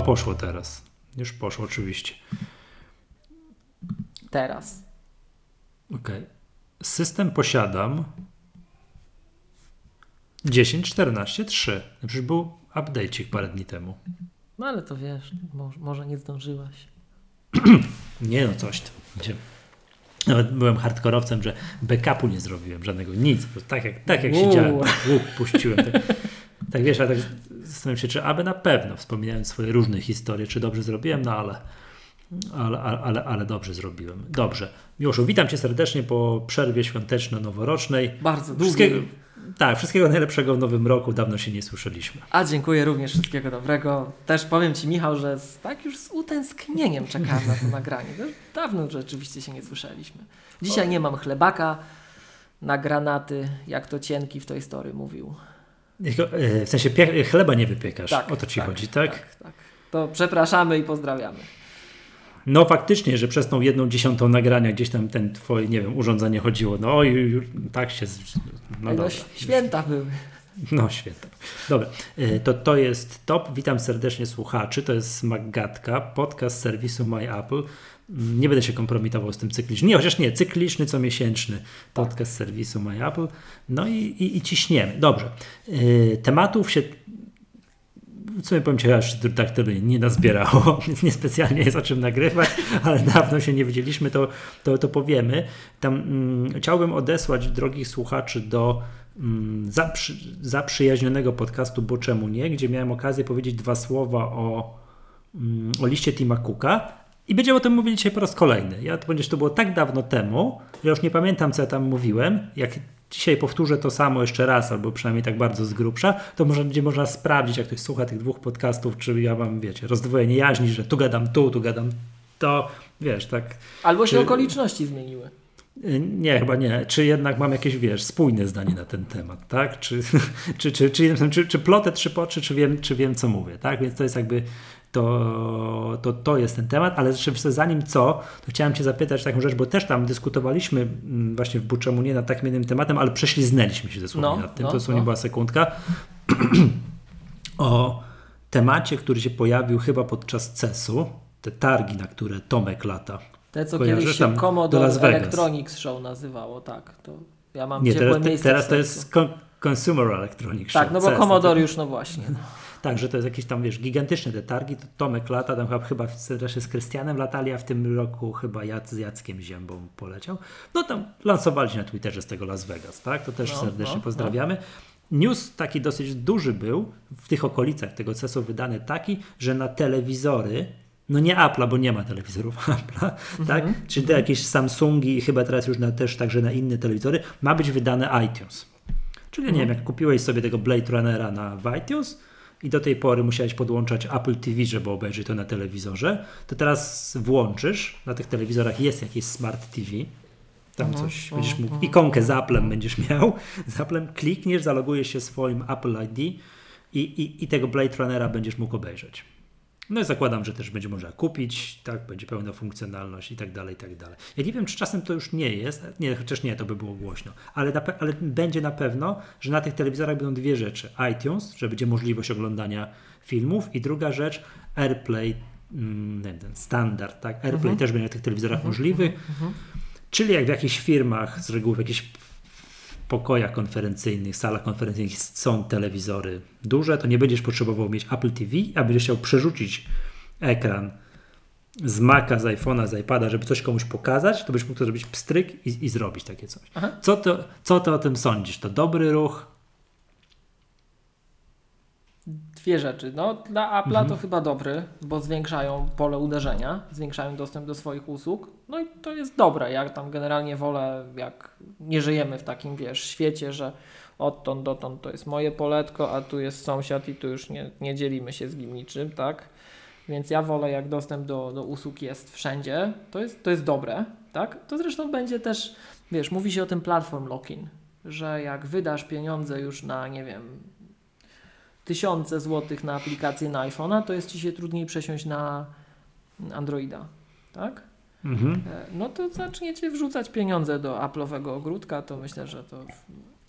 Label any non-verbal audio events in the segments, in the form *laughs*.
O, poszło teraz. Już poszło oczywiście. Teraz. Okej. System posiadam 10.14.3. No przecież był update'ik parę dni temu. No ale to wiesz, może, może nie zdążyłaś. *clears throat* Nie no, coś tam. Nawet byłem hardkorowcem, że backupu nie zrobiłem żadnego, nic. Tak jak, tak jak siedziałem, puściłem. Tak, *laughs* tak wiesz, ale tak zastanawiam się, czy aby na pewno, wspominając swoje różne historie, czy dobrze zrobiłem, no ale, ale, ale, ale, dobrze zrobiłem. Dobrze. Miłoszu, witam Cię serdecznie po przerwie świąteczno-noworocznej. Bardzo Wszystkiego, długi. tak, wszystkiego najlepszego w nowym roku. Dawno się nie słyszeliśmy. A dziękuję również, wszystkiego dobrego. Też powiem Ci, Michał, że z, tak już z utęsknieniem czekałem na to *laughs* nagranie. To dawno rzeczywiście się nie słyszeliśmy. Dzisiaj nie mam chlebaka na granaty, jak to Cienki w tej story mówił. E, W sensie chleba nie wypiekasz. Tak, o to Ci tak, chodzi, tak? Tak, tak. To przepraszamy i pozdrawiamy. No faktycznie, że przez tą jedną dziesiątą nagrania gdzieś tam ten twoje, nie wiem, urządzenie chodziło. No ju- tak się... No No, święta były. No świetnie. Dobra, e, to to jest top. Witam serdecznie słuchaczy. To jest Maggatka, podcast serwisu My Apple. Nie będę się kompromitował z tym cyklicznym. Nie, chociaż nie, cykliczny, comiesięczny podcast serwisu My Apple. No i, i, i ciśniemy. Dobrze. E, Tematów się w sumie powiem Ci, aż tak to nie nazbierało, *laughs* więc niespecjalnie jest o czym nagrywać, ale dawno się nie widzieliśmy, to, to, to powiemy. Tam mm, chciałbym odesłać drogich słuchaczy do mm, zaprzy, zaprzyjaźnionego podcastu Bo Czemu Nie, gdzie miałem okazję powiedzieć dwa słowa o, mm, o liście Tima Cooka i będziemy o tym mówili dzisiaj po raz kolejny. Ja, ponieważ to było tak dawno temu, że już nie pamiętam, co ja tam mówiłem. Jak dzisiaj powtórzę to samo jeszcze raz, albo przynajmniej tak bardzo z grubsza, to może będzie można sprawdzić, jak ktoś słucha tych dwóch podcastów, czy ja mam, wiecie, rozdwojenie jaźni, że tu gadam tu, tu gadam to, wiesz, tak. Albo się Czy- okoliczności zmieniły. Y, Nie, chyba nie. Czy jednak mam jakieś, wiesz, spójne zdanie na ten temat, tak? Czy, *laughs* czy, czy, czy, czy, czy plotę trzy po trzy, czy wiem, czy wiem, co mówię, tak? Więc to jest jakby, to, to, to jest ten temat, ale jeszcze zanim co, to chciałem Cię zapytać taką rzecz, bo też tam dyskutowaliśmy mm, właśnie w Buczemu nie nad takim jednym tematem, ale prześliznęliśmy się dosłownie No, nad tym, no, to dosłownie no. była sekundka, *clears throat* o temacie, który się pojawił chyba podczas CES-u, te targi, na które Tomek lata. Te, co Kojarzysz kiedyś się do Commodore. Electronics Show nazywało, tak. To ja mam Nie, ciepłe teraz, miejsce teraz to jest con- Consumer Electronics Tak, Show, no bo CES, Commodore już, no właśnie. Tak, że to jest jakieś tam, wiesz, gigantyczne te targi, to Tomek lata, tam chyba, chyba z Krystianem latali, a w tym roku chyba Jac, z Jackiem Ziębą poleciał. No tam lansowali się na Twitterze z tego Las Vegas, tak? To też No, serdecznie no, pozdrawiamy. News taki dosyć duży był w tych okolicach tego CES-u wydany taki, że na telewizory, no nie Apple'a, bo nie ma telewizorów *laughs* Apple'a, tak? Czy te jakieś Samsungi i chyba teraz już na, też także na inne telewizory, ma być wydane iTunes. Czyli nie wiem, jak kupiłeś sobie tego Blade Runnera na iTunes i do tej pory musiałeś podłączać Apple TV, żeby obejrzeć to na telewizorze, to teraz włączysz, na tych telewizorach jest jakieś Smart TV, tam coś będziesz mógł, ikonkę z Applem będziesz miał, z Applem klikniesz, zalogujesz się swoim Apple ID i, i, i tego Blade Runnera będziesz mógł obejrzeć. No i zakładam, że też będzie można kupić, tak, będzie pełna funkcjonalność i tak dalej, i tak dalej. Ja nie wiem, czy czasem to już nie jest, nie, chociaż nie, to by było głośno, ale, na, ale będzie na pewno, że na tych telewizorach będą dwie rzeczy. iTunes, że będzie możliwość oglądania filmów i druga rzecz, AirPlay, mm, ten, ten standard, tak, AirPlay też będzie na tych telewizorach możliwy, czyli jak w jakichś firmach, z reguły w jakichś pokojach konferencyjnych, salach konferencyjnych są telewizory duże, to nie będziesz potrzebował mieć Apple TV, a będziesz chciał przerzucić ekran z Maca, z iPhone'a, z iPada, żeby coś komuś pokazać, to byś mógł to zrobić pstryk i, i zrobić takie coś. Aha. Co, to, co ty o tym sądzisz? To dobry ruch? Dwie rzeczy. No, dla Apple'a to chyba dobry, bo zwiększają pole uderzenia, zwiększają dostęp do swoich usług. No i to jest dobre. Ja tam generalnie wolę, jak nie żyjemy w takim, wiesz, świecie, że odtąd dotąd to jest moje poletko, a tu jest sąsiad i tu już nie, nie dzielimy się z nim niczym, tak? Więc ja wolę, jak dostęp do, do usług jest wszędzie, to jest, to jest dobre, tak? To zresztą będzie też, wiesz, mówi się o tym platform lock-in, że jak wydasz pieniądze już na, nie wiem, tysiące złotych na aplikację na iPhone'a, to jest ci się trudniej przesiąść na Androida, tak? Mhm. E, No to zaczniecie wrzucać pieniądze do Apple'owego ogródka, to myślę, że to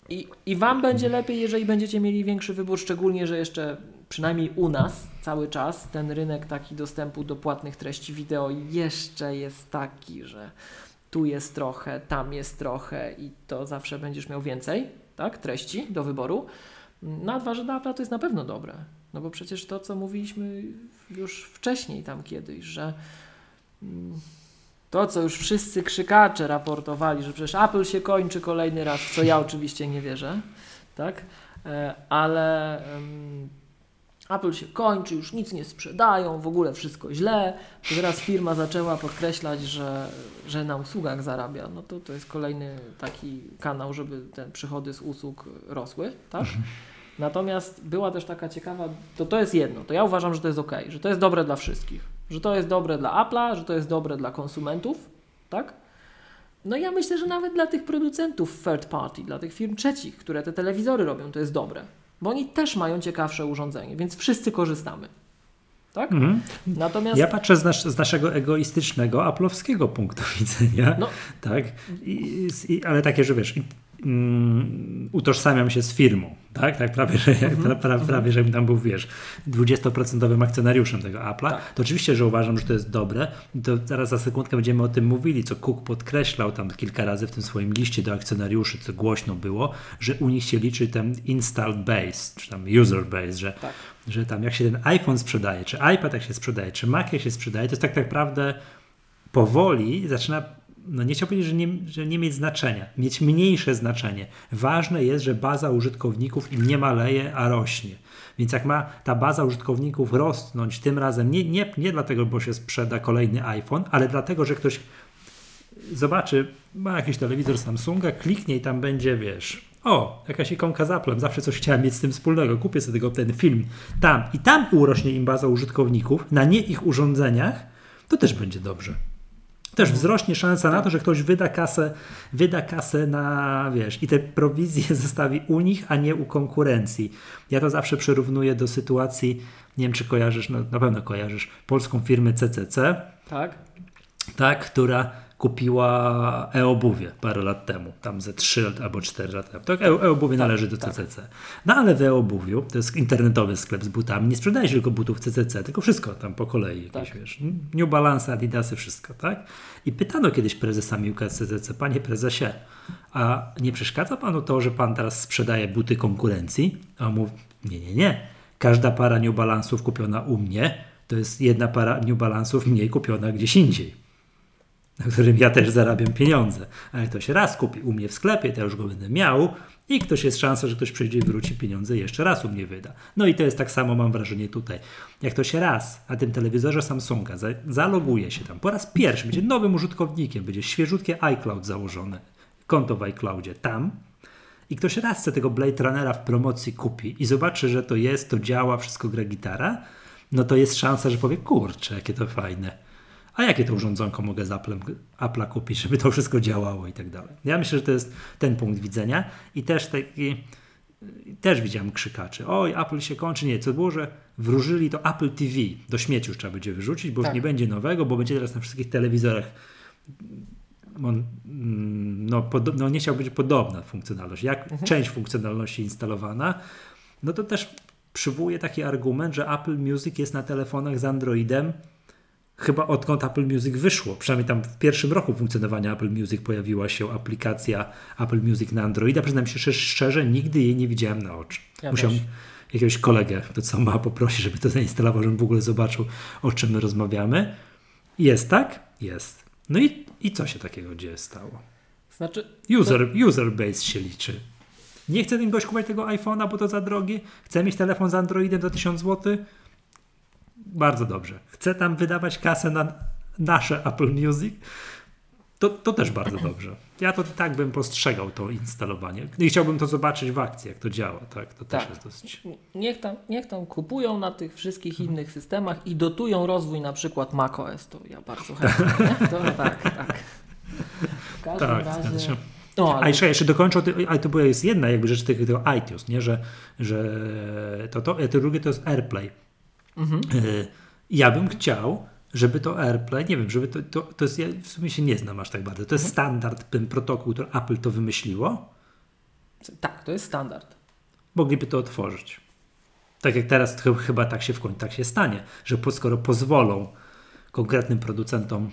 I, I Wam będzie lepiej, jeżeli będziecie mieli większy wybór, szczególnie, że jeszcze przynajmniej u nas cały czas ten rynek taki dostępu do płatnych treści wideo jeszcze jest taki, że tu jest trochę, tam jest trochę i to zawsze będziesz miał więcej tak, treści do wyboru. Na dwa, że Apple to jest na pewno dobre. No bo przecież to, co mówiliśmy już wcześniej tam kiedyś, że mm, to, co już wszyscy krzykacze raportowali, że przecież Apple się kończy kolejny raz, w co ja oczywiście nie wierzę, tak? E, ale Apple się kończy, już nic nie sprzedają, w ogóle wszystko źle. To teraz firma zaczęła podkreślać, że, że na usługach zarabia. No to to jest kolejny taki kanał, żeby te przychody z usług rosły, tak? Mhm. Natomiast była też taka ciekawa, to to jest jedno, to ja uważam, że to jest ok, że to jest dobre dla wszystkich, że to jest dobre dla Apple'a, że to jest dobre dla konsumentów, tak? No ja myślę, że nawet dla tych producentów third party, dla tych firm trzecich, które te telewizory robią, to jest dobre, bo oni też mają ciekawsze urządzenie, więc wszyscy korzystamy. Tak? Mhm. Natomiast... Ja patrzę z, nas, z, naszego egoistycznego, aplowskiego punktu widzenia. No. Tak? I, i, ale takie, że wiesz, mm, utożsamiam się z firmą, tak? tak prawie, że, mhm. pra, prawie, żebym tam był, wiesz, 20% akcjonariuszem tego Apple'a. Tak. To oczywiście, że uważam, że to jest dobre. To zaraz za sekundkę będziemy o tym mówili, co Cook podkreślał tam kilka razy w tym swoim liście do akcjonariuszy, co głośno było, że u nich się liczy ten install base, czy tam user base, że, tak. że tam jak się ten iPhone sprzedaje, czy iPad jak się sprzedaje, czy Mac jak się sprzedaje, to jest tak naprawdę powoli zaczyna no nie chciałbym powiedzieć, że nie, że nie mieć znaczenia, mieć mniejsze znaczenie. Ważne jest, że baza użytkowników im nie maleje, a rośnie. Więc jak ma ta baza użytkowników rosnąć tym razem, nie, nie, nie dlatego, bo się sprzeda kolejny iPhone, ale dlatego, że ktoś zobaczy, ma jakiś telewizor Samsunga, kliknie i tam będzie, wiesz, o, jakaś ikonka z Applem, zawsze coś chciałem mieć z tym wspólnego, kupię sobie tego, ten film tam i tam urośnie im baza użytkowników na nie ich urządzeniach, to też będzie dobrze też wzrośnie szansa na to, że ktoś wyda kasę, wyda kasę na, wiesz, i te prowizje *laughs* zostawi u nich, a nie u konkurencji. Ja to zawsze przyrównuję do sytuacji, nie wiem czy kojarzysz, no, na pewno kojarzysz, polską firmę CCC. Tak. Tak, która kupiła e-obuwie parę lat temu, tam ze 3 albo 4 lata temu. Tak, e-obuwie tak, należy do tak. CCC. No ale w e-obuwiu, to jest internetowy sklep z butami, nie sprzedaje się tylko butów CCC, tylko wszystko tam po kolei, jakieś, tak. wiesz, New Balance, Adidasy, wszystko, tak? I pytano kiedyś prezesa Miłka CCC, panie prezesie, a nie przeszkadza panu to, że pan teraz sprzedaje buty konkurencji? A on mówi, nie, nie, nie. Każda para New Balance'ów kupiona u mnie, to jest jedna para New Balance'ów mniej kupiona gdzieś indziej na którym ja też zarabiam pieniądze. Ale ktoś raz kupi u mnie w sklepie, to ja już go będę miał i ktoś jest szansa, że ktoś przyjdzie i wróci pieniądze jeszcze raz u mnie wyda. No i to jest tak samo, mam wrażenie tutaj. Jak ktoś raz na tym telewizorze Samsunga zaloguje się tam po raz pierwszy, będzie nowym użytkownikiem, będzie świeżutkie iCloud założone, konto w iCloudzie tam i ktoś raz chce tego Blade Runnera w promocji kupi i zobaczy, że to jest, to działa, wszystko gra gitara, no to jest szansa, że powie, kurczę, jakie to fajne a jakie to urządzonko mogę z Apple'em, Apple'a kupić, żeby to wszystko działało i tak dalej. Ja myślę, że to jest ten punkt widzenia i też taki też widziałem krzykaczy. Oj, Apple się kończy. Nie, co było, że wróżyli to Apple TV. Do śmieci już trzeba będzie wyrzucić, bo tak. już nie będzie nowego, bo będzie teraz na wszystkich telewizorach on, mm, no, pod, no nie chciał być podobna funkcjonalność. Jak mhm. część funkcjonalności instalowana, no to też przywołuje taki argument, że Apple Music jest na telefonach z Androidem chyba odkąd Apple Music wyszło, przynajmniej tam w pierwszym roku funkcjonowania Apple Music pojawiła się aplikacja Apple Music na Androida. Przyznam się szczerze, nigdy jej nie widziałem na oczy. Ja Musiałem też. jakiegoś kolegę, to co ma poprosić, żeby to zainstalował, żebym w ogóle zobaczył, o czym my rozmawiamy. Jest tak? Jest. No i, i co się takiego dzieje stało? Znaczy, user, to... user base się liczy. Nie chce ten gość kupować tego iPhone'a, bo to za drogie. Chce mieć telefon z Androidem za 1000 zł bardzo dobrze. Chce tam wydawać kasę na nasze Apple Music, to, to też bardzo dobrze. Ja to tak bym postrzegał to instalowanie. I chciałbym to zobaczyć w akcji, jak to działa. Tak, to tak. też jest dosyć. Niech tam, niech tam kupują na tych wszystkich innych systemach i dotują rozwój na przykład macOS. To ja bardzo chętnie. Nie? To *laughs* tak, tak. W każdym tak, razie. No, ale... A jeszcze, jeszcze dokończę, ale to była jest jedna jakby rzecz tego iTunes, nie? że, że to, to, to drugie to jest AirPlay. Mhm. Y, ja bym chciał, żeby to AirPlay, nie wiem, żeby to, to, to jest, ja w sumie się nie znam aż tak bardzo, to jest mhm. standard, ten protokół, który Apple to wymyśliło. Tak, to jest standard. Mogliby to otworzyć. Tak jak teraz ch- chyba tak się w końcu tak się stanie, że po, skoro pozwolą konkretnym producentom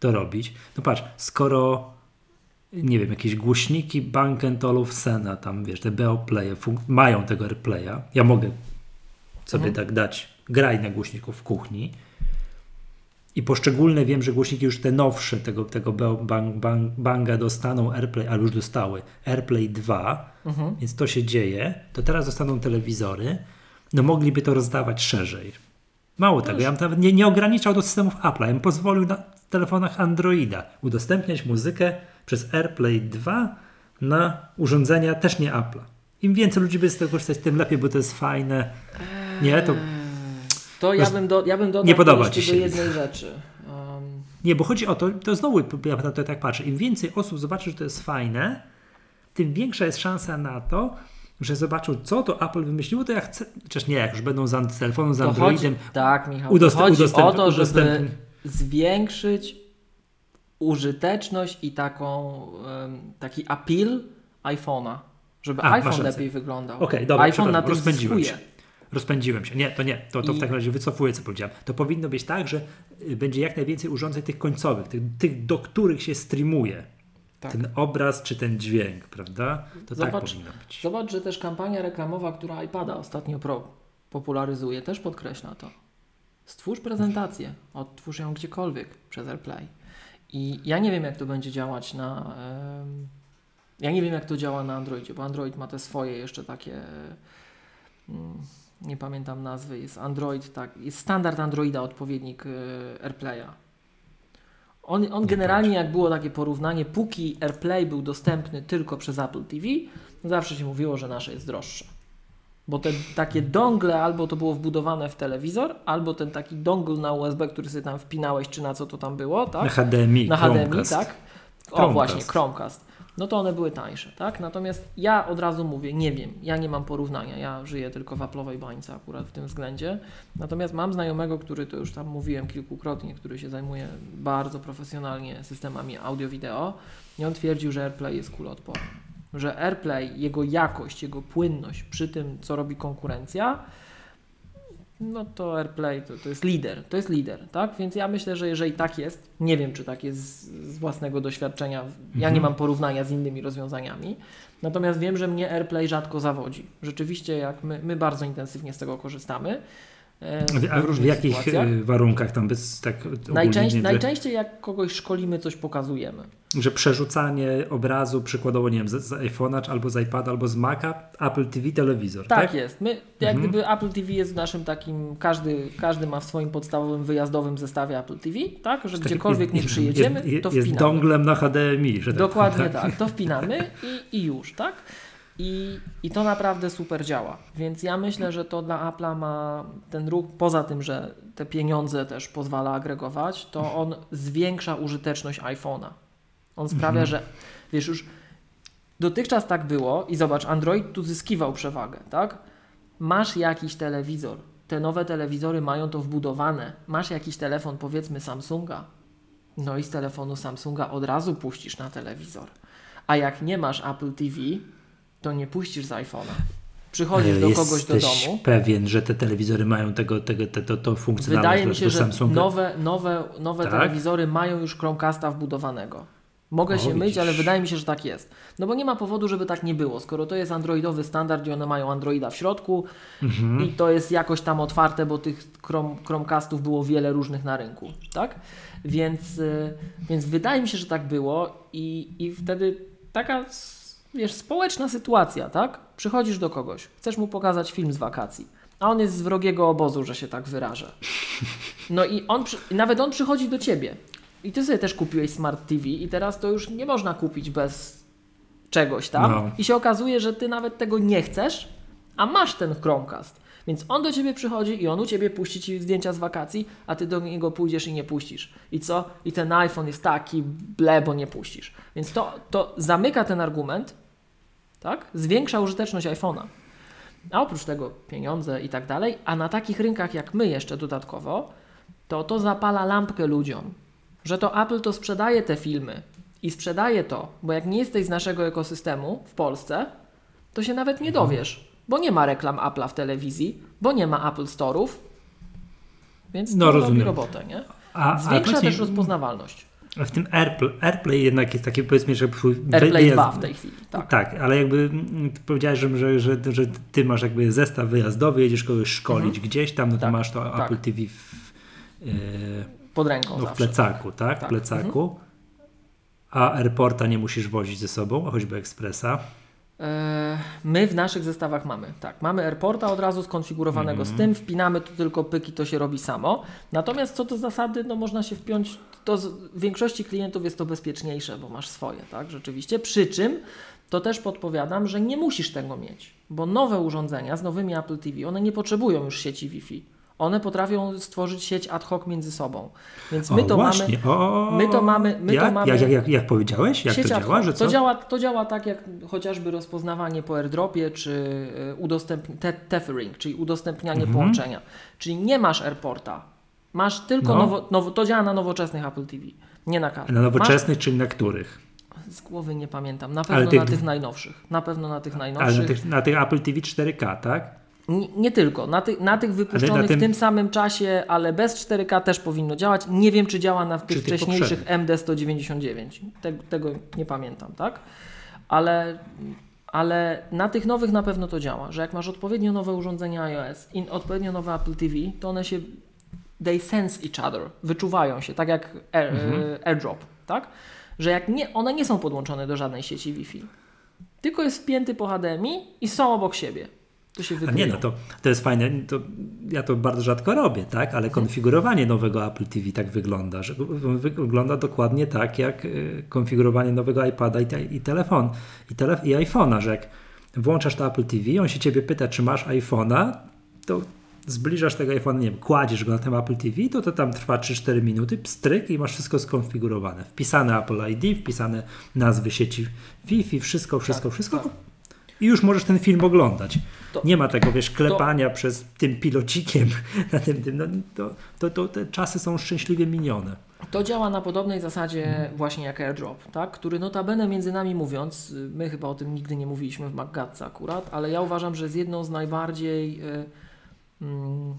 to robić, no patrz, skoro nie wiem, jakieś głośniki Bang Olufsena, tam wiesz, te fun- mają tego AirPlaya, ja mogę sobie tak dać graj na głośniku w kuchni. I poszczególne wiem, że głośniki już te nowsze tego, tego bang, bang, Banga dostaną AirPlay, ale już dostały. AirPlay 2, więc to się dzieje, to teraz dostaną telewizory, no mogliby to rozdawać szerzej. Mało tego, ja bym nawet nie, nie ograniczał do systemów Apple'a, ja bym pozwolił na telefonach Androida udostępniać muzykę przez AirPlay 2 na urządzenia też nie Apple'a. Im więcej ludzi by z tego korzystać, tym lepiej, bo to jest fajne. Nie, to To ja bym, do, ja bym dodał Nie podoba ci do się. jednej rzeczy. Um, Nie, bo chodzi o to, to znowu ja na to tak patrzę, im więcej osób zobaczy, że to jest fajne, tym większa jest szansa na to, że zobaczą, co to Apple wymyśliło, to ja chcę, chociaż nie, jak już będą z telefonu z to Androidem, chodzi, tak, Michał, udostęp- to chodzi udostęp- o to, żeby udostępni- zwiększyć użyteczność i taką, taki appeal iPhone'a. Żeby A, iPhone lepiej wyglądał. Okej, dobra, iPhone na tym zyskuje. się. Rozpędziłem się. Nie, to nie. To, to w I- takim razie wycofuję, co powiedziałem. To powinno być tak, że y, będzie jak najwięcej urządzeń tych końcowych, tych, tych do których się streamuje. Tak. Ten obraz czy ten dźwięk, prawda? To tak Zobacz- powinno być. Zobacz, że też kampania reklamowa, która iPada ostatnio pro popularyzuje, też podkreśla to. Stwórz prezentację, odtwórz ją gdziekolwiek przez AirPlay. I ja nie wiem, jak to będzie działać na. ja nie wiem, jak to działa na Androidzie, bo Android ma te swoje jeszcze takie. Nie pamiętam nazwy. Jest Android, tak. Jest standard Androida, odpowiednik e, AirPlaya. On, on generalnie, jak było takie porównanie, póki AirPlay był dostępny tylko przez Apple TV, zawsze się mówiło, że nasze jest droższe. Bo te takie dongle albo to było wbudowane w telewizor, albo ten taki dongle na USB, który sobie tam wpinałeś, czy na co to tam było, tak? Na HDMI, na HDMI, Chromecast. tak? O Chromecast. właśnie, Chromecast. No to one były tańsze, tak? Natomiast ja od razu mówię, nie wiem, ja nie mam porównania, ja żyję tylko w Apple'owej bańce akurat w tym względzie. Natomiast mam znajomego, który to już tam mówiłem kilkukrotnie, który się zajmuje bardzo profesjonalnie systemami audio-wideo i on twierdził, że AirPlay jest kuloodporny. Że AirPlay, jego jakość, jego płynność przy tym, co robi konkurencja, no to AirPlay to, to jest lider, to jest lider, tak? Więc ja myślę, że jeżeli tak jest, nie wiem, czy tak jest z, z własnego doświadczenia, ja nie mam porównania z innymi rozwiązaniami, natomiast wiem, że mnie AirPlay rzadko zawodzi. Rzeczywiście, jak my, my bardzo intensywnie z tego korzystamy, a w w jakich sytuacjach. y, warunkach tam bez tak Najczęściej, najczęściej jak kogoś szkolimy, coś pokazujemy. że przerzucanie obrazu przykładowo, nie wiem, z, z iPhone'a albo z iPada, albo z Maca, Apple TV, telewizor, Tak, tak? jest. My, jak Mhm. gdyby Apple TV jest w naszym takim, każdy, każdy ma w swoim podstawowym wyjazdowym zestawie Apple TV, tak? Że Taki- gdziekolwiek nie jest, przyjedziemy, jest, to jest wpinamy. donglem na HDMI, że tak Dokładnie tak, to wpinamy i, i już, tak? I, I to naprawdę super działa. Więc ja myślę, że to dla Apple'a ma ten ruch, poza tym, że te pieniądze też pozwala agregować, to on zwiększa użyteczność iPhone'a. On sprawia, że wiesz już, dotychczas tak było i zobacz, Android tu zyskiwał przewagę, tak? Masz jakiś telewizor, te nowe telewizory mają to wbudowane, masz jakiś telefon powiedzmy Samsunga, no i z telefonu Samsunga od razu puścisz na telewizor. A jak nie masz Apple TV, to nie puścisz z iPhone'a. Przychodzisz do kogoś do domu. pewien, że te telewizory mają tego, tego, te, to, to funkcjonalność Wydaje mi się, że Samsunga? nowe, nowe, nowe Tak? telewizory mają już Chromecasta wbudowanego. Mogę O, się myć, widzisz. ale wydaje mi się, że tak jest. No bo nie ma powodu, żeby tak nie było. Skoro to jest androidowy standard i one mają Androida w środku Mhm. i to jest jakoś tam otwarte, bo tych Chrome, Chromecastów było wiele różnych na rynku, tak? Więc, y, więc wydaje mi się, że tak było i, i wtedy taka wiesz, społeczna sytuacja, tak? Przychodzisz do kogoś, chcesz mu pokazać film z wakacji, a on jest z wrogiego obozu, że się tak wyrażę. No i on, nawet on przychodzi do ciebie. I ty sobie też kupiłeś Smart TV i teraz to już nie można kupić bez czegoś tam. No. I się okazuje, że ty nawet tego nie chcesz, a masz ten Chromecast. Więc on do ciebie przychodzi i on u ciebie puści ci zdjęcia z wakacji, a ty do niego pójdziesz i nie puścisz. I co? I ten iPhone jest taki ble, bo nie puścisz. Więc to, to zamyka ten argument, tak? Zwiększa użyteczność iPhone'a. A oprócz tego pieniądze i tak dalej, a na takich rynkach jak my jeszcze dodatkowo, to to zapala lampkę ludziom, że to Apple to sprzedaje te filmy i sprzedaje to, bo jak nie jesteś z naszego ekosystemu w Polsce, to się nawet Mhm. nie dowiesz, bo nie ma reklam Apple'a w telewizji, bo nie ma Apple Store'ów, więc No, to robi rozumiem. robotę, nie? A, Zwiększa mi, też rozpoznawalność. W tym AirPlay, AirPlay jednak jest taki, powiedzmy, że AirPlay wyjazd- 2 w tej chwili, tak. Tak, ale jakby mm, powiedziałeś, że, że, że, ty masz jakby zestaw wyjazdowy, jedziesz kogoś szkolić gdzieś tam, no to Tak, masz to tak. Apple TV w, e, Pod ręką no, w plecaku, tak? W Tak. plecaku. A AirPorta nie musisz wozić ze sobą, choćby Expressa. E, My w naszych zestawach mamy, tak, mamy AirPorta od razu skonfigurowanego Mhm. z tym, wpinamy tu tylko pyki, to się robi samo. Natomiast co do zasady, no można się wpiąć, to z w większości klientów jest to bezpieczniejsze, bo masz swoje, tak, rzeczywiście. Przy czym to też podpowiadam, że nie musisz tego mieć, bo nowe urządzenia z nowymi Apple TV, one nie potrzebują już sieci Wi-Fi. One potrafią stworzyć sieć ad hoc między sobą. Więc my o, to właśnie. mamy. O, my to mamy- my to jak, mamy- Jak, jak, jak, jak powiedziałeś? Jak to działa? Że co? To, działa, to działa tak jak chociażby rozpoznawanie po airdropie, czy y, udostępni- te, tethering, czyli udostępnianie Mhm. połączenia. Czyli nie masz airporta, masz tylko No. nowo, nowo, to działa na nowoczesnych Apple TV, nie na każdym. Na nowoczesnych, czy na których? Z głowy nie pamiętam, na Ale pewno tych na tych najnowszych. Na pewno na tych Ale najnowszych. na tych, na tych Apple TV 4K, tak? Nie, nie tylko, na, ty, na tych wypuszczonych na tym- w tym samym czasie, ale bez 4K też powinno działać. Nie wiem, czy działa na tych tych wcześniejszych MD199. Te, tego nie pamiętam, tak? Ale, ale na tych nowych na pewno to działa, że jak masz odpowiednio nowe urządzenia iOS i odpowiednio nowe Apple TV, to one się they sense each other, wyczuwają się, tak jak Air, Mhm. AirDrop, tak? Że jak nie, one nie są podłączone do żadnej sieci Wi-Fi, tylko jest wpięty po HDMI i są obok siebie. To się wydaje. nie, no to, to jest fajne. To, ja to bardzo rzadko robię, tak? Mhm. Ale konfigurowanie nowego Apple TV tak wygląda, że wy- wygląda dokładnie tak, jak y, konfigurowanie nowego iPada i, te, i telefon, i, tele, i iPhone'a, że jak włączasz to Apple TV, on się ciebie pyta, czy masz iPhone'a, to zbliżasz tego iPhone'a, nie wiem, kładziesz go na tym Apple TV, to to tam trwa 3-4 minuty, pstryk i masz wszystko skonfigurowane. Wpisane Apple ID, wpisane nazwy sieci Wi-Fi, wszystko, wszystko, Tak, wszystko. tak. I już możesz ten film oglądać. To- nie ma tego, wiesz, klepania przez tym pilocikiem *laughs* na tym, tym no, to, to, to te czasy są szczęśliwie minione. To działa na podobnej zasadzie właśnie jak AirDrop, tak? który notabene między nami mówiąc, y, my chyba o tym nigdy nie mówiliśmy w MacGadce akurat, ale ja uważam, że jest jedną z najbardziej y, mm,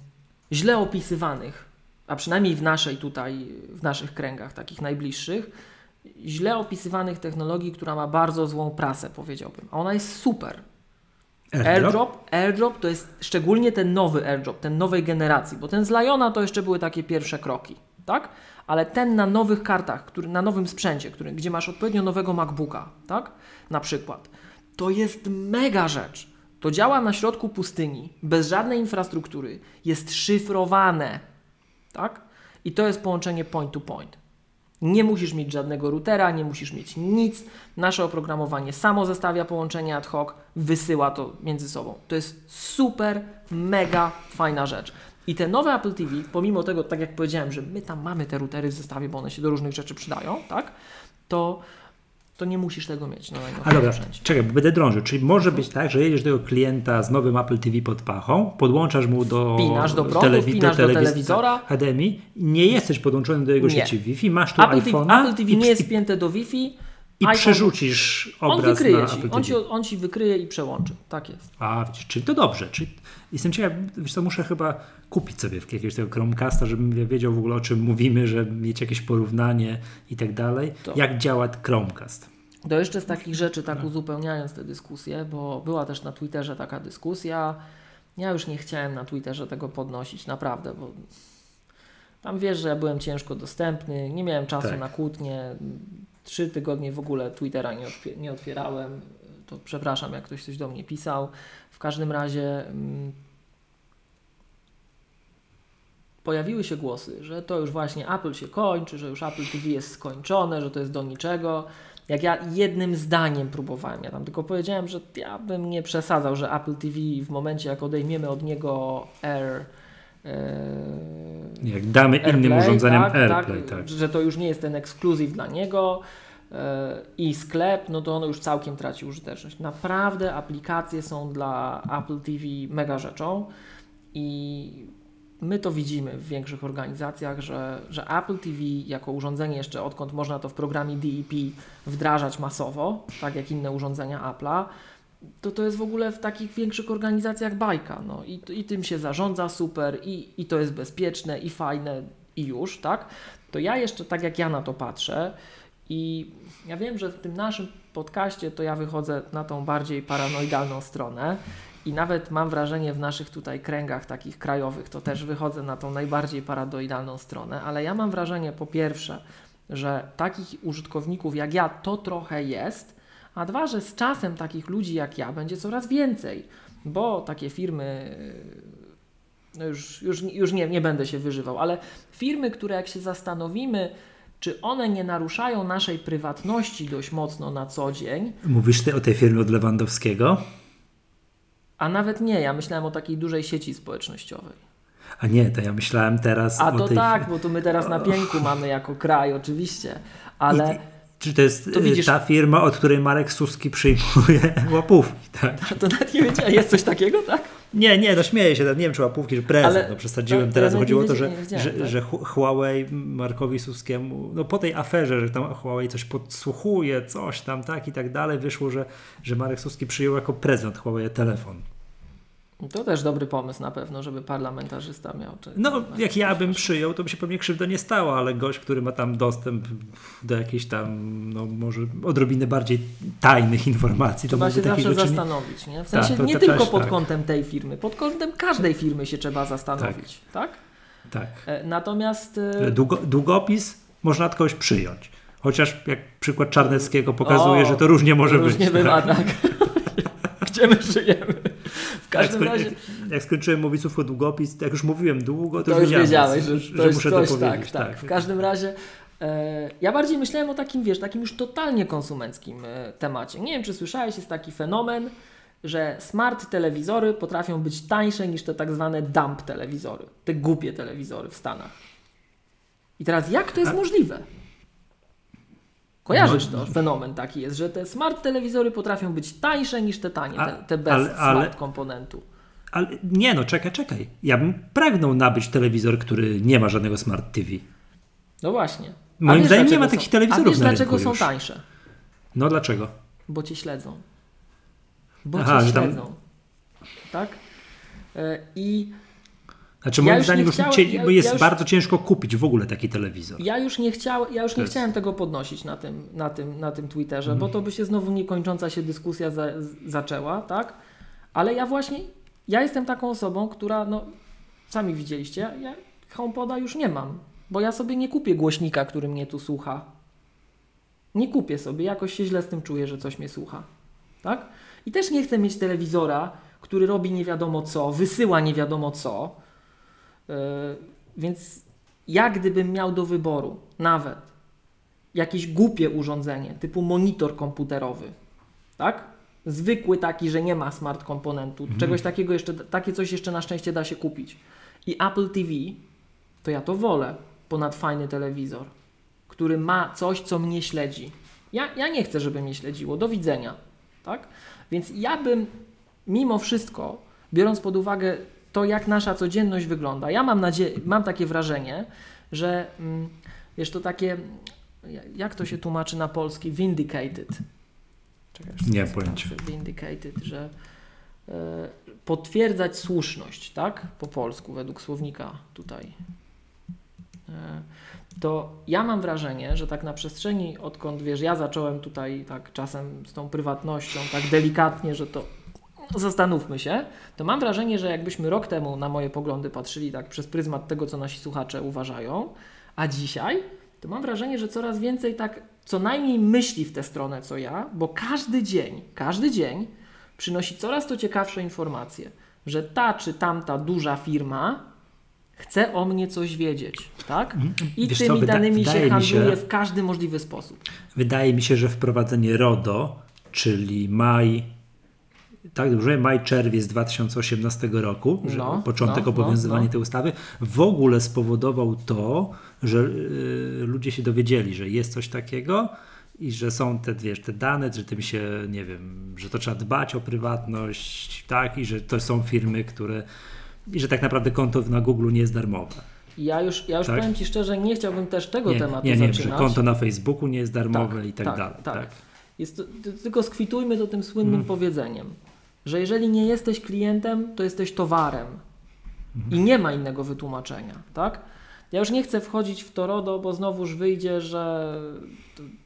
źle opisywanych, a przynajmniej w naszej tutaj, w naszych kręgach takich najbliższych, źle opisywanych technologii, która ma bardzo złą prasę, powiedziałbym. A ona jest super. AirDrop, AirDrop to jest szczególnie ten nowy AirDrop, ten nowej generacji, bo ten z Liona to jeszcze były takie pierwsze kroki, tak? Ale ten na nowych kartach, który, na nowym sprzęcie, który, gdzie masz odpowiednio nowego MacBooka, tak? Na przykład. To jest mega rzecz. To działa na środku pustyni, bez żadnej infrastruktury, jest szyfrowane, tak? I to jest połączenie point to point. Nie musisz mieć żadnego routera, nie musisz mieć nic. Nasze oprogramowanie samo zestawia połączenie ad hoc, wysyła to między sobą. To jest super, mega fajna rzecz. I te nowe Apple TV, pomimo tego, tak jak powiedziałem, że my tam mamy te routery w zestawie, bo one się do różnych rzeczy przydają, tak? To, to nie musisz tego mieć na A najnowszym dobra, sprzęcie. czekaj, bo będę drążył. Czyli może być tak, że jedziesz do tego klienta z nowym Apple TV pod pachą, podłączasz mu do, Wpinasz do prądu, telewi- wpinasz do telewiz- telewizora. HDMI, nie jesteś podłączony do jego Nie. sieci Wi-Fi, masz tu Apple TV, iPhone'a Apple TV i, nie jest i, wpięte do Wi-Fi. I iPhone- przerzucisz On obraz wykryje na ci, on ci, on ci wykryje i przełączy. Tak jest. A, widzisz, czyli to dobrze. Czyli jestem ciekaw, wiesz co, muszę chyba kupić sobie jakiegoś tego Chromecasta, żebym wiedział w ogóle o czym mówimy, żeby mieć jakieś porównanie i tak dalej. To- Jak działa Chromecast? To jeszcze z takich rzeczy, tak uzupełniając tę dyskusję, bo była też na Twitterze taka dyskusja. Ja już nie chciałem na Twitterze tego podnosić, naprawdę, bo tam wiesz, że ja byłem ciężko dostępny, nie miałem czasu Tak. na kłótnie. Trzy tygodnie w ogóle Twittera nie, nie otwierałem. To przepraszam, jak ktoś coś do mnie pisał. W każdym razie mm, pojawiły się głosy, że to już właśnie Apple się kończy, że już Apple TV jest skończone, że to jest do niczego. Jak ja jednym zdaniem próbowałem, ja tam tylko powiedziałem, że ja bym nie przesadzał, że Apple TV w momencie jak odejmiemy od niego Air Jak damy innym AirPlay, urządzeniom tak, AirPlay, tak. Że to już nie jest ten ekskluzyw dla niego e, i sklep, no to ono już całkiem traci użyteczność. Naprawdę aplikacje są dla Apple TV mega rzeczą i my to widzimy w większych organizacjach, że, że Apple TV jako urządzenie jeszcze odkąd można to w programie DEP wdrażać masowo, tak jak inne urządzenia Apple'a, to to jest w ogóle w takich większych organizacjach bajka. No. I, I tym się zarządza super, i, i to jest bezpieczne, i fajne, i już, tak? To ja jeszcze tak jak ja na to patrzę, i ja wiem, że w tym naszym podcaście to ja wychodzę na tą bardziej paranoidalną stronę. I nawet mam wrażenie w naszych tutaj kręgach takich krajowych, to też wychodzę na tą najbardziej paranoidalną stronę, ale ja mam wrażenie po pierwsze, że takich użytkowników jak ja to trochę jest, a dwa, że z czasem takich ludzi jak ja będzie coraz więcej, bo takie firmy, no już, już, już nie, nie będę się wyżywał, ale firmy, które jak się zastanowimy, czy one nie naruszają naszej prywatności dość mocno na co dzień. Mówisz ty o tej firmie od Lewandowskiego? A nawet nie, ja myślałem o takiej dużej sieci społecznościowej. A nie, to ja myślałem teraz A o to tej... tak, bo tu my teraz na pięku mamy jako kraj, oczywiście, ale... I, czy to jest To widzisz- ta firma, od której Marek Suski przyjmuje *laughs* łapówki, tak? *laughs* To nawet nie wiedziałem, jest coś takiego, tak? Nie, nie, no śmieję się, nie wiem czy łapówki, czy prezent, Ale no przesadziłem to- teraz, to chodziło o to, że, że, tak? że Hu- Huawei Markowi Suskiemu, no po tej aferze, że tam Huawei coś podsłuchuje, coś tam, tak i tak dalej, wyszło, że, że Marek Suski przyjął jako prezent Huawei telefon. To też dobry pomysł na pewno, żeby parlamentarzysta miał. Czy... No, jak ja bym przyjął, to by się pewnie krzywda nie stała, ale gość, który ma tam dostęp do jakichś tam, no może odrobinę bardziej tajnych informacji, to Trzeba byłby się takich zawsze rzeczy nie... zastanowić, nie? W sensie Tak, to- nie to tylko też pod tak. kątem tej firmy, pod kątem każdej firmy się trzeba zastanowić, tak? Tak. E, Natomiast e, Długo, długopis można od kogoś przyjąć. Chociaż jak przykład Czarneckiego pokazuje, O, że to różnie może różnie być. bywa, tak. tak. *laughs* Gdzie my żyjemy? W Jak, każdym skoń- razie jak, jak skończyłem mówić słówko długopis, jak już mówiłem długo, to, to już wiedziałeś, że, że, jest muszę coś, to tak, powiedzieć. tak, W każdym razie e, ja bardziej myślałem o takim, wiesz, takim już totalnie konsumenckim e, temacie. Nie wiem, czy słyszałeś, jest taki fenomen, że smart telewizory potrafią być tańsze niż te tak zwane dump telewizory, te głupie telewizory w Stanach. I teraz jak to jest A- możliwe? Kojarzysz No, to? Fenomen taki jest, że te smart telewizory potrafią być tańsze niż te tanie, A- te, te bez ale- ale- smart komponentu. Ale nie no, czekaj, czekaj. Ja bym pragnął nabyć telewizor, który nie ma żadnego smart TV. No właśnie. A Moim zdaniem nie ma takich są- telewizorów A wiesz na dlaczego są już. tańsze? No dlaczego? Bo cię śledzą. Bo Aha, cię że tam- śledzą. Tak? E, I Znaczy Ja moim już zdaniem już chciałem- ja- bo jest ja już- bardzo ciężko kupić w ogóle taki telewizor. ja już nie, chciał, ja już nie jest- chciałem tego podnosić na tym, na tym, na tym Twitterze, Mhm. bo to by się znowu niekończąca się dyskusja za, zaczęła, tak? Ale ja właśnie, ja jestem taką osobą, która, no, sami widzieliście, ja, ja HomePoda już nie mam, bo ja sobie nie kupię głośnika, który mnie tu słucha. Nie kupię sobie, jakoś się źle z tym czuję, że coś mnie słucha, tak? I też nie chcę mieć telewizora, który robi nie wiadomo co, wysyła nie wiadomo co, więc ja gdybym miał do wyboru nawet jakieś głupie urządzenie typu monitor komputerowy, tak? Zwykły taki, że nie ma smart komponentu, czegoś takiego jeszcze, takie coś jeszcze na szczęście da się kupić. I Apple TV, to ja to wolę ponad fajny telewizor, który ma coś, co mnie śledzi. Ja, ja nie chcę, żeby mnie śledziło. Do widzenia. Tak? Więc ja bym mimo wszystko, biorąc pod uwagę to, jak nasza codzienność wygląda, ja mam, mam takie wrażenie, że mm, wiesz, to takie, jak to się tłumaczy na polski, vindicated. Czekaj, Nie sprawdzę. Vindicated, że e, potwierdzać słuszność, tak? Po polsku, według słownika tutaj. E, to ja mam wrażenie, że tak na przestrzeni, odkąd wiesz, ja zacząłem tutaj tak czasem z tą prywatnością, tak delikatnie, że to zastanówmy się, to mam wrażenie, że jakbyśmy rok temu na moje poglądy patrzyli tak przez pryzmat tego, co nasi słuchacze uważają, a dzisiaj, to mam wrażenie, że coraz więcej tak co najmniej myśli w tę stronę, co ja, bo każdy dzień, każdy dzień przynosi coraz to ciekawsze informacje, że ta czy tamta duża firma chce o mnie coś wiedzieć, tak? I Wiesz co, tymi wyda- danymi się mi się- handluje w każdy możliwy sposób. Wydaje mi się, że wprowadzenie RODO, czyli maj, tak dobrze, maj, czerwiec 2018 roku, że No, początek no, obowiązywania no, no. tej ustawy, w ogóle spowodował to, że y, ludzie się dowiedzieli, że jest coś takiego i że są te, wiesz, te dane, że tym się, nie wiem, że to trzeba dbać o prywatność, tak, i że to są firmy, które, i że tak naprawdę konto na Google nie jest darmowe. Ja już, ja już Tak. powiem Ci szczerze, nie chciałbym też tego Nie, tematu nie, nie, że zaczynać. konto na Facebooku nie jest darmowe i tak, tak, dalej. tak. Tak. Jest tylko skwitujmy to tym słynnym Mm. powiedzeniem, że jeżeli nie jesteś klientem, to jesteś towarem. I nie ma innego wytłumaczenia, tak? Ja już nie chcę wchodzić w to RODO, bo znowuż wyjdzie, że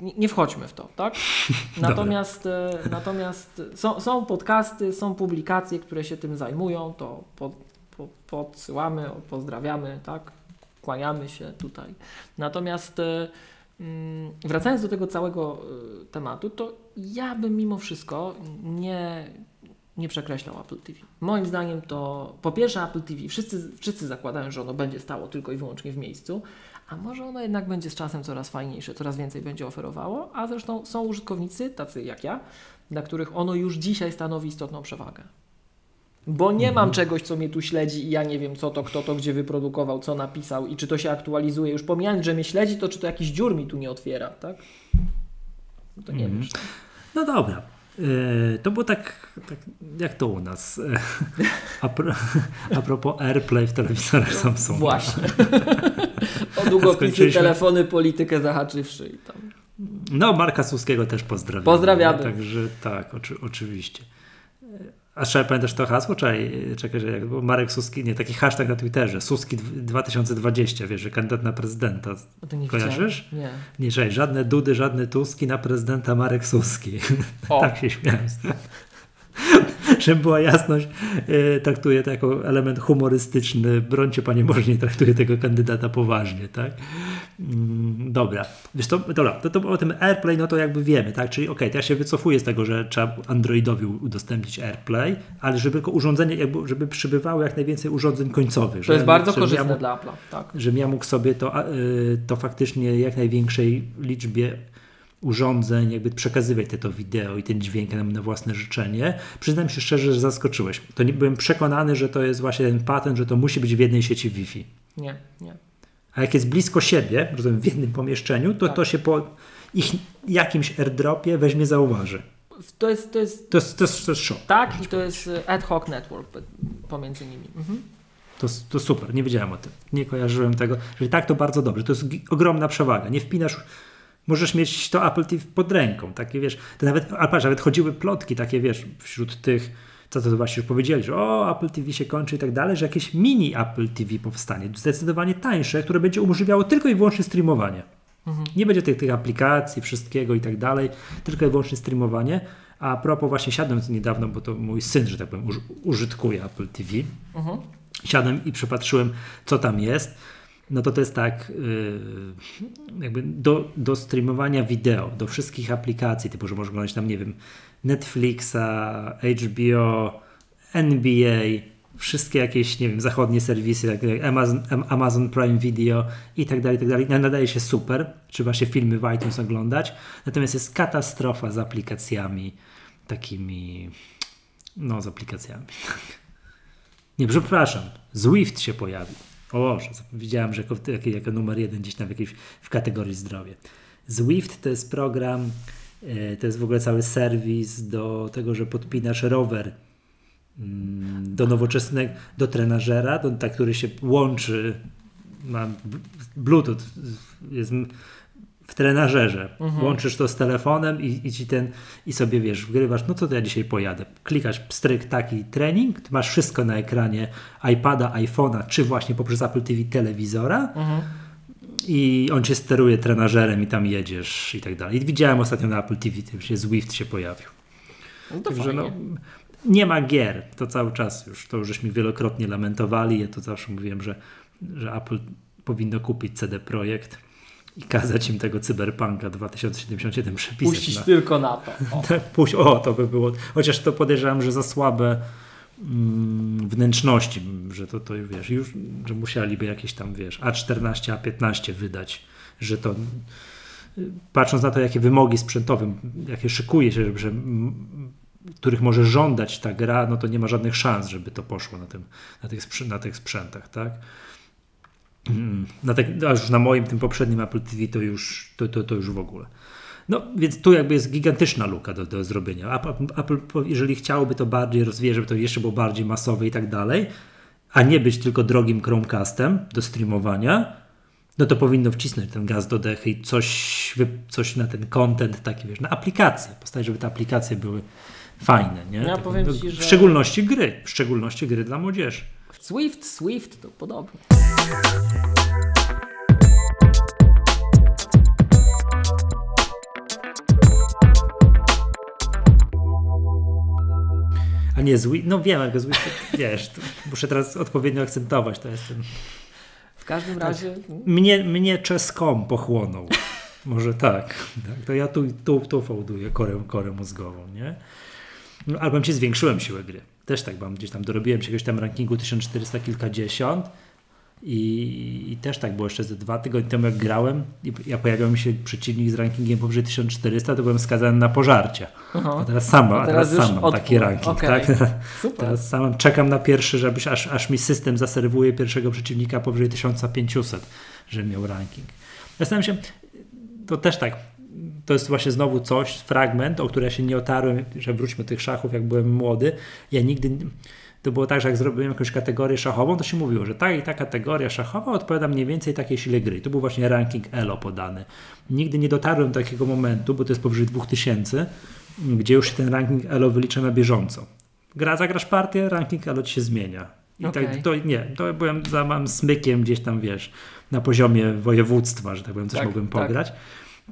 nie, wchodźmy w to, tak? *laughs* Natomiast, e, natomiast są, są podcasty, są publikacje, które się tym zajmują, to pod, po, podsyłamy, pozdrawiamy, tak? Kłaniamy się tutaj. Natomiast e, mm, wracając do tego całego e, tematu, to ja bym mimo wszystko nie, nie przekreślał Apple TV. Moim zdaniem to po pierwsze Apple TV, wszyscy, wszyscy zakładają, że ono będzie stało tylko i wyłącznie w miejscu, a może ono jednak będzie z czasem coraz fajniejsze, coraz więcej będzie oferowało, a zresztą są użytkownicy, tacy jak ja, dla których ono już dzisiaj stanowi istotną przewagę. Bo nie mam czegoś, co mnie tu śledzi i ja nie wiem, co to, kto to, gdzie wyprodukował, co napisał i czy to się aktualizuje. Już pomijając, że mnie śledzi, to czy to jakiś dziur mi tu nie otwiera, tak? No to nie Mhm. wiesz. No dobra. Yy, To było tak, tak jak to u nas. Yy, A, pro, a propos AirPlay w telewizorach Samsunga. Właśnie. *laughs* o długopisy, telefony, politykę zahaczywszy i tam. No, Marka Suskiego też pozdrawiamy. Pozdrawiamy. Także tak, oczy, oczywiście. A trzeba pamiętasz to hasło? Czekaj, czekaj, że jak było Marek Suski, nie, taki hashtag na Twitterze, Suski dw- 2020, wiesz, że kandydat na prezydenta. No to nie Kojarzysz? widziałem. Nie. Nie, czekaj, żadne Dudy, żadne Tuski na prezydenta Marek Suski. *laughs* Tak się śmiałem. *laughs* Żeby była jasność, e, traktuję to jako element humorystyczny. Brońcie panie, może nie traktuję tego kandydata poważnie, tak? Mm, dobra. Wiesz to, dobra, to, to o tym AirPlay, no to jakby wiemy, tak? Czyli okej, to ja się wycofuję z tego, że trzeba Androidowi udostępnić AirPlay, ale żeby tylko urządzenie, jakby, żeby przybywało jak najwięcej urządzeń końcowych. To jest bardzo żebym ja korzystne mógł- dla Apple'a. Tak. żebym ja mógł sobie to, y, to faktycznie jak największej liczbie urządzeń jakby przekazywać te to wideo i ten dźwięk na, na własne życzenie. Przyznam się szczerze, że zaskoczyłeś. To nie byłem przekonany, że to jest właśnie ten patent, że to musi być w jednej sieci Wi-Fi. Nie, nie. A jak jest blisko siebie, rozumiem, w jednym pomieszczeniu, to Tak. to się po ich jakimś airdropie weźmie zauważy. To jest, to jest To jest, to jest, to jest szok. tak i to jest ad hoc network pomiędzy nimi. Mhm. To, to super, nie wiedziałem o tym. Nie kojarzyłem tego. Że tak to bardzo dobrze. To jest ogromna przewaga. Nie wpinasz. Możesz mieć to Apple TV pod ręką. Takie wiesz. To nawet, patrz, nawet chodziły plotki takie, wiesz, wśród tych, co to właśnie już powiedzieli, że o, Apple TV się kończy i tak dalej, że jakieś mini Apple TV powstanie. Zdecydowanie tańsze, które będzie umożliwiało tylko i wyłącznie streamowanie. Nie będzie tych, tych aplikacji, wszystkiego i tak dalej, tylko i wyłącznie streamowanie. A propos, właśnie siadłem niedawno, bo to mój syn, że tak powiem, uż, użytkuje Apple TV Mhm. siadłem i przypatrzyłem, co tam jest, no to to jest tak, yy, jakby do, do streamowania wideo, do wszystkich aplikacji, typu, że możesz oglądać tam, nie wiem, Netflixa, HBO, NBA, wszystkie jakieś, nie wiem, zachodnie serwisy, jak Amazon, Am- Amazon Prime Video i tak dalej, i tak dalej. Nadaje się super, czy właśnie filmy w iTunes oglądać, natomiast jest katastrofa z aplikacjami takimi, no z aplikacjami. *laughs* Nie, przepraszam, Zwift się pojawił. O Boże, widziałem, że jako, jako, numer jeden gdzieś tam w, jakiejś, w kategorii zdrowie. Zwift to jest program, e, to jest w ogóle cały serwis do tego, że podpinasz rower mm, do nowoczesnego, do trenażera, do, tak, który się łączy, ma Bluetooth, jest w trenażerze. Łączysz to z telefonem i, i ci ten, i sobie wiesz, wgrywasz, no co to ja dzisiaj pojadę. Klikasz pstryk taki trening, ty masz wszystko na ekranie iPada, iPhone'a, czy właśnie poprzez Apple TV telewizora Mhm. i on cię steruje trenażerem i tam jedziesz i tak dalej. I widziałem ostatnio na Apple TV, się Zwift się pojawił. No to Także no, nie ma gier, to cały czas już, to już żeśmy wielokrotnie lamentowali, ja to zawsze mówiłem, że, że Apple powinno kupić CD Projekt i kazać im tego Cyberpunka 2077 przepisać. Puścić na, tylko na to. *laughs* O. tak, puść, o, to by było, chociaż to podejrzewam, że za słabe mm, wnętrzności, że to, to wiesz, już, że musieliby jakieś tam, wiesz, A14, A15 wydać, że to patrząc na to, jakie wymogi sprzętowe, jakie szykuje się, że, że których może żądać ta gra, no to nie ma żadnych szans, żeby to poszło na, tym, na, tych, sprzę- na tych sprzętach, tak? Mm, Na, tak, a już na moim, tym poprzednim Apple TV to już, to, to, to już w ogóle. No, więc tu jakby jest gigantyczna luka do, do zrobienia. Apple, Apple, jeżeli chciałoby to bardziej rozwijać, żeby to jeszcze było bardziej masowe i tak dalej, a nie być tylko drogim Chromecastem do streamowania, no to powinno wcisnąć ten gaz do dechy i coś, coś na ten content taki, wiesz, na aplikacje, postawić, żeby te aplikacje były fajne, nie? Ja tak, powiem no, ci, w że- szczególności gry, w szczególności gry dla młodzieży. Swift, Swift to podobnie. A nie zły, no wiem, jak zły, wiesz, muszę teraz odpowiednio akcentować, to jest ten... W każdym razie Mnie, mnie czeskom pochłonął. Może tak, tak. To ja tu, tu, tu fałduję korę, korę mózgową, nie? No, album ci zwiększyłem siłę gry. Też tak mam, gdzieś tam dorobiłem się jakiegoś tam rankingu 1400 kilkadziesiąt i, i też tak było jeszcze ze dwa tygodnie temu jak grałem i ja pojawiał mi się przeciwnik z rankingiem powyżej 1400, to byłem skazany na pożarcie. Aha. A teraz sam, A teraz teraz sam mam taki ranking, Okej. tak? *laughs* super. Teraz sam czekam na pierwszy, żebyś aż, aż mi system zaserwuje pierwszego przeciwnika powyżej 1500, że miał ranking. Zastanawiam się, to też tak, to jest właśnie znowu coś, fragment, o który ja się nie otarłem, że wróćmy do tych szachów, jak byłem młody. Ja nigdy, to było tak, że jak zrobiłem jakąś kategorię szachową, to się mówiło, że ta i ta kategoria szachowa odpowiada mniej więcej takiej sile gry. To był właśnie ranking ELO podany. Nigdy nie dotarłem do takiego momentu, bo to jest powyżej 2000, gdzie już się ten ranking ELO wylicza na bieżąco. Gra, zagrasz partię, ranking ELO ci się zmienia. I Okej. tak, to nie, to byłem za mam smykiem gdzieś tam, wiesz, na poziomie województwa, że tak powiem, coś Tak, mogłem tak. pograć. Tak,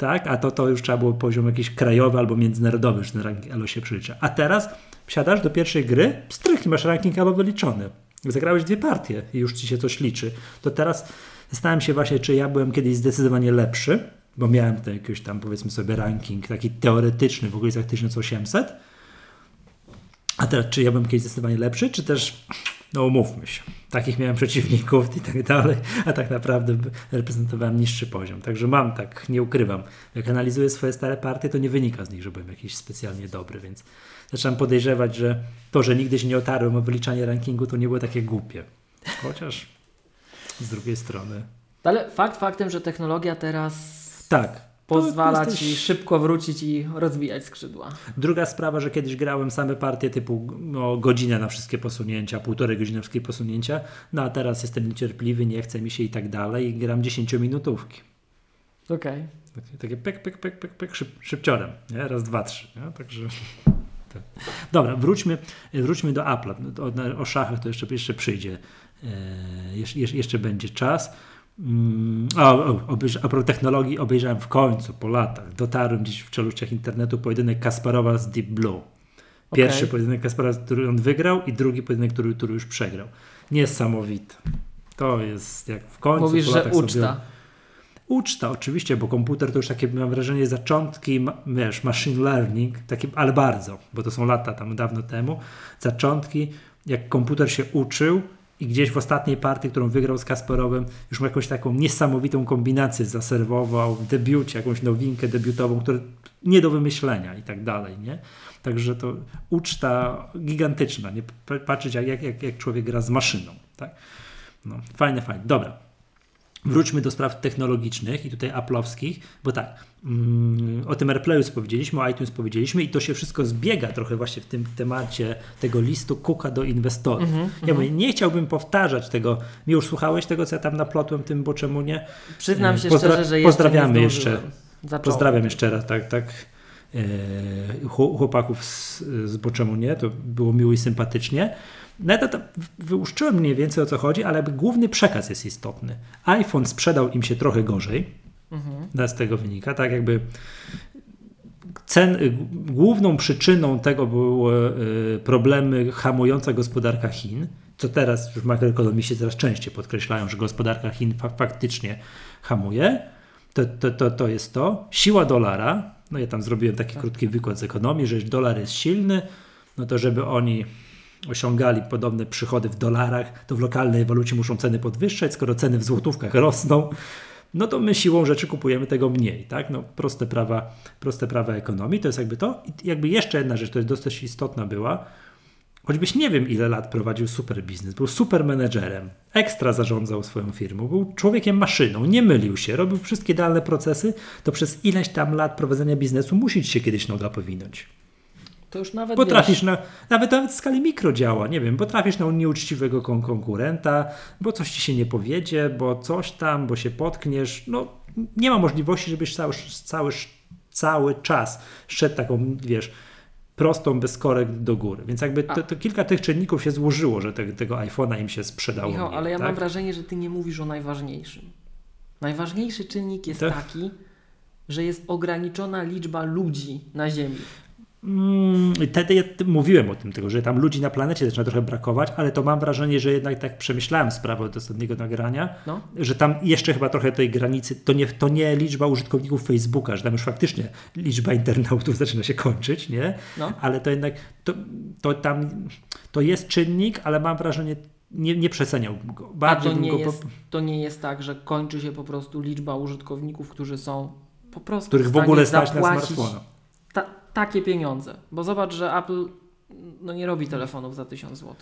a to, to już trzeba było poziom jakiś krajowy albo międzynarodowy, że ten ranking ELO się przylicza. A teraz wsiadasz do pierwszej gry, strych masz ranking ELO wyliczony. Zagrałeś dwie partie i już ci się coś liczy. To teraz zastanawiam się właśnie, czy ja byłem kiedyś zdecydowanie lepszy, bo miałem tutaj jakiś tam powiedzmy sobie ranking taki teoretyczny w okolicach 1800, a teraz, czy ja byłem kiedyś zdecydowanie lepszy, czy też, no umówmy się, takich miałem przeciwników i tak dalej, a tak naprawdę reprezentowałem niższy poziom. Także mam tak, nie ukrywam. Jak analizuję swoje stare partie, to nie wynika z nich, że byłem jakiś specjalnie dobry, więc zaczynam podejrzewać, że to, że nigdy się nie otarłem o wyliczanie rankingu, to nie było takie głupie. Chociaż z drugiej strony. Ale fakt faktem, że technologia teraz Tak. Pozwala jesteś- ci szybko wrócić i rozwijać skrzydła. Druga sprawa, że kiedyś grałem same partie typu no, godzinę na wszystkie posunięcia, półtorej godziny na wszystkie posunięcia, no a teraz jestem niecierpliwy, nie chce mi się i tak dalej i gram 10-minutówki. Okej. Takie, takie pyk, pyk, pyk, pyk, pyk, szyb, szybciorem, nie? raz, dwa, trzy, nie? także... *laughs* Tak. Dobra, wróćmy, wróćmy do Apple'a. O, o szachach to jeszcze, jeszcze przyjdzie, e, jeszcze, jeszcze będzie czas. Mm, O, o, obejrz- a propos technologii obejrzałem w końcu, po latach, dotarłem gdzieś w czeluściach internetu pojedynek Kasparowa z Deep Blue. Pierwszy Okej. pojedynek Kasparowa, który on wygrał i drugi pojedynek, który, który już przegrał. Niesamowite. To jest jak w końcu Mówisz, po że latach sobie- uczta. Uczta, oczywiście, bo komputer to już takie, mam wrażenie, zaczątki, wiesz, machine learning, takie, ale bardzo, bo to są lata tam dawno temu, zaczątki, jak komputer się uczył i gdzieś w ostatniej partii, którą wygrał z Kasparowem, już ma jakąś taką niesamowitą kombinację zaserwował w debiucie, jakąś nowinkę debiutową, która nie do wymyślenia i tak dalej, nie? Także to uczta gigantyczna, nie? Patrzeć jak, jak, jak człowiek gra z maszyną, tak? No, fajne, fajne. Dobra. Wróćmy do spraw technologicznych i tutaj Apple'owskich, bo tak, mm, o tym AirPlayu powiedzieliśmy, o iTunes powiedzieliśmy i to się wszystko zbiega trochę właśnie w tym temacie tego listu Cooka do inwestorów. Mhm, ja mówię, nie chciałbym powtarzać tego. Mi już słuchałeś tego, co ja tam naplotłem tym, bo czemu nie? Przyznam E, się pozdra- szczerze, że jeszcze pozdrawiamy nie jeszcze. Zacząłem. Pozdrawiam jeszcze raz, tak, tak. E, chł- chłopaków z, z Boczemu nie, to było miło i sympatycznie. No to, to wyłuszczyłem mniej więcej o co chodzi, ale główny przekaz jest istotny. iPhone sprzedał im się trochę gorzej, Mhm. no z tego wynika, tak jakby cen, y, główną przyczyną tego były y, problemy hamująca gospodarka Chin, co teraz już makroekonomiści coraz częściej podkreślają, że gospodarka Chin fa- faktycznie hamuje. To, to, to, to jest to. Siła dolara, no ja tam zrobiłem taki krótki wykład z ekonomii, że dolar jest silny, no to żeby oni osiągali podobne przychody w dolarach, to w lokalnej walucie muszą ceny podwyższać, skoro ceny w złotówkach rosną, no to my siłą rzeczy kupujemy tego mniej, tak? No, proste prawa, proste prawa ekonomii, to jest jakby to. I jakby jeszcze jedna rzecz, to jest dosyć istotna była, choćbyś nie wiem ile lat prowadził super biznes, był super menedżerem, ekstra zarządzał swoją firmą, był człowiekiem maszyną, nie mylił się, robił wszystkie idealne procesy, to przez ileś tam lat prowadzenia biznesu musi ci się kiedyś noga powinąć. To już nawet Potrafisz wiesz, na, nawet, nawet w skali mikro działa, nie wiem, potrafisz na nieuczciwego kon konkurenta, bo coś ci się nie powiedzie, bo coś tam, bo się potkniesz, no nie ma możliwości, żebyś cały, cały, cały czas szedł taką, wiesz, prostą, bez korek do góry. Więc jakby to, to kilka tych czynników się złożyło, że te, tego iPhone'a im się sprzedało. Michał, mniej, ale ja tak? mam wrażenie, że ty nie mówisz o najważniejszym. Najważniejszy czynnik jest To- taki, że jest ograniczona liczba ludzi na Ziemi. Mm, Wtedy ja mówiłem o tym, tego, że tam ludzi na planecie zaczyna trochę brakować, ale to mam wrażenie, że jednak tak przemyślałem sprawę od ostatniego nagrania, No. że tam jeszcze chyba trochę tej granicy, to nie, to nie liczba użytkowników Facebooka, że tam już faktycznie liczba internautów *laughs* zaczyna się kończyć, nie? No. Ale to jednak, to, to tam, to jest czynnik, ale mam wrażenie, nie, nie przeceniałbym go. A Bardziej to bym nie, go jest, po, to nie jest tak, że kończy się po prostu liczba użytkowników, którzy są po prostu których w stanie ogóle stać na smartfona. Ta, takie pieniądze. Bo zobacz, że Apple no, nie robi telefonów za 1000 zł.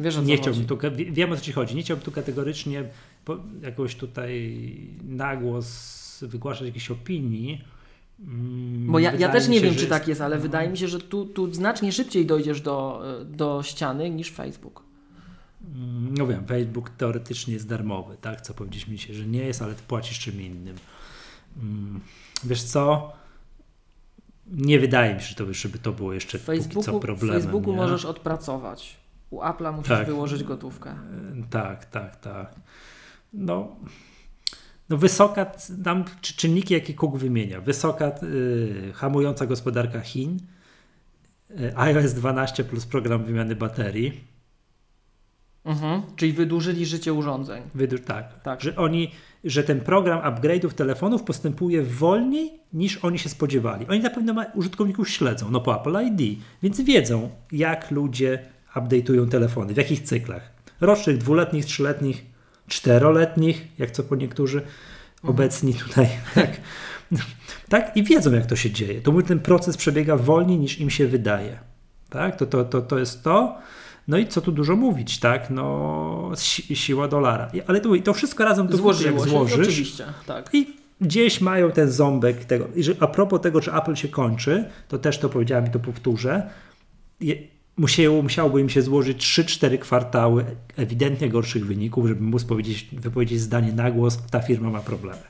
Wiesz Nie chciałbym tu, wie- wiem o co ci chodzi, nie chciałbym tu kategorycznie po, jakoś tutaj nagłos wygłaszać jakiejś opinii. Mm, Bo ja, ja też nie się, wiem, czy jest- tak jest, ale no. wydaje mi się, że tu, tu znacznie szybciej dojdziesz do, do ściany niż Facebook. Mm, No wiem, Facebook teoretycznie jest darmowy, tak? Co powiedzieliśmy się, że nie jest, ale ty płacisz czym innym. Mm, Wiesz co? Nie wydaje mi się, że to, żeby to było jeszcze W póki co Facebooku, w problemem. Facebooku nie? możesz odpracować. U Apple'a musisz Tak. wyłożyć gotówkę. E, Tak, tak, tak. No, no wysoka, tam czy- czynniki, jakie Cook wymienia. Wysoka, y, hamująca gospodarka Chin, y, iOS 12 plus program wymiany baterii. Mhm. Czyli wydłużyli życie urządzeń. Tak, Tak. Że oni, że ten program upgrade'ów telefonów postępuje wolniej niż oni się spodziewali. Oni na pewno użytkowników śledzą, no po Apple ID, więc wiedzą, jak ludzie update'ują telefony, w jakich cyklach. Rocznych, dwuletnich, trzyletnich, czteroletnich, jak co po niektórzy obecni tutaj. *laughs* Tak. tak, i wiedzą, jak to się dzieje. To mówi, ten proces przebiega wolniej niż im się wydaje. Tak, to, to, to, to jest to. No i co tu dużo mówić, tak? No, si siła dolara. Ale to, to wszystko razem to Złożyło jak się, złożysz. oczywiście. Tak. I gdzieś mają ten ząbek tego. I że a propos tego, że Apple się kończy, to też to powiedziałem i to powtórzę. Je, musiało, musiałoby im się złożyć 3-4 kwartały ewidentnie gorszych wyników, żeby móc powiedzieć, wypowiedzieć zdanie na głos, ta firma ma problemy.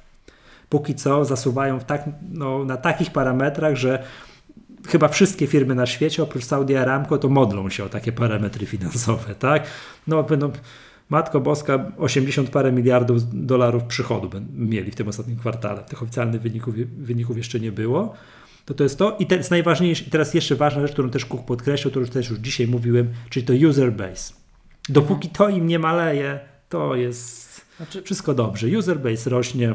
Póki co zasuwają w tak, no, na takich parametrach, że chyba wszystkie firmy na świecie, oprócz Saudi Aramco, to modlą się o takie parametry finansowe, tak? No, będą, Matko Boska, 80 parę miliardów dolarów przychodu mieli w tym ostatnim kwartale. Tych oficjalnych wyników, wyników jeszcze nie było. To to jest to. I to jest najważniejsze, i teraz jeszcze ważna rzecz, którą też Cook podkreślił, którą też już dzisiaj mówiłem, czyli to user base. Dopóki to im nie maleje, to jest Znaczy, wszystko dobrze. User base rośnie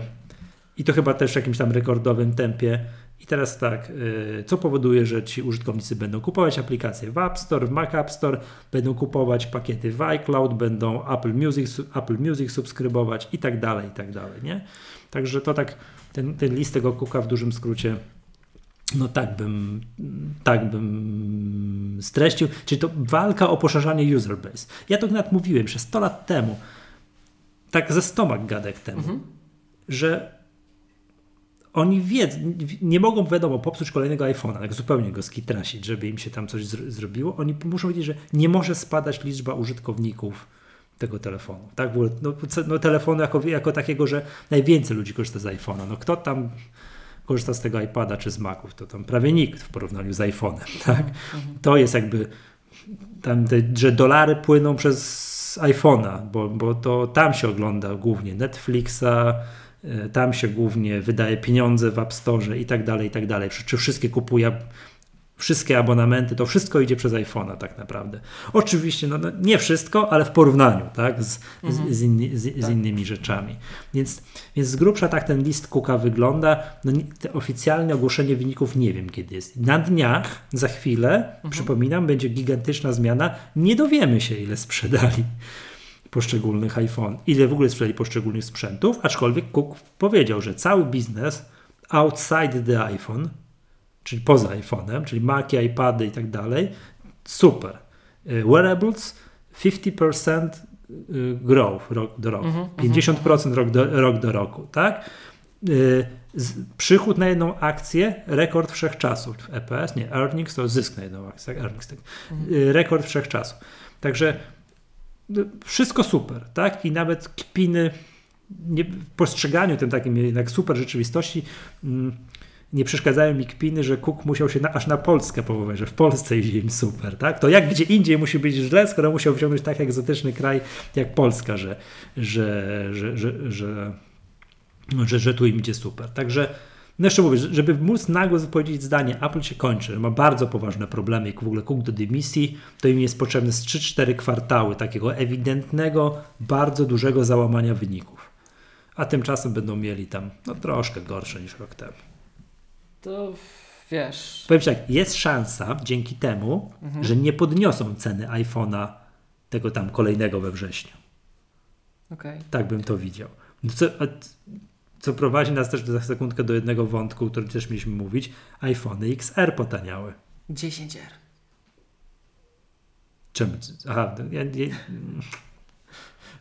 i to chyba też w jakimś tam rekordowym tempie. I teraz tak, y, co powoduje, że ci użytkownicy będą kupować aplikacje w App Store, w Mac App Store, będą kupować pakiety w iCloud, będą Apple Music, Apple Music subskrybować i tak dalej, i tak dalej, nie? Także to tak, ten, ten list tego kuka w dużym skrócie, no tak bym, tak bym streścił. Czyli to walka o poszerzanie user base. Ja to nawet mówiłem przez 100 lat temu, tak ze stomak gadek temu, Mhm. że oni wiedzą, nie mogą wiadomo popsuć kolejnego iPhone'a, tak zupełnie go skitrasić, żeby im się tam coś zr- zrobiło. Oni muszą wiedzieć, że nie może spadać liczba użytkowników tego telefonu. Tak, w ogóle, no, no telefonu jako, jako takiego, że najwięcej ludzi korzysta z iPhone'a. No kto tam korzysta z tego iPada czy z Maców, to tam prawie nikt w porównaniu z iPhone'em, *laughs* tak? To jest jakby tam, te, że dolary płyną przez iPhone'a, bo, bo to tam się ogląda głównie Netflixa, tam się głównie wydaje pieniądze w App Store i tak dalej, i tak dalej. Czy, czy wszystkie kupuje, wszystkie abonamenty, to wszystko idzie przez iPhone'a tak naprawdę. Oczywiście, no, no nie wszystko, ale w porównaniu, tak, z, Mhm. z, z, inni, z, Tak. innymi rzeczami. Więc, więc z grubsza tak ten list Cooka wygląda. No, oficjalne ogłoszenie wyników nie wiem kiedy jest. Na dniach, za chwilę, przypominam, będzie gigantyczna zmiana. Nie dowiemy się, ile sprzedali poszczególnych iPhone, ile w ogóle sprzedali poszczególnych sprzętów, aczkolwiek Cook powiedział, że cały biznes outside the iPhone, czyli poza iPhone'em, czyli Maci, iPady i tak dalej, super. Y, Wearables 50% y, growth rok do roku, Mhm, 50% rok do, rok do roku, tak? Y, przychód na jedną akcję, rekord wszechczasów. EPS, nie, earnings to zysk na jedną akcję, tak? earnings, tak. Mhm. rekord wszechczasów. Także wszystko super, tak? I nawet kpiny nie, w postrzeganiu tym takim jednak super rzeczywistości mm, nie przeszkadzają mi kpiny, że Cook musiał się na, aż na Polskę powołać, że w Polsce idzie im super, tak? To jak gdzie indziej musi być źle, skoro musiał wziąć tak egzotyczny kraj jak Polska, że, że, że, że, że, że, że tu im idzie super. Także no jeszcze mówię, żeby móc nagło wypowiedzieć zdanie, Apple się kończy, ma bardzo poważne problemy i w ogóle Cook do dymisji, to im jest potrzebne z 3-4 kwartały takiego ewidentnego, bardzo dużego załamania wyników. A tymczasem będą mieli tam no, troszkę gorsze niż rok temu. To wiesz. Powiem tak, jest szansa dzięki temu, mhm. że nie podniosą ceny iPhone'a tego tam kolejnego we wrześniu. Okay. Tak bym to widział. No co, co prowadzi nas też za sekundkę do jednego wątku, o którym też mieliśmy mówić. iPhone XR potaniały. 10R. Czemu? Aha, ja, ja...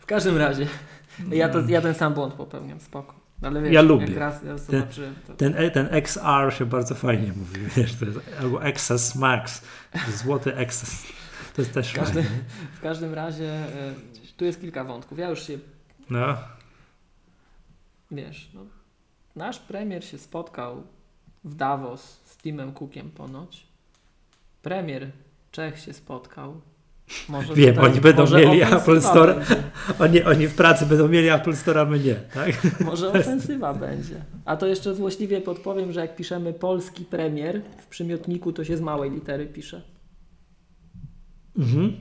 W każdym razie, ja, to, ja ten sam błąd popełniam, spoko. Ale wiesz, ja lubię. Raz, ja ten, to... ten, e, ten, XR się bardzo fajnie mówi, wiesz, to jest, albo XS Max, złoty XS. To jest też fajnie. W każdym razie y, tu jest kilka wątków. Ja już się. No. Wiesz, no, nasz premier się spotkał w Davos z Timem Cookiem ponoć. Premier Czech się spotkał może Wiem, tutaj, oni będą mieli Apple Store. Oni, oni w pracy będą mieli Apple Store, a my nie. Tak? Może ofensywa będzie. A to jeszcze złośliwie podpowiem, że jak piszemy polski premier w przymiotniku, to się z małej litery pisze. Mhm.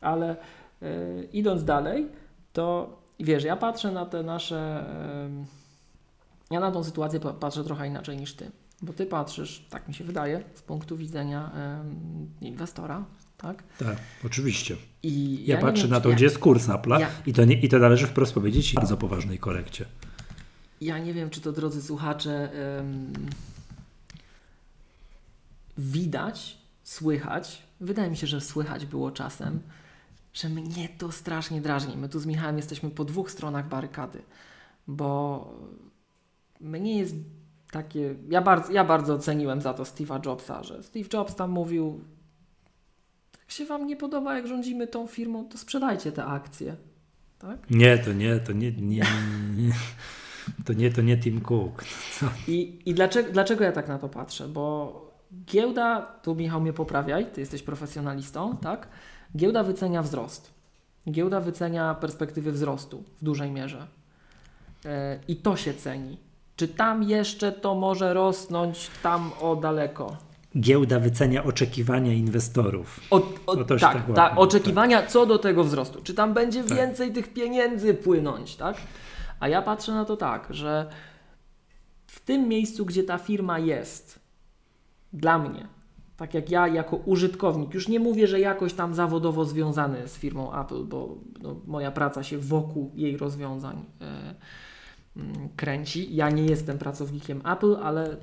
Ale y, idąc dalej, to wiesz, ja patrzę na te nasze. Ja na tą sytuację patrzę trochę inaczej niż ty. Bo ty patrzysz, tak mi się wydaje, z punktu widzenia inwestora, tak? Tak, oczywiście. I ja, ja patrzę wiem, na to, ja, gdzie jest kurs Apple'a ja, i, to nie, i to należy wprost powiedzieć bardzo poważnej korekcie. Ja nie wiem, czy to, drodzy słuchacze, um, widać, słychać. Wydaje mi się, że słychać było czasem, że mnie to strasznie drażni. My tu z Michałem jesteśmy po dwóch stronach barykady, bo mnie jest takie. Ja bardzo, ja bardzo oceniłem za to Steve'a Jobsa, że Steve Jobs tam mówił jak się Wam nie podoba, jak rządzimy tą firmą, to sprzedajcie te akcje. Tak? Nie, to nie, to nie, nie, nie *laughs* to nie, to nie Tim Cook. *laughs* I, i dlaczego, dlaczego ja tak na to patrzę? Bo giełda, tu Michał mnie poprawiaj, ty jesteś profesjonalistą, tak? Giełda wycenia wzrost. Giełda wycenia perspektywy wzrostu w dużej mierze. Yy, I to się ceni. Czy tam jeszcze to może rosnąć tam o daleko? giełda wycenia oczekiwania inwestorów. O, o, tak, tak, ta, tak. oczekiwania tak. co do tego wzrostu. Czy tam będzie tak. więcej tych pieniędzy płynąć, tak? A ja patrzę na to tak, że w tym miejscu, gdzie ta firma jest, dla mnie, tak jak ja jako użytkownik, już nie mówię, że jakoś tam zawodowo związany z firmą Apple, bo no, moja praca się wokół jej rozwiązań e, mm, kręci. Ja nie jestem pracownikiem Apple, ale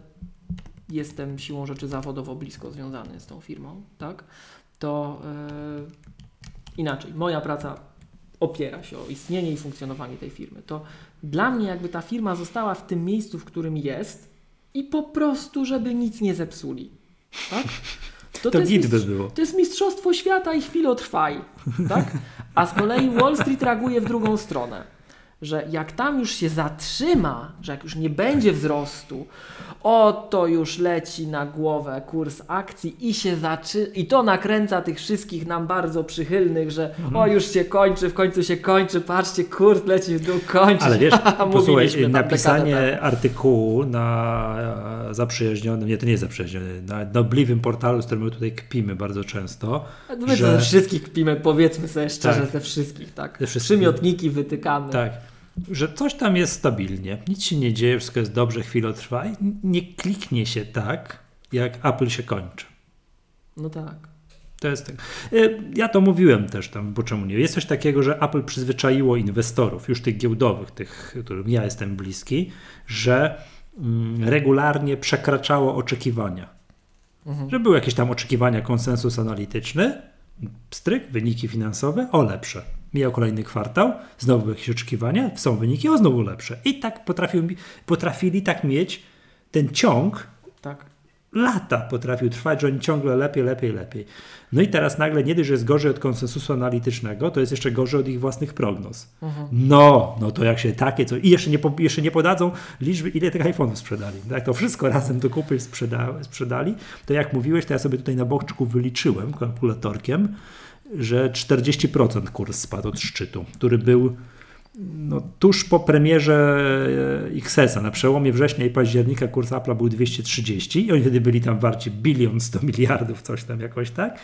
jestem siłą rzeczy zawodowo blisko związany z tą firmą, tak, to yy, inaczej, moja praca opiera się o istnienie i funkcjonowanie tej firmy. To dla mnie jakby ta firma została w tym miejscu, w którym jest i po prostu, żeby nic nie zepsuli. Tak? To, *laughs* to, to, jest by było. to jest mistrzostwo świata i chwilotrwaj. Tak? A z kolei Wall Street reaguje w drugą stronę że jak tam już się zatrzyma, że jak już nie będzie wzrostu, oto już leci na głowę kurs akcji i się zaczy i to nakręca tych wszystkich nam bardzo przychylnych, że mhm. o już się kończy, w końcu się kończy, patrzcie, kurs leci w dół, kończy. Ale wiesz, *laughs* posłuchaj, napisanie artykułu na e, zaprzyjaźnionym, nie to nie jest zaprzyjaźniony, na nobliwym portalu, z którym my tutaj kpimy bardzo często. My że... ze wszystkich kpimy, powiedzmy sobie szczerze, tak. ze wszystkich, tak. Ze wszystkich. Przymiotniki wytykamy. Tak że coś tam jest stabilnie, nic się nie dzieje, wszystko jest dobrze, chwilę trwa i nie kliknie się tak, jak Apple się kończy. No tak. To jest tak. E, ja to mówiłem też tam, bo czemu nie? Jest coś takiego, że Apple przyzwyczaiło inwestorów, już tych giełdowych, tych, którym ja jestem bliski, że mm, regularnie przekraczało oczekiwania. Mhm. Że były jakieś tam oczekiwania, konsensus analityczny, Stryk, wyniki finansowe, o lepsze. Mijał kolejny kwartał, znowu były jakieś oczekiwania, są wyniki, o znowu lepsze. I tak potrafił, potrafili tak mieć ten ciąg, Tak. lata potrafił trwać, że oni ciągle lepiej, lepiej, lepiej. No i teraz nagle nie dość, że jest gorzej od konsensusu analitycznego, to jest jeszcze gorzej od ich własnych prognoz. No, no to jak się takie co... I jeszcze nie, jeszcze nie podadzą liczby, ile tych iPhone'ów sprzedali. Jak to wszystko razem do kupy sprzeda, sprzedali, to jak mówiłeś, to ja sobie tutaj na boczku wyliczyłem kalkulatorkiem, że 40% kurs spadł od szczytu, który był no, tuż po premierze e, XS-a, na przełomie września i października kurs Apple był 230 i oni wtedy byli tam warci bilion 100 miliardów, coś tam jakoś tak.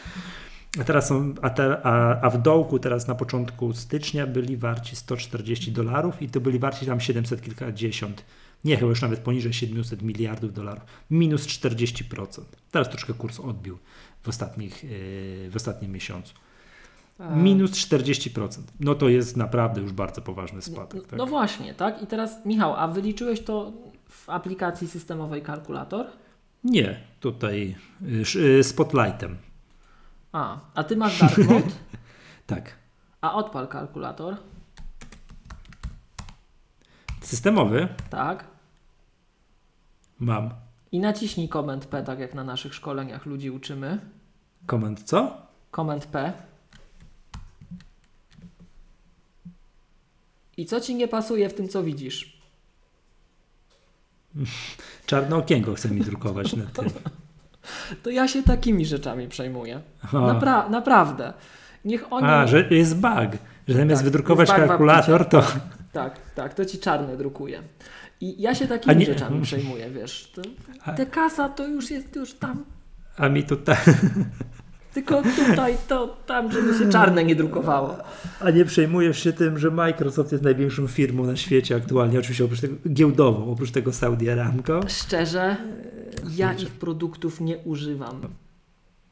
A teraz są, a, te, a, a w dołku teraz na początku stycznia byli warci 140 dolarów i to byli warci tam 700 kilkadziesiąt, nie chyba już nawet poniżej 700 miliardów dolarów, minus 40%. Teraz troszkę kurs odbił w, ostatnich, yy, w ostatnim miesiącu. Minus 40%. No to jest naprawdę już bardzo poważny spadek. Tak? No właśnie, tak? I teraz, Michał, a wyliczyłeś to w aplikacji systemowej kalkulator? Nie, tutaj y, y, spotlightem. A, a ty masz dark mode, *laughs* Tak. a odpal kalkulator, Systemowy tak? mam. I naciśnij Command P, tak jak na naszych szkoleniach ludzi uczymy. Komend co? Command P. I co ci nie pasuje w tym, co widzisz? Czarne okienko chce mi drukować na tym. To ja się takimi rzeczami przejmuję. Napra- naprawdę. Niech oni. a że jest bug, że zamiast Tak, wydrukować kalkulator, to. Tak, tak, to ci czarne drukuje. I ja się takimi nie- rzeczami *laughs* przejmuję, wiesz. To, A- te kasa to już jest już tam. a mi tutaj, *laughs* Tylko tutaj, to tam, żeby się czarne nie drukowało. a nie przejmujesz się tym, że Microsoft jest największą firmą na świecie aktualnie, oczywiście oprócz tego giełdową, oprócz tego Saudi Aramco. Szczerze, ja ich produktów nie używam.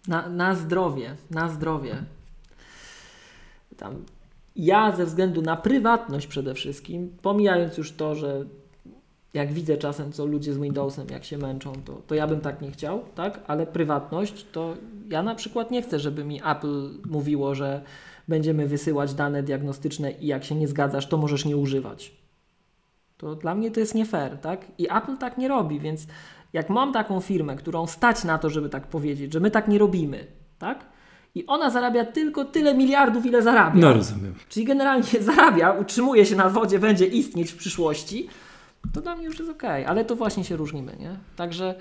Na, na zdrowie, na zdrowie. Tam, ja ze względu na prywatność przede wszystkim, pomijając już to, że jak widzę czasem, co ludzie z Windowsem, jak się męczą, to, to ja bym tak nie chciał, tak? Ale prywatność, to ja na przykład nie chcę, żeby mi Apple mówiło, że będziemy wysyłać dane diagnostyczne i jak się nie zgadzasz, to możesz nie używać. To dla mnie to jest nie fair, tak? I Apple tak nie robi, więc jak mam taką firmę, którą stać na to, żeby tak powiedzieć, że my tak nie robimy, tak? I ona zarabia tylko tyle miliardów, ile zarabia. No rozumiem. Czyli generalnie *laughs* zarabia, utrzymuje się na wodzie, będzie istnieć w przyszłości, to dla mnie już jest okej, ale to właśnie się różnimy, nie? Także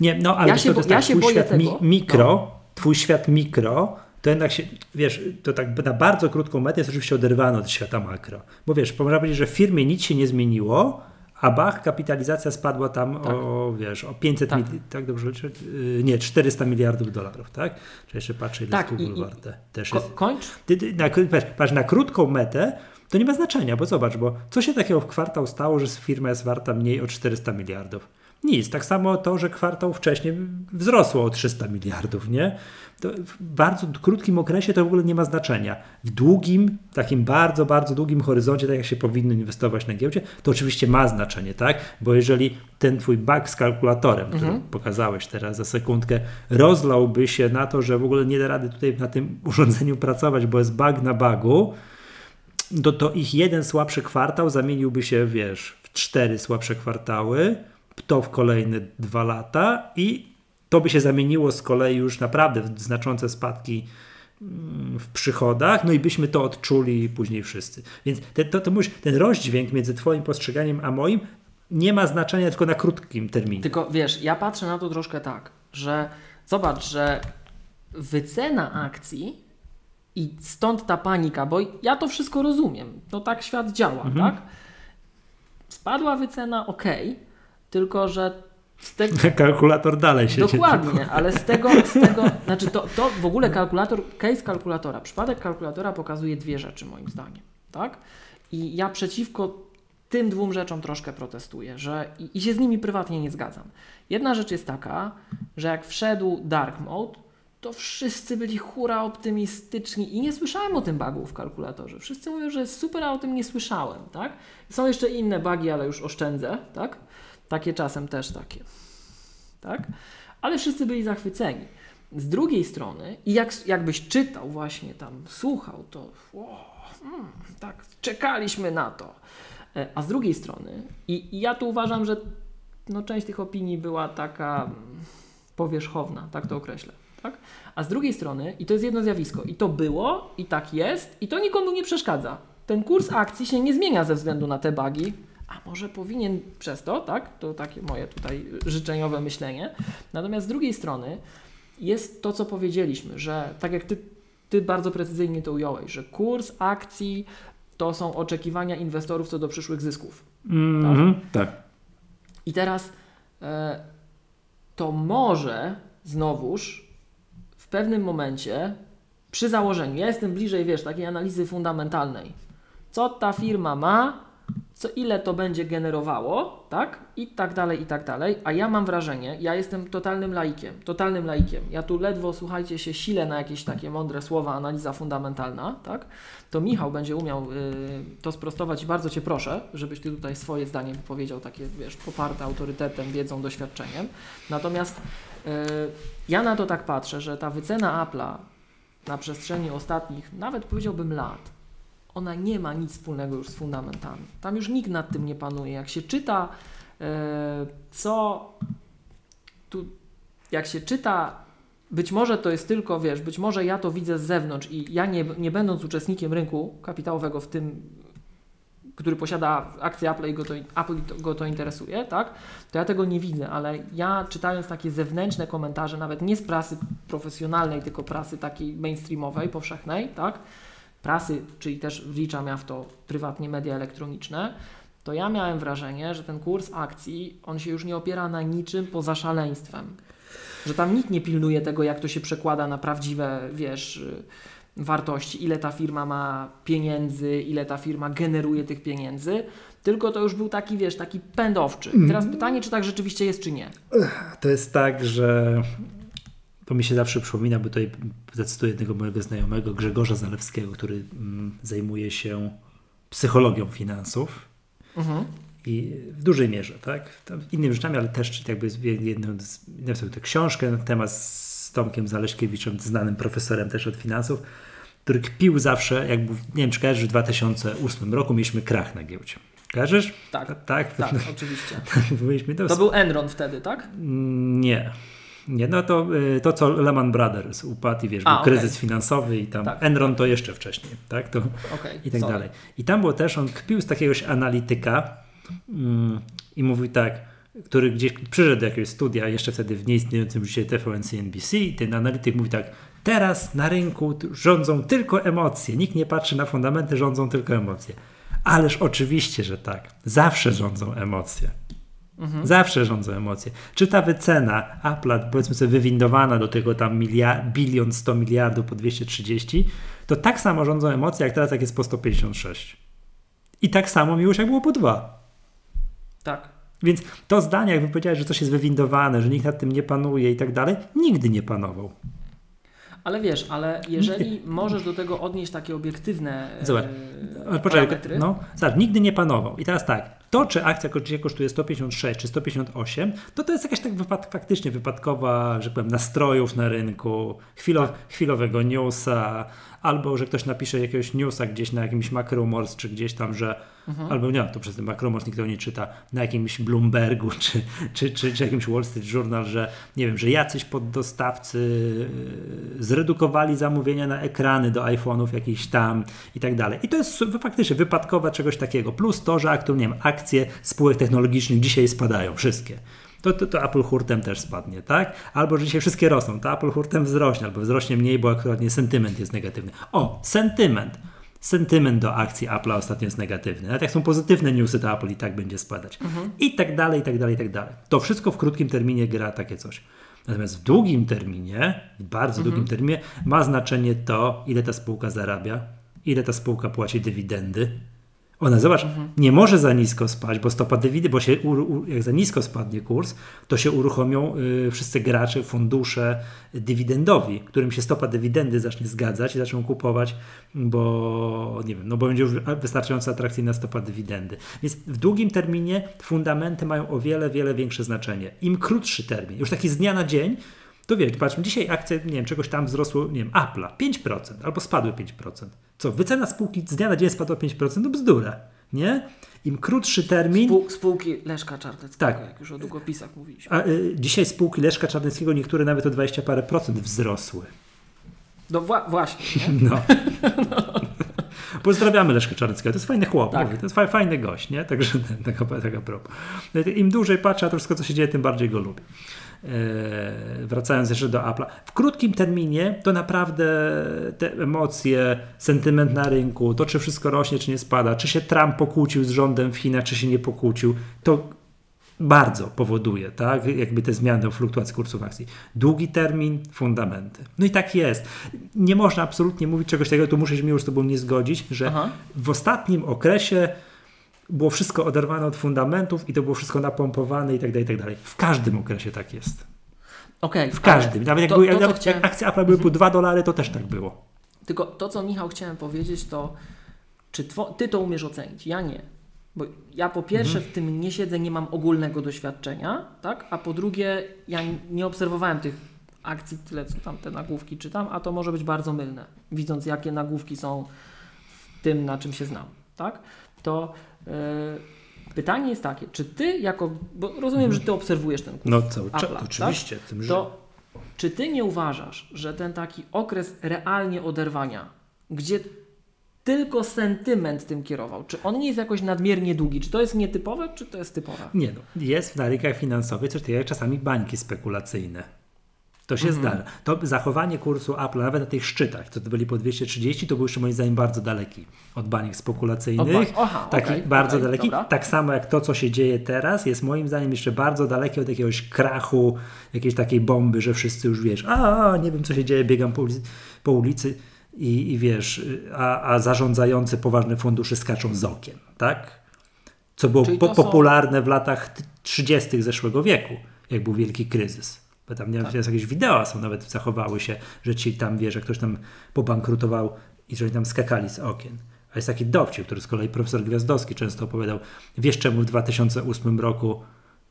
Nie, no ale Ja się to bo- jest ja tak, się twój boję świat mi, mikro, twój świat mikro, to jednak się, wiesz, to tak na bardzo krótką metę jest oczywiście oderwany od świata makro. Bo wiesz, można powiedzieć, że w firmie nic się nie zmieniło, a bach, kapitalizacja spadła tam Tak. o, wiesz, o 500, Tak. tak dobrze liczę? Yy, Nie, 400 miliardów dolarów, tak? Czy jeszcze patrzę, ile Tak, jest Google warte. Też ko- jest, kończ. ty, ty, na, patrz, patrz, na krótką metę to nie ma znaczenia, bo zobacz, bo co się takiego w kwartał stało, że firma jest warta mniej o 400 miliardów? Nic. Tak samo to, że kwartał wcześniej wzrosło o 300 miliardów, nie? To w bardzo krótkim okresie to w ogóle nie ma znaczenia. W długim, takim bardzo, bardzo długim horyzoncie, tak jak się powinno inwestować na giełdzie, to oczywiście ma znaczenie, tak? Bo jeżeli ten twój bug z kalkulatorem, który pokazałeś teraz za sekundkę, rozlałby się na to, że w ogóle nie da rady tutaj na tym urządzeniu pracować, bo jest bug na bugu, to, to ich jeden słabszy kwartał zamieniłby się, wiesz, w cztery słabsze kwartały, to w kolejne dwa lata i to by się zamieniło z kolei już naprawdę w znaczące spadki mm, w przychodach, no i byśmy to odczuli później wszyscy. Więc te, to, to mówisz, ten rozdźwięk między twoim postrzeganiem a moim nie ma znaczenia tylko na krótkim terminie. Tylko wiesz, ja patrzę na to troszkę tak, że zobacz, że wycena akcji i stąd ta panika, bo ja to wszystko rozumiem. To tak świat działa, tak? Spadła wycena, ok, tylko że z tego. *laughs* Kalkulator dalej się Dokładnie, *laughs* ale z tego, z tego znaczy to, to w ogóle kalkulator, case kalkulatora, przypadek kalkulatora pokazuje dwie rzeczy moim zdaniem, tak? I ja przeciwko tym dwóm rzeczom troszkę protestuję, że i, i się z nimi prywatnie nie zgadzam. Jedna rzecz jest taka, że jak wszedł dark mode, to wszyscy byli hura optymistyczni i nie słyszałem o tym bugu w kalkulatorze. Wszyscy mówią, że jest super, a o tym nie słyszałem, tak? Są jeszcze inne bugi, ale już oszczędzę, tak? Takie czasem też takie tak? Ale wszyscy byli zachwyceni. Z drugiej strony, i jak, jakbyś czytał właśnie tam, słuchał, to wow, mm, tak, czekaliśmy na to. E, a z drugiej strony, i, i ja tu uważam, że no, część tych opinii była taka mm, powierzchowna, tak to określę. Tak? A z drugiej strony, i to jest jedno zjawisko, i to było, i tak jest, i to nikomu nie przeszkadza. Ten kurs akcji się nie zmienia ze względu na te bugi, a może powinien przez to, tak? To takie moje tutaj życzeniowe myślenie. Natomiast z drugiej strony jest to, co powiedzieliśmy, że tak jak ty, ty bardzo precyzyjnie to ująłeś, że kurs akcji to są oczekiwania inwestorów co do przyszłych zysków. Mm-hmm, tak? tak. I teraz e, to może znowuż w pewnym momencie przy założeniu, ja jestem bliżej, wiesz, takiej analizy fundamentalnej, co ta firma ma, co ile to będzie generowało, tak? I tak dalej, i tak dalej. A ja mam wrażenie, ja jestem totalnym laikiem, totalnym laikiem. Ja tu ledwo, słuchajcie, się sile na jakieś takie mądre słowa, analiza fundamentalna, tak? To Michał będzie umiał y, to sprostować i bardzo Cię proszę, żebyś Ty tutaj swoje zdanie wypowiedział, takie, wiesz, poparte autorytetem, wiedzą, doświadczeniem. Natomiast ja na to tak patrzę, że ta wycena Apple'a na przestrzeni ostatnich, nawet powiedziałbym lat, ona nie ma nic wspólnego już z fundamentami. Tam już nikt nad tym nie panuje. Jak się czyta, e, co tu, jak się czyta, być może to jest tylko, wiesz, być może ja to widzę z zewnątrz i ja nie, nie będąc uczestnikiem rynku kapitałowego w tym, który posiada akcje Apple i go to, Apple go to interesuje, tak, to ja tego nie widzę, ale ja czytając takie zewnętrzne komentarze, nawet nie z prasy profesjonalnej, tylko prasy takiej mainstreamowej, powszechnej, tak, prasy, czyli też wliczam ja w to prywatnie media elektroniczne, to ja miałem wrażenie, że ten kurs akcji, on się już nie opiera na niczym poza szaleństwem. Że tam nikt nie pilnuje tego, jak to się przekłada na prawdziwe, wiesz, wartości, ile ta firma ma pieniędzy, ile ta firma generuje tych pieniędzy, tylko to już był taki, wiesz, taki pędowczy. I teraz mm. pytanie, czy tak rzeczywiście jest, czy nie? To jest tak, że to mi się zawsze przypomina, bo tutaj zacytuję jednego mojego znajomego, Grzegorza Zalewskiego, który mm, zajmuje się psychologią finansów. Mhm. I w dużej mierze, tak? Innymi rzeczami, ale też jakby jedną napisał tę książkę na temat z Tomkiem Zaleśkiewiczem, znanym profesorem też od finansów, który kpił zawsze, jakby, nie wiem czy kojarzysz, w 2008 roku mieliśmy krach na giełdzie. Kojarzysz? Tak, tak, tak oczywiście. *laughs* Byliśmy to, to był Enron wtedy, tak? Nie. Nie, no to, y, to co Lehman Brothers upadł i wiesz, A, był okay. kryzys finansowy i tam tak. Enron to jeszcze wcześniej, tak? To, okay. I tak Sorry. dalej. I tam było też, on kpił z takiegoś analityka mm, i mówił tak, który gdzieś przyszedł do jakiegoś studia, jeszcze wtedy w nieistniejącym dzisiaj TVN CNBC i ten analityk mówi tak, teraz na rynku rządzą tylko emocje, nikt nie patrzy na fundamenty, rządzą tylko emocje. Ależ oczywiście, że tak. Zawsze rządzą emocje. Mhm. Zawsze rządzą emocje. Czy ta wycena Apple, powiedzmy sobie, wywindowana do tego tam miliard, bilion 100 miliardów po 230, to tak samo rządzą emocje, jak teraz, jak jest po 156. I tak samo miłość, jak było po 2. Tak. Więc to zdanie, jak powiedziałeś, że coś jest wywindowane, że nikt nad tym nie panuje i tak dalej, nigdy nie panował. Ale wiesz, ale jeżeli możesz do tego odnieść takie obiektywne Zobacz, e, parametry... No, zobacz, nigdy nie panował. I teraz tak, to, czy akcja kosztuje 156 czy 158, to to jest jakaś tak wypad faktycznie wypadkowa, że powiem, nastrojów na rynku, tak. chwilowego newsa, albo że ktoś napisze jakiegoś newsa gdzieś na jakimś Macromors, czy gdzieś tam, że mhm. albo nie, to przez ten Macromors nikt tego nie czyta, na jakimś Bloombergu, *laughs* czy, czy, czy, czy jakimś Wall Street Journal, że nie wiem, że jacyś poddostawcy yy, zredukowali zamówienia na ekrany do iPhone'ów jakiś tam i tak dalej. I to jest faktycznie wypadkowa czegoś takiego, plus to, że aktualnie, nie wiem, akcje spółek technologicznych dzisiaj spadają, wszystkie to, to, to Apple hurtem też spadnie, tak? Albo że dzisiaj wszystkie rosną, to Apple hurtem wzrośnie, albo wzrośnie mniej, bo akurat sentyment jest negatywny. O, sentyment. Sentyment do akcji Apple ostatnio jest negatywny. Nawet jak są pozytywne newsy, to Apple i tak będzie spadać. Mhm. I tak dalej, i tak dalej, i tak dalej. To wszystko w krótkim terminie gra takie coś. Natomiast w długim terminie, w bardzo mhm. długim terminie, ma znaczenie to, ile ta spółka zarabia, ile ta spółka płaci dywidendy, ona, zobacz, mhm. nie może za nisko spać, bo stopa dywidendy, bo się, jak za nisko spadnie kurs, to się uruchomią y, wszyscy gracze, fundusze dywidendowi, którym się stopa dywidendy zacznie zgadzać i zaczną kupować, bo nie wiem, no bo będzie już wystarczająco atrakcyjna stopa dywidendy. Więc w długim terminie fundamenty mają o wiele, wiele większe znaczenie. Im krótszy termin, już taki z dnia na dzień, To wiesz, patrz, dzisiaj akcje, nie wiem, czegoś tam wzrosło, nie wiem, Apple'a 5% albo spadły 5%. Co, wycena spółki z dnia na dzień spadła 5%? No bzdura, nie? Im krótszy termin... Spół, spółki Leszka Czarneckiego, Tak. jak już o długopisach mówiliśmy. A y, dzisiaj spółki Leszka Czarneckiego niektóre nawet o 20 parę procent wzrosły. No wła- właśnie, nie? *laughs* No. Pozdrawiamy Leszka Czarneckiego. To jest fajny chłop, Tak. mówię, to jest fa- fajny gość, nie? Także taka, taka. No i Im dłużej patrzę na to wszystko, co się dzieje, tym bardziej go lubię. E, wracając jeszcze do Apple'a. W krótkim terminie to naprawdę te emocje, sentyment na rynku, to czy wszystko rośnie, czy nie spada, czy się Trump pokłócił z rządem w Chinach, czy się nie pokłócił, to bardzo powoduje, tak? Jakby te zmiany o fluktuacji kursów akcji. Długi termin, fundamenty. No i tak jest. Nie można absolutnie mówić czegoś takiego, tu muszę się już z Tobą nie zgodzić, że Aha. w ostatnim okresie było wszystko oderwane od fundamentów i to było wszystko napompowane i tak dalej, i tak dalej. W każdym okresie tak jest. Okej, W każdym. Nawet jak, to- były, to, nawet chciałem- jak akcje Apple były po 2 dolary, to też tak było. Tylko to, co Michał chciałem powiedzieć, to czy two, ty to umiesz ocenić? Ja nie. Bo ja po pierwsze Mhm. w tym nie siedzę, nie mam ogólnego doświadczenia, tak? A po drugie, ja nie obserwowałem tych akcji tyle, co tam te nagłówki czytam, a to może być bardzo mylne, widząc jakie nagłówki są w tym, na czym się znam, tak? To yy, pytanie jest takie, czy ty jako, bo rozumiem, że ty obserwujesz ten kurs, No cały czas, Apple'a, oczywiście. W tym życiu. to czy ty nie uważasz, że ten taki okres realnie oderwania, gdzie tylko sentyment tym kierował, czy on nie jest jakoś nadmiernie długi? Czy to jest nietypowe, czy to jest typowe? Nie no, jest na rynkach finansowych coś takiego jak czasami bańki spekulacyjne. To się Mhm. zdarza. To zachowanie kursu Apple nawet na tych szczytach, co to byli po 230, to był jeszcze moim zdaniem bardzo daleki od baniek spekulacyjnych. Od ba- aha, taki okej, bardzo okej, daleki. dobra. Tak samo jak to, co się dzieje teraz, jest moim zdaniem jeszcze bardzo daleki od jakiegoś krachu, jakiejś takiej bomby, że wszyscy już wiesz, a, nie wiem co się dzieje, biegam po ulicy, po ulicy i, i wiesz, a, a zarządzający poważne fundusze skaczą z okien, tak? Co było po, to są- popularne w latach t- 30. zeszłego wieku, jak był wielki kryzys. Bo tam nie wiem, Tak. teraz jakieś wideo są nawet zachowały się, że ci tam wiesz, że ktoś tam pobankrutował i że oni tam skakali z okien. A jest taki dowcip, który z kolei profesor Gwiazdowski często opowiadał. Wiesz czemu w 2008 roku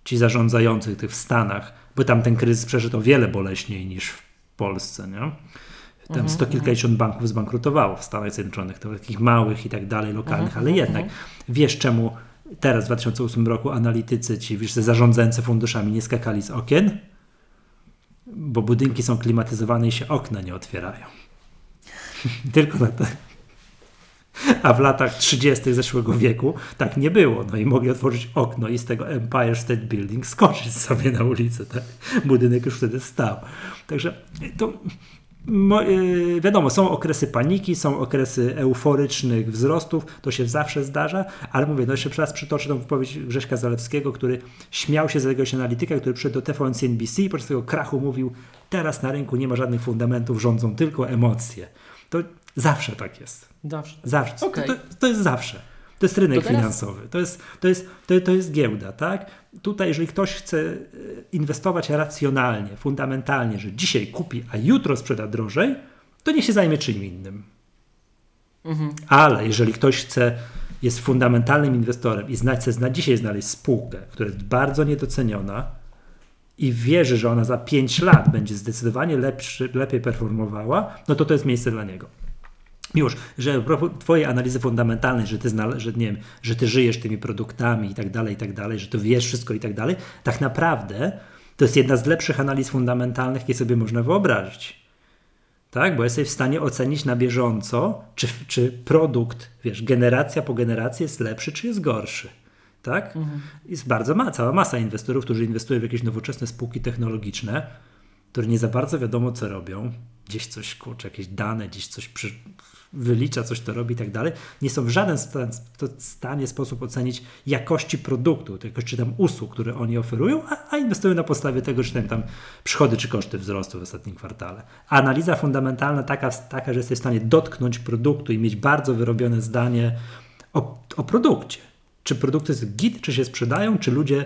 ci zarządzający tych w Stanach, bo tam ten kryzys przeszedł o wiele boleśniej niż w Polsce, nie? Tam Mhm, sto kilkadziesiąt banków zbankrutowało w Stanach Zjednoczonych, to takich małych i tak dalej, lokalnych, Mhm, ale jednak wiesz czemu teraz w 2008 roku analitycy, ci wiesz, zarządzający funduszami nie skakali z okien? Bo budynki są klimatyzowane i się okna nie otwierają. *laughs* Tylko na te. A w latach 30. zeszłego wieku tak nie było. No i mogli otworzyć okno i z tego Empire State Building skoczyć sobie na ulicę. Tak? Budynek już wtedy stał. Także to wiadomo, są okresy paniki, są okresy euforycznych wzrostów, to się zawsze zdarza, ale mówię, no jeszcze raz przytoczę tą wypowiedź Grześka Zalewskiego, który śmiał się z jakiegoś analityka, który przyszedł do TVN CNBC i podczas tego krachu mówił, teraz na rynku nie ma żadnych fundamentów, rządzą tylko emocje. To zawsze tak jest. Zawsze. Zawsze. Okej. To, to jest zawsze. To jest rynek To teraz- finansowy, to jest, to, jest, to, to jest giełda, tak? Tutaj, jeżeli ktoś chce e, inwestować racjonalnie, fundamentalnie, że dzisiaj kupi, a jutro sprzeda drożej, to niech się zajmie czym innym. Mhm. Ale jeżeli ktoś chce, jest fundamentalnym inwestorem i zna, chce zna, dzisiaj znaleźć spółkę, która jest bardzo niedoceniona i wierzy, że ona za 5 lat będzie zdecydowanie lepszy, lepiej performowała, no to to jest miejsce dla niego. Miłosz, że twojej analizy fundamentalnej, że ty, że, nie wiem, że ty żyjesz tymi produktami i tak dalej, i tak dalej, że to wiesz wszystko i tak dalej, tak naprawdę to jest jedna z lepszych analiz fundamentalnych, jakie sobie można wyobrazić. Tak? Bo jesteś w stanie ocenić na bieżąco, czy, czy produkt, wiesz, generacja po generacji jest lepszy, czy jest gorszy. Tak? Jest bardzo ma, cała masa inwestorów, którzy inwestują w jakieś nowoczesne spółki technologiczne, które nie za bardzo wiadomo, co robią. Gdzieś coś, kurczę, jakieś dane, gdzieś coś przy, wylicza, coś to robi i tak dalej. Nie są w żaden sta- sto- stanie sposób ocenić jakości produktu, czy tam usług, które oni oferują, a, a inwestują na podstawie tego, czy tam, tam przychody czy koszty wzrosły w ostatnim kwartale. Analiza fundamentalna taka, taka, że jesteś w stanie dotknąć produktu i mieć bardzo wyrobione zdanie o, o produkcie. Czy produkty jest git, czy się sprzedają, czy ludzie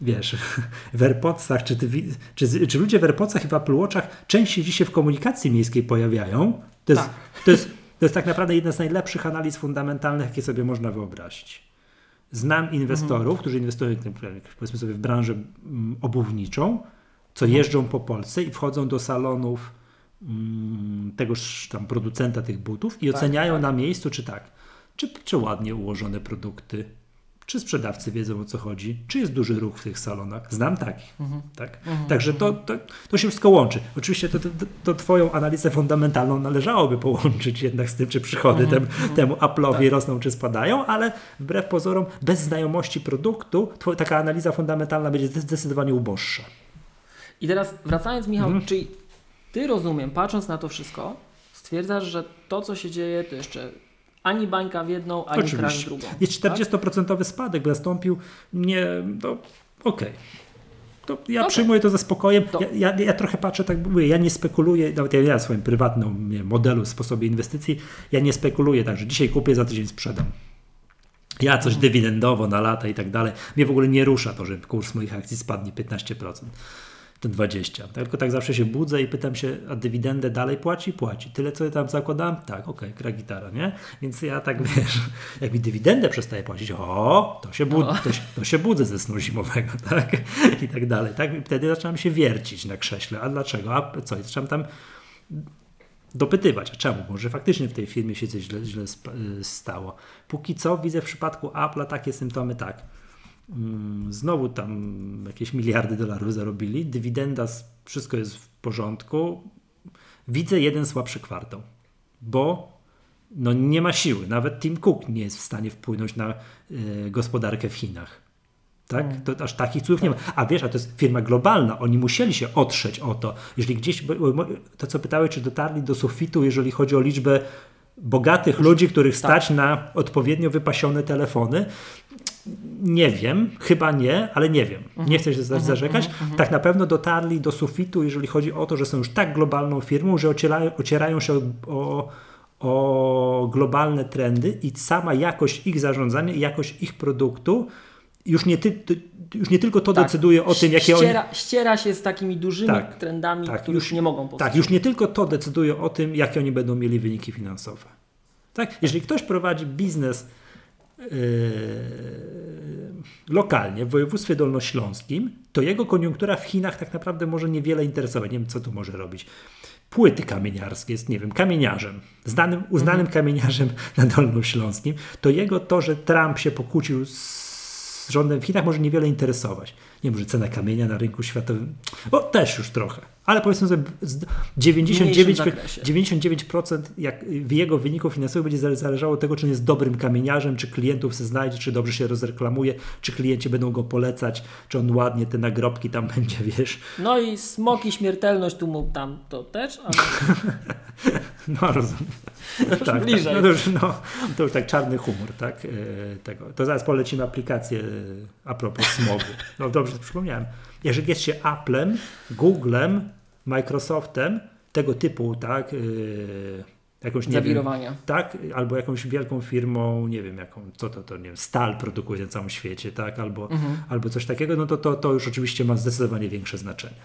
wiesz, *laughs* w AirPodsach, czy, ty, czy, czy ludzie w AirPodsach i w Apple Watchach częściej dzisiaj w komunikacji miejskiej pojawiają. To jest, Tak. to, jest, to jest tak naprawdę jedna z najlepszych analiz fundamentalnych, jakie sobie można wyobrazić. Znam inwestorów, którzy inwestują powiedzmy sobie w branżę mm, obuwniczą co jeżdżą po Polsce i wchodzą do salonów mm, tegoż tam producenta tych butów i Tak, oceniają tak. na miejscu, czy tak, czy, czy ładnie ułożone produkty, czy sprzedawcy wiedzą o co chodzi, czy jest duży ruch w tych salonach. Znam takich. Mhm. Tak? Także to, to, to się wszystko łączy. Oczywiście to, to, to Twoją analizę fundamentalną należałoby połączyć jednak z tym, czy przychody Mhm, tem, temu Apple'owi rosną, czy spadają, ale wbrew pozorom, bez znajomości produktu, taka analiza fundamentalna będzie zde- zdecydowanie uboższa. I teraz wracając, Michał, Mhm. czyli ty rozumiem, patrząc na to wszystko, stwierdzasz, że to, co się dzieje, to jeszcze ani bańka w jedną, ani kraj w Oczywiście. drugą. Jest tak? 40% spadek, nastąpił nie, no okej. To ja Okej. przyjmuję to ze spokojem. To- Ja, ja, ja trochę patrzę, tak mówię, ja nie spekuluję, nawet ja, ja w swoim prywatnym wiem, modelu, sposobie inwestycji, ja nie spekuluję tak, że dzisiaj kupię, za tydzień sprzedam. Ja coś dywidendowo na lata i tak dalej. Mnie w ogóle nie rusza to, że kurs moich akcji spadnie 15%. To 20. Tylko tak zawsze się budzę i pytam się, a dywidendę dalej płaci? Płaci. Tyle, co ja tam zakładałem? Tak, okej, gra gitara, nie? Więc ja tak *laughs* wiesz, jak mi dywidendę przestaje płacić, o, to się, bud- No. to się, to się budzę ze snu zimowego, *laughs* tak? I tak dalej, tak? I wtedy zaczynam się wiercić na krześle. A dlaczego? A co? I zaczynam tam dopytywać, a czemu? Może faktycznie w tej firmie się coś źle, źle y, stało. Póki co widzę w przypadku Apple'a takie symptomy tak. Mm, Znowu tam jakieś miliardy dolarów zarobili, dywidenda, wszystko jest w porządku. Widzę jeden słabszy kwartał, bo no nie ma siły. Nawet Tim Cook nie jest w stanie wpłynąć na y, gospodarkę w Chinach. Tak? Mm. To aż takich cudów nie ma. A wiesz, a to jest firma globalna, oni musieli się otrzeć o to. Jeżeli gdzieś, to co pytałeś, czy dotarli do sufitu, jeżeli chodzi o liczbę bogatych ludzi, których stać na odpowiednio wypasione telefony, nie wiem, chyba nie, ale nie wiem. Nie chcę się za- zarzekać. Tak na pewno dotarli do sufitu, jeżeli chodzi o to, że są już tak globalną firmą, że ocierają, ocierają się o, o, globalne trendy i sama jakość ich zarządzania i jakość ich produktu już nie, ty, już nie tylko to Tak. decyduje o tym, jakie oni... ściera, ściera się z takimi dużymi Tak, trendami, tak, których już- nie mogą powstrzymać. Tak, już nie tylko to decyduje o tym, jakie oni będą mieli wyniki finansowe. Tak? Jeżeli ktoś prowadzi biznes lokalnie w województwie dolnośląskim, to jego koniunktura w Chinach tak naprawdę może niewiele interesować. Nie wiem, co tu może robić. Płyty kamieniarskie, jest, nie wiem, kamieniarzem, znanym, uznanym kamieniarzem *laughs* na Dolnośląskim, to jego to, że Trump się pokłócił z rządem w Chinach może niewiele interesować. Nie może cena kamienia na rynku światowym, o też już trochę, ale powiedzmy sobie z 99, mniejszym zakresie. 99% jak w jego wyniku finansowym będzie zale- zależało od tego, czy on jest dobrym kamieniarzem, czy klientów se znajdzie, czy dobrze się rozreklamuje, czy klienci będą go polecać, czy on ładnie te nagrobki tam *laughs* będzie, wiesz. No i smoki, śmiertelność tu mu tam to też, ale *laughs* No rozumiem. tak, bliżej. Tak, no to, już, no, to już tak czarny humor, tak? e, tego. To zaraz polecimy aplikację e, a propos smogu. No dobrze, przypomniałem. Jeżeli jest się Applem, Googlem, Microsoftem, tego typu, tak? e, jakąś, nie wiem, zawirowania. tak, albo jakąś wielką firmą, nie wiem, jaką, co to, to nie wiem, stal produkuje na całym świecie, tak, albo, albo coś takiego, no to, to, to już oczywiście ma zdecydowanie większe znaczenie.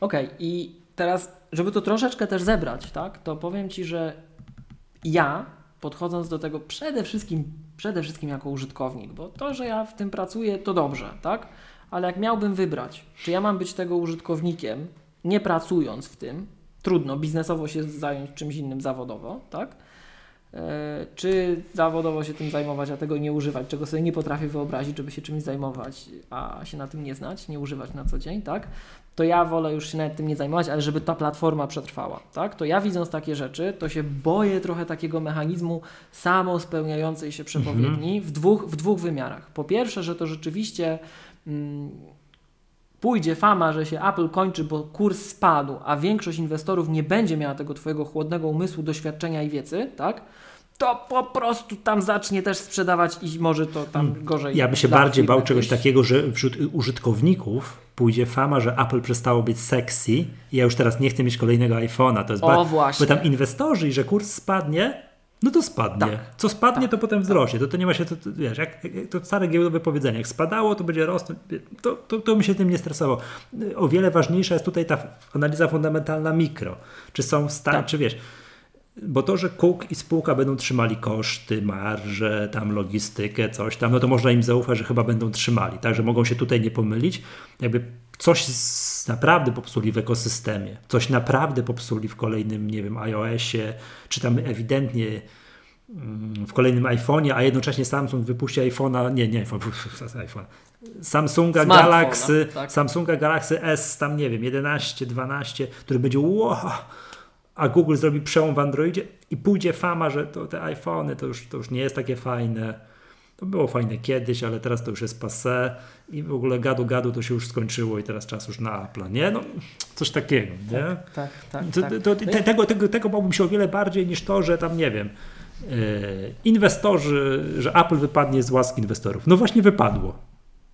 Okej, i teraz, żeby to troszeczkę też zebrać, tak, to powiem Ci, że ja podchodząc do tego przede wszystkim, przede wszystkim jako użytkownik, bo to, że ja w tym pracuję, to dobrze, tak? Ale jak miałbym wybrać, czy ja mam być tego użytkownikiem, nie pracując w tym, trudno biznesowo się zająć czymś innym zawodowo, tak? E, Czy zawodowo się tym zajmować, a tego nie używać, czego sobie nie potrafię wyobrazić, żeby się czymś zajmować, a się na tym nie znać, nie używać na co dzień, tak? To ja wolę już się nawet tym nie zajmować, ale żeby ta platforma przetrwała, tak? To ja widząc takie rzeczy, to się boję trochę takiego mechanizmu samospełniającej się przepowiedni w, dwóch, w dwóch wymiarach. Po pierwsze, że to rzeczywiście pójdzie fama, że się Apple kończy, bo kurs spadł, a większość inwestorów nie będzie miała tego Twojego chłodnego umysłu, doświadczenia i wiedzy, tak? To po prostu tam zacznie też sprzedawać i może to tam gorzej. Hmm. Ja bym się bardziej bał czegoś takiego, że wśród użytkowników pójdzie fama, że Apple przestało być sexy i ja już teraz nie chcę mieć kolejnego iPhone'a. To jest O, ba- właśnie. Bo tam inwestorzy i że kurs spadnie, no to spadnie. Tak. Co spadnie, Tak. to potem wzrośnie. To, to nie ma się, to, to, wiesz, jak, jak to stare giełdowe powiedzenie, jak spadało, to będzie rosnąć. To, to, to mi się tym nie stresował. O wiele ważniejsza jest tutaj ta analiza fundamentalna mikro. Czy są w stanie, Tak. czy wiesz, Bo to, że Cook i spółka będą trzymali koszty, marże, tam logistykę, coś tam, no to można im zaufać, że chyba będą trzymali, tak, że mogą się tutaj nie pomylić. Jakby coś z, naprawdę popsuli w ekosystemie, coś naprawdę popsuli w kolejnym, nie wiem, iOSie, czy tam ewidentnie mm, w kolejnym iPhone'ie, a jednocześnie Samsung wypuści iPhone'a, nie, nie iPhone, *laughs* iPhone, Samsunga Galaxy, tak. Samsunga Galaxy S, tam nie wiem, 11, 12, który będzie wow, a Google zrobi przełom w Androidzie i pójdzie fama, że to te iPhony to już, to już nie jest takie fajne. To było fajne kiedyś, ale teraz to już jest passé i w ogóle gadu gadu to się już skończyło i teraz czas już na Apple, nie? No, coś takiego, nie? Tak, tak, tak. To, tak. To, te, tego, tego, tego bałbym się o wiele bardziej niż to, że tam, nie wiem, yy, inwestorzy, że Apple wypadnie z łask inwestorów. No właśnie wypadło.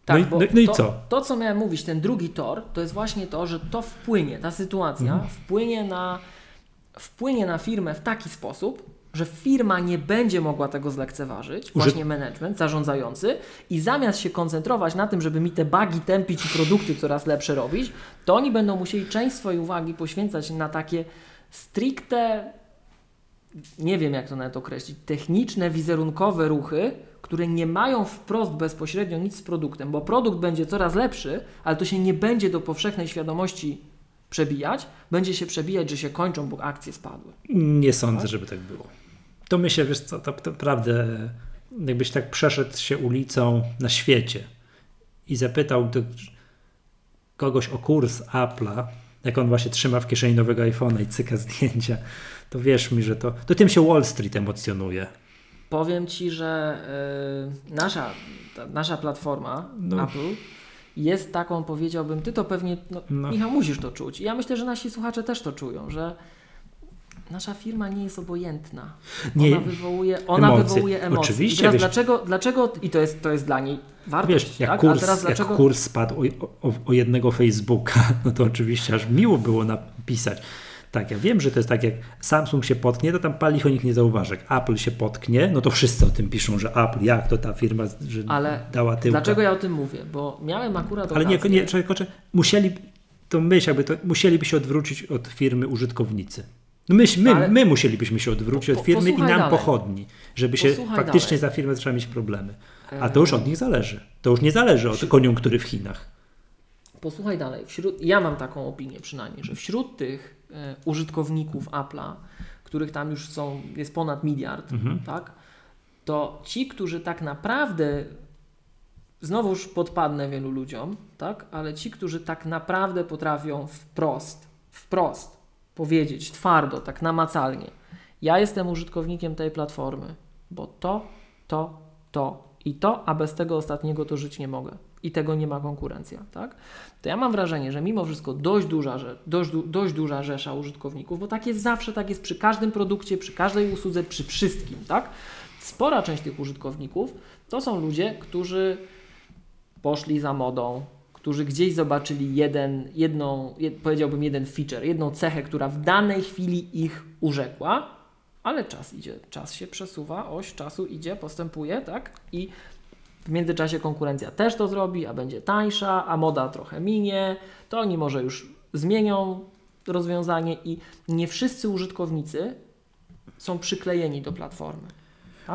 Tak, no, i, no, no i to, co? To, co miałem mówić, ten drugi tor, to jest właśnie to, że to wpłynie, ta sytuacja mhm. wpłynie, na, wpłynie na firmę w taki sposób, że firma nie będzie mogła tego zlekceważyć, właśnie management, zarządzający, i zamiast się koncentrować na tym, żeby mi te bugi tępić i produkty coraz lepsze robić, to oni będą musieli część swojej uwagi poświęcać na takie stricte, nie wiem jak to nawet określić, techniczne, wizerunkowe ruchy, które nie mają wprost bezpośrednio nic z produktem, bo produkt będzie coraz lepszy, ale to się nie będzie do powszechnej świadomości przebijać, będzie się przebijać, że się kończą, bo akcje spadły. Nie sądzę, tak? żeby tak było. To myślę, wiesz co, to, to naprawdę, jakbyś tak przeszedł się ulicą na świecie i zapytał kogoś o kurs Apple'a, jak on właśnie trzyma w kieszeni nowego iPhone'a i cyka zdjęcia, to wierz mi, że to, to tym się Wall Street emocjonuje. Powiem Ci, że yy, nasza, ta, nasza platforma no. Apple jest taką, powiedziałbym, Ty to pewnie, no, no. Michał, musisz to czuć. I ja myślę, że nasi słuchacze też to czują, że nasza firma nie jest obojętna. Nie, ona wywołuje, ona emocje. wywołuje emocje. Oczywiście. I teraz wiesz, dlaczego, dlaczego, i to jest, to jest dla niej wartość, wiesz, jak tak? Kurs, dlaczego... Jak kurs spadł o, o, o jednego Facebooka, *laughs* no to oczywiście aż miło było napisać. Tak, ja wiem, że to jest tak, jak Samsung się potknie, to tam palicho nikt nie zauważy. Jak Apple się potknie, no to wszyscy o tym piszą, że Apple, jak to ta firma że Ale dała tyłka. dlaczego ja o tym mówię? Bo miałem akurat Ale okazję... nie, nie, czekaj, musieli, to myśl, jakby to, musieliby się odwrócić od firmy użytkownicy. No my, my, my musielibyśmy się odwrócić po, od firmy i nam dalej. pochodni, żeby się faktycznie dalej. za firmę zaczęła mieć problemy. A to już od nich zależy. To już nie zależy od koniunktury w Chinach. Posłuchaj dalej. Wśród, ja mam taką opinię przynajmniej, że wśród tych e, użytkowników Apple'a, których tam już są, jest ponad miliard, mhm. tak, to ci, którzy tak naprawdę, znowuż podpadnę wielu ludziom, tak, ale ci, którzy tak naprawdę potrafią wprost, wprost powiedzieć twardo, tak namacalnie, ja jestem użytkownikiem tej platformy, bo to, to, to i to, a bez tego ostatniego to żyć nie mogę. I tego nie ma konkurencja, tak? To ja mam wrażenie, że mimo wszystko dość duża, dość, dość duża rzesza użytkowników, bo tak jest zawsze, tak jest przy każdym produkcie, przy każdej usłudze, przy wszystkim, tak? Spora część tych użytkowników to są ludzie, którzy poszli za modą, którzy gdzieś zobaczyli jeden, jedną, jed, powiedziałbym jeden feature, jedną cechę, która w danej chwili ich urzekła, ale czas idzie, czas się przesuwa, oś czasu idzie, postępuje, tak? I w międzyczasie konkurencja też to zrobi, a będzie tańsza, a moda trochę minie, to oni może już zmienią rozwiązanie i nie wszyscy użytkownicy są przyklejeni do platformy.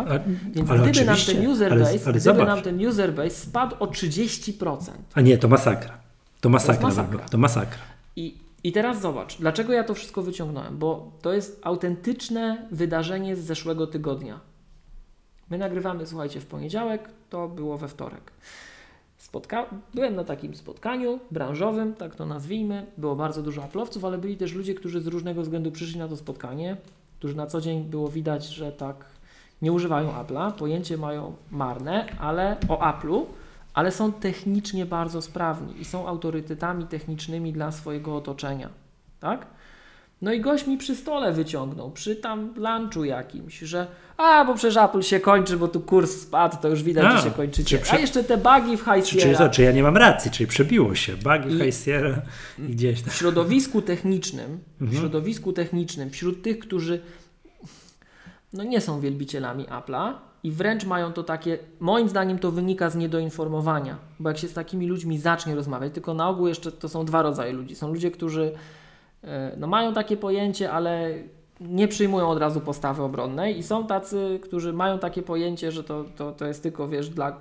Tak? A, Więc gdyby nam ten user base, ale gdyby nam ten user base spadł o 30%. A nie, to masakra. To masakra. To, masakra. To masakra. I, I teraz zobacz, dlaczego ja to wszystko wyciągnąłem? Bo to jest autentyczne wydarzenie z zeszłego tygodnia. My nagrywamy, słuchajcie, w poniedziałek, to było we wtorek. Spotka Byłem na takim spotkaniu branżowym, tak to nazwijmy. Było bardzo dużo aplowców, ale byli też ludzie, którzy z różnego względu przyszli na to spotkanie, którzy na co dzień było widać, że tak nie używają Apple'a, pojęcie mają marne, ale o Apple'u, ale są technicznie bardzo sprawni i są autorytetami technicznymi dla swojego otoczenia. Tak? No i gość mi przy stole wyciągnął, przy tam lunchu jakimś, że a, bo przecież Apple się kończy, bo tu kurs spadł, to już widać, a, że się kończycie. Prze... A jeszcze te bugi w High Sierra. Czy, czy, czy ja nie mam racji, czyli przebiło się, bugi w High Sierra i gdzieś tam. W środowisku technicznym, w mhm. środowisku technicznym, wśród tych, którzy no nie są wielbicielami Apple'a i wręcz mają to takie, moim zdaniem to wynika z niedoinformowania, bo jak się z takimi ludźmi zacznie rozmawiać, tylko na ogół jeszcze to są dwa rodzaje ludzi. Są ludzie, którzy e, no, mają takie pojęcie, ale nie przyjmują od razu postawy obronnej i są tacy, którzy mają takie pojęcie, że to, to, to jest tylko, wiesz, dla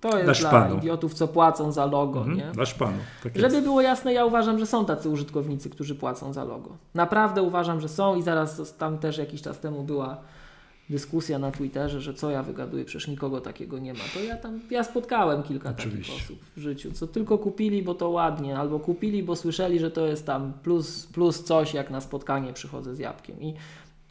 to jest Dla dla, szpanu. idiotów, co płacą za logo, Mhm, nie? Dla szpanu. Tak Żeby jest. było jasne, ja uważam, że są tacy użytkownicy, którzy płacą za logo. Naprawdę uważam, że są i zaraz tam też jakiś czas temu była dyskusja na Twitterze, że co ja wygaduję, przecież nikogo takiego nie ma. To ja tam, ja spotkałem kilka Oczywiście. takich osób w życiu, co tylko kupili, bo to ładnie, albo kupili, bo słyszeli, że to jest tam plus, plus coś, jak na spotkanie przychodzę z jabłkiem. I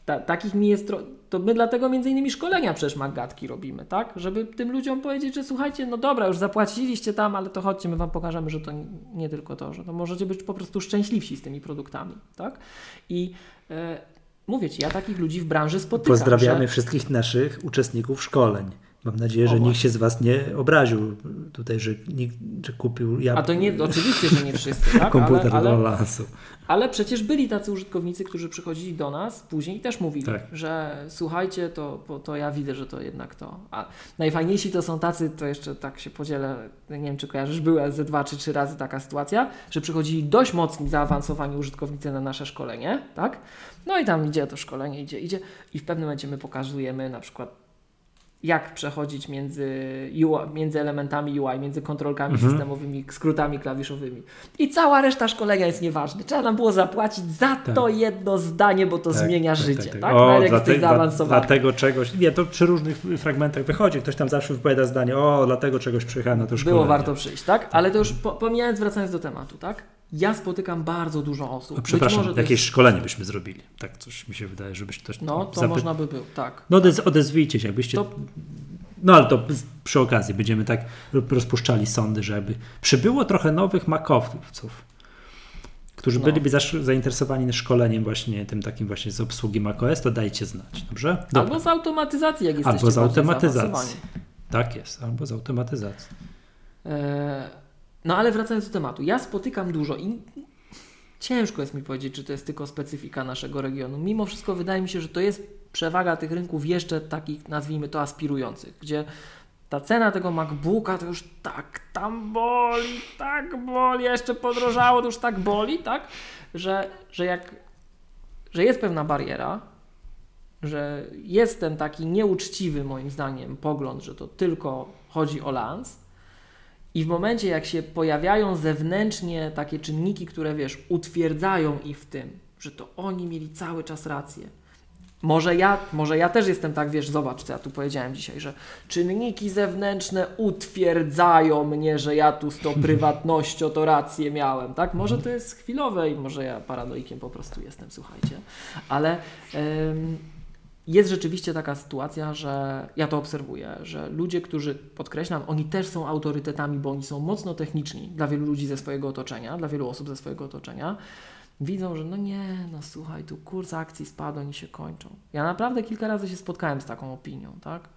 ta, takich mi jest, to my dlatego między innymi szkolenia przecież Magatki robimy, tak? Żeby tym ludziom powiedzieć, że słuchajcie, no dobra, już zapłaciliście tam, ale to chodźcie, my wam pokażemy, że to nie, nie tylko to, że to możecie być po prostu szczęśliwsi z tymi produktami, tak? I e, mówię Ci, ja takich ludzi w branży spotykam. Pozdrawiamy że, wszystkich naszych uczestników szkoleń. Mam nadzieję, że O, nikt właśnie. się z Was nie obraził tutaj, że, nikt, że kupił ja, A to nie, oczywiście, że nie wszyscy, tak? komputer ale, do ale, lansu. ale przecież byli tacy użytkownicy, którzy przychodzili do nas później i też mówili, Tak. że słuchajcie, to, to, to ja widzę, że to jednak to. A najfajniejsi to są tacy, to jeszcze tak się podzielę, nie wiem czy kojarzysz, była ze dwa czy trzy razy taka sytuacja, że przychodzili dość mocni, zaawansowani użytkownicy na nasze szkolenie, tak? No i tam idzie to szkolenie, idzie, idzie i w pewnym momencie my pokazujemy na przykład jak przechodzić między, UI, między elementami UI, między kontrolkami Mhm. systemowymi, skrótami klawiszowymi. I cała reszta szkolenia jest nieważna. Trzeba nam było zapłacić za Tak. to jedno zdanie, bo to Tak, zmienia tak, życie. tak, Tak, tak. Nawet O, jak jesteś zaawansowany. dla tego czegoś. Nie, to przy różnych fragmentach wychodzi. Ktoś tam zawsze wypowiada zdanie, o, dlatego czegoś przyjechałem na to szkolenie. Było warto przyjść, tak? Ale to już po, pomijając, wracając do tematu, tak? Ja spotykam bardzo dużo osób. Przepraszam, jakieś jest, szkolenie byśmy zrobili. Tak coś mi się wydaje, żebyś ktoś No, to zapy- można by było, tak. No odez- odezwijcie się, jakbyście... To- No ale to przy okazji będziemy tak ro- rozpuszczali sądy, żeby przybyło trochę nowych makowców, którzy No. byliby zainteresowani szkoleniem właśnie tym takim właśnie z obsługi macOS, to dajcie znać, dobrze? Dobra. Albo z automatyzacji, jak No ale wracając do tematu, ja spotykam dużo i ciężko jest mi powiedzieć, czy to jest tylko specyfika naszego regionu. Mimo wszystko wydaje mi się, że to jest przewaga tych rynków jeszcze takich, nazwijmy to, aspirujących, gdzie ta cena tego MacBooka to już tak tam boli, tak boli, jeszcze podrożało, to już tak boli, tak, że, że jak, że jest pewna bariera, że jest ten taki nieuczciwy moim zdaniem pogląd, że to tylko chodzi o lans, i w momencie, jak się pojawiają zewnętrznie takie czynniki, które wiesz, utwierdzają ich w tym, że to oni mieli cały czas rację. Może ja, może ja też jestem tak, wiesz, zobacz, co ja tu powiedziałem dzisiaj, że czynniki zewnętrzne utwierdzają mnie, że ja tu z tą *laughs* prywatnością to rację miałem, tak? Może to jest chwilowe i może ja paranoikiem po prostu jestem, słuchajcie. Ale jest rzeczywiście taka sytuacja, że ja to obserwuję, że ludzie, którzy, podkreślam, oni też są autorytetami, bo oni są mocno techniczni dla wielu ludzi ze swojego otoczenia, dla wielu osób ze swojego otoczenia, widzą, że no nie, no słuchaj, tu kurs akcji spadł, oni się kończą. Ja naprawdę kilka razy się spotkałem z taką opinią, tak?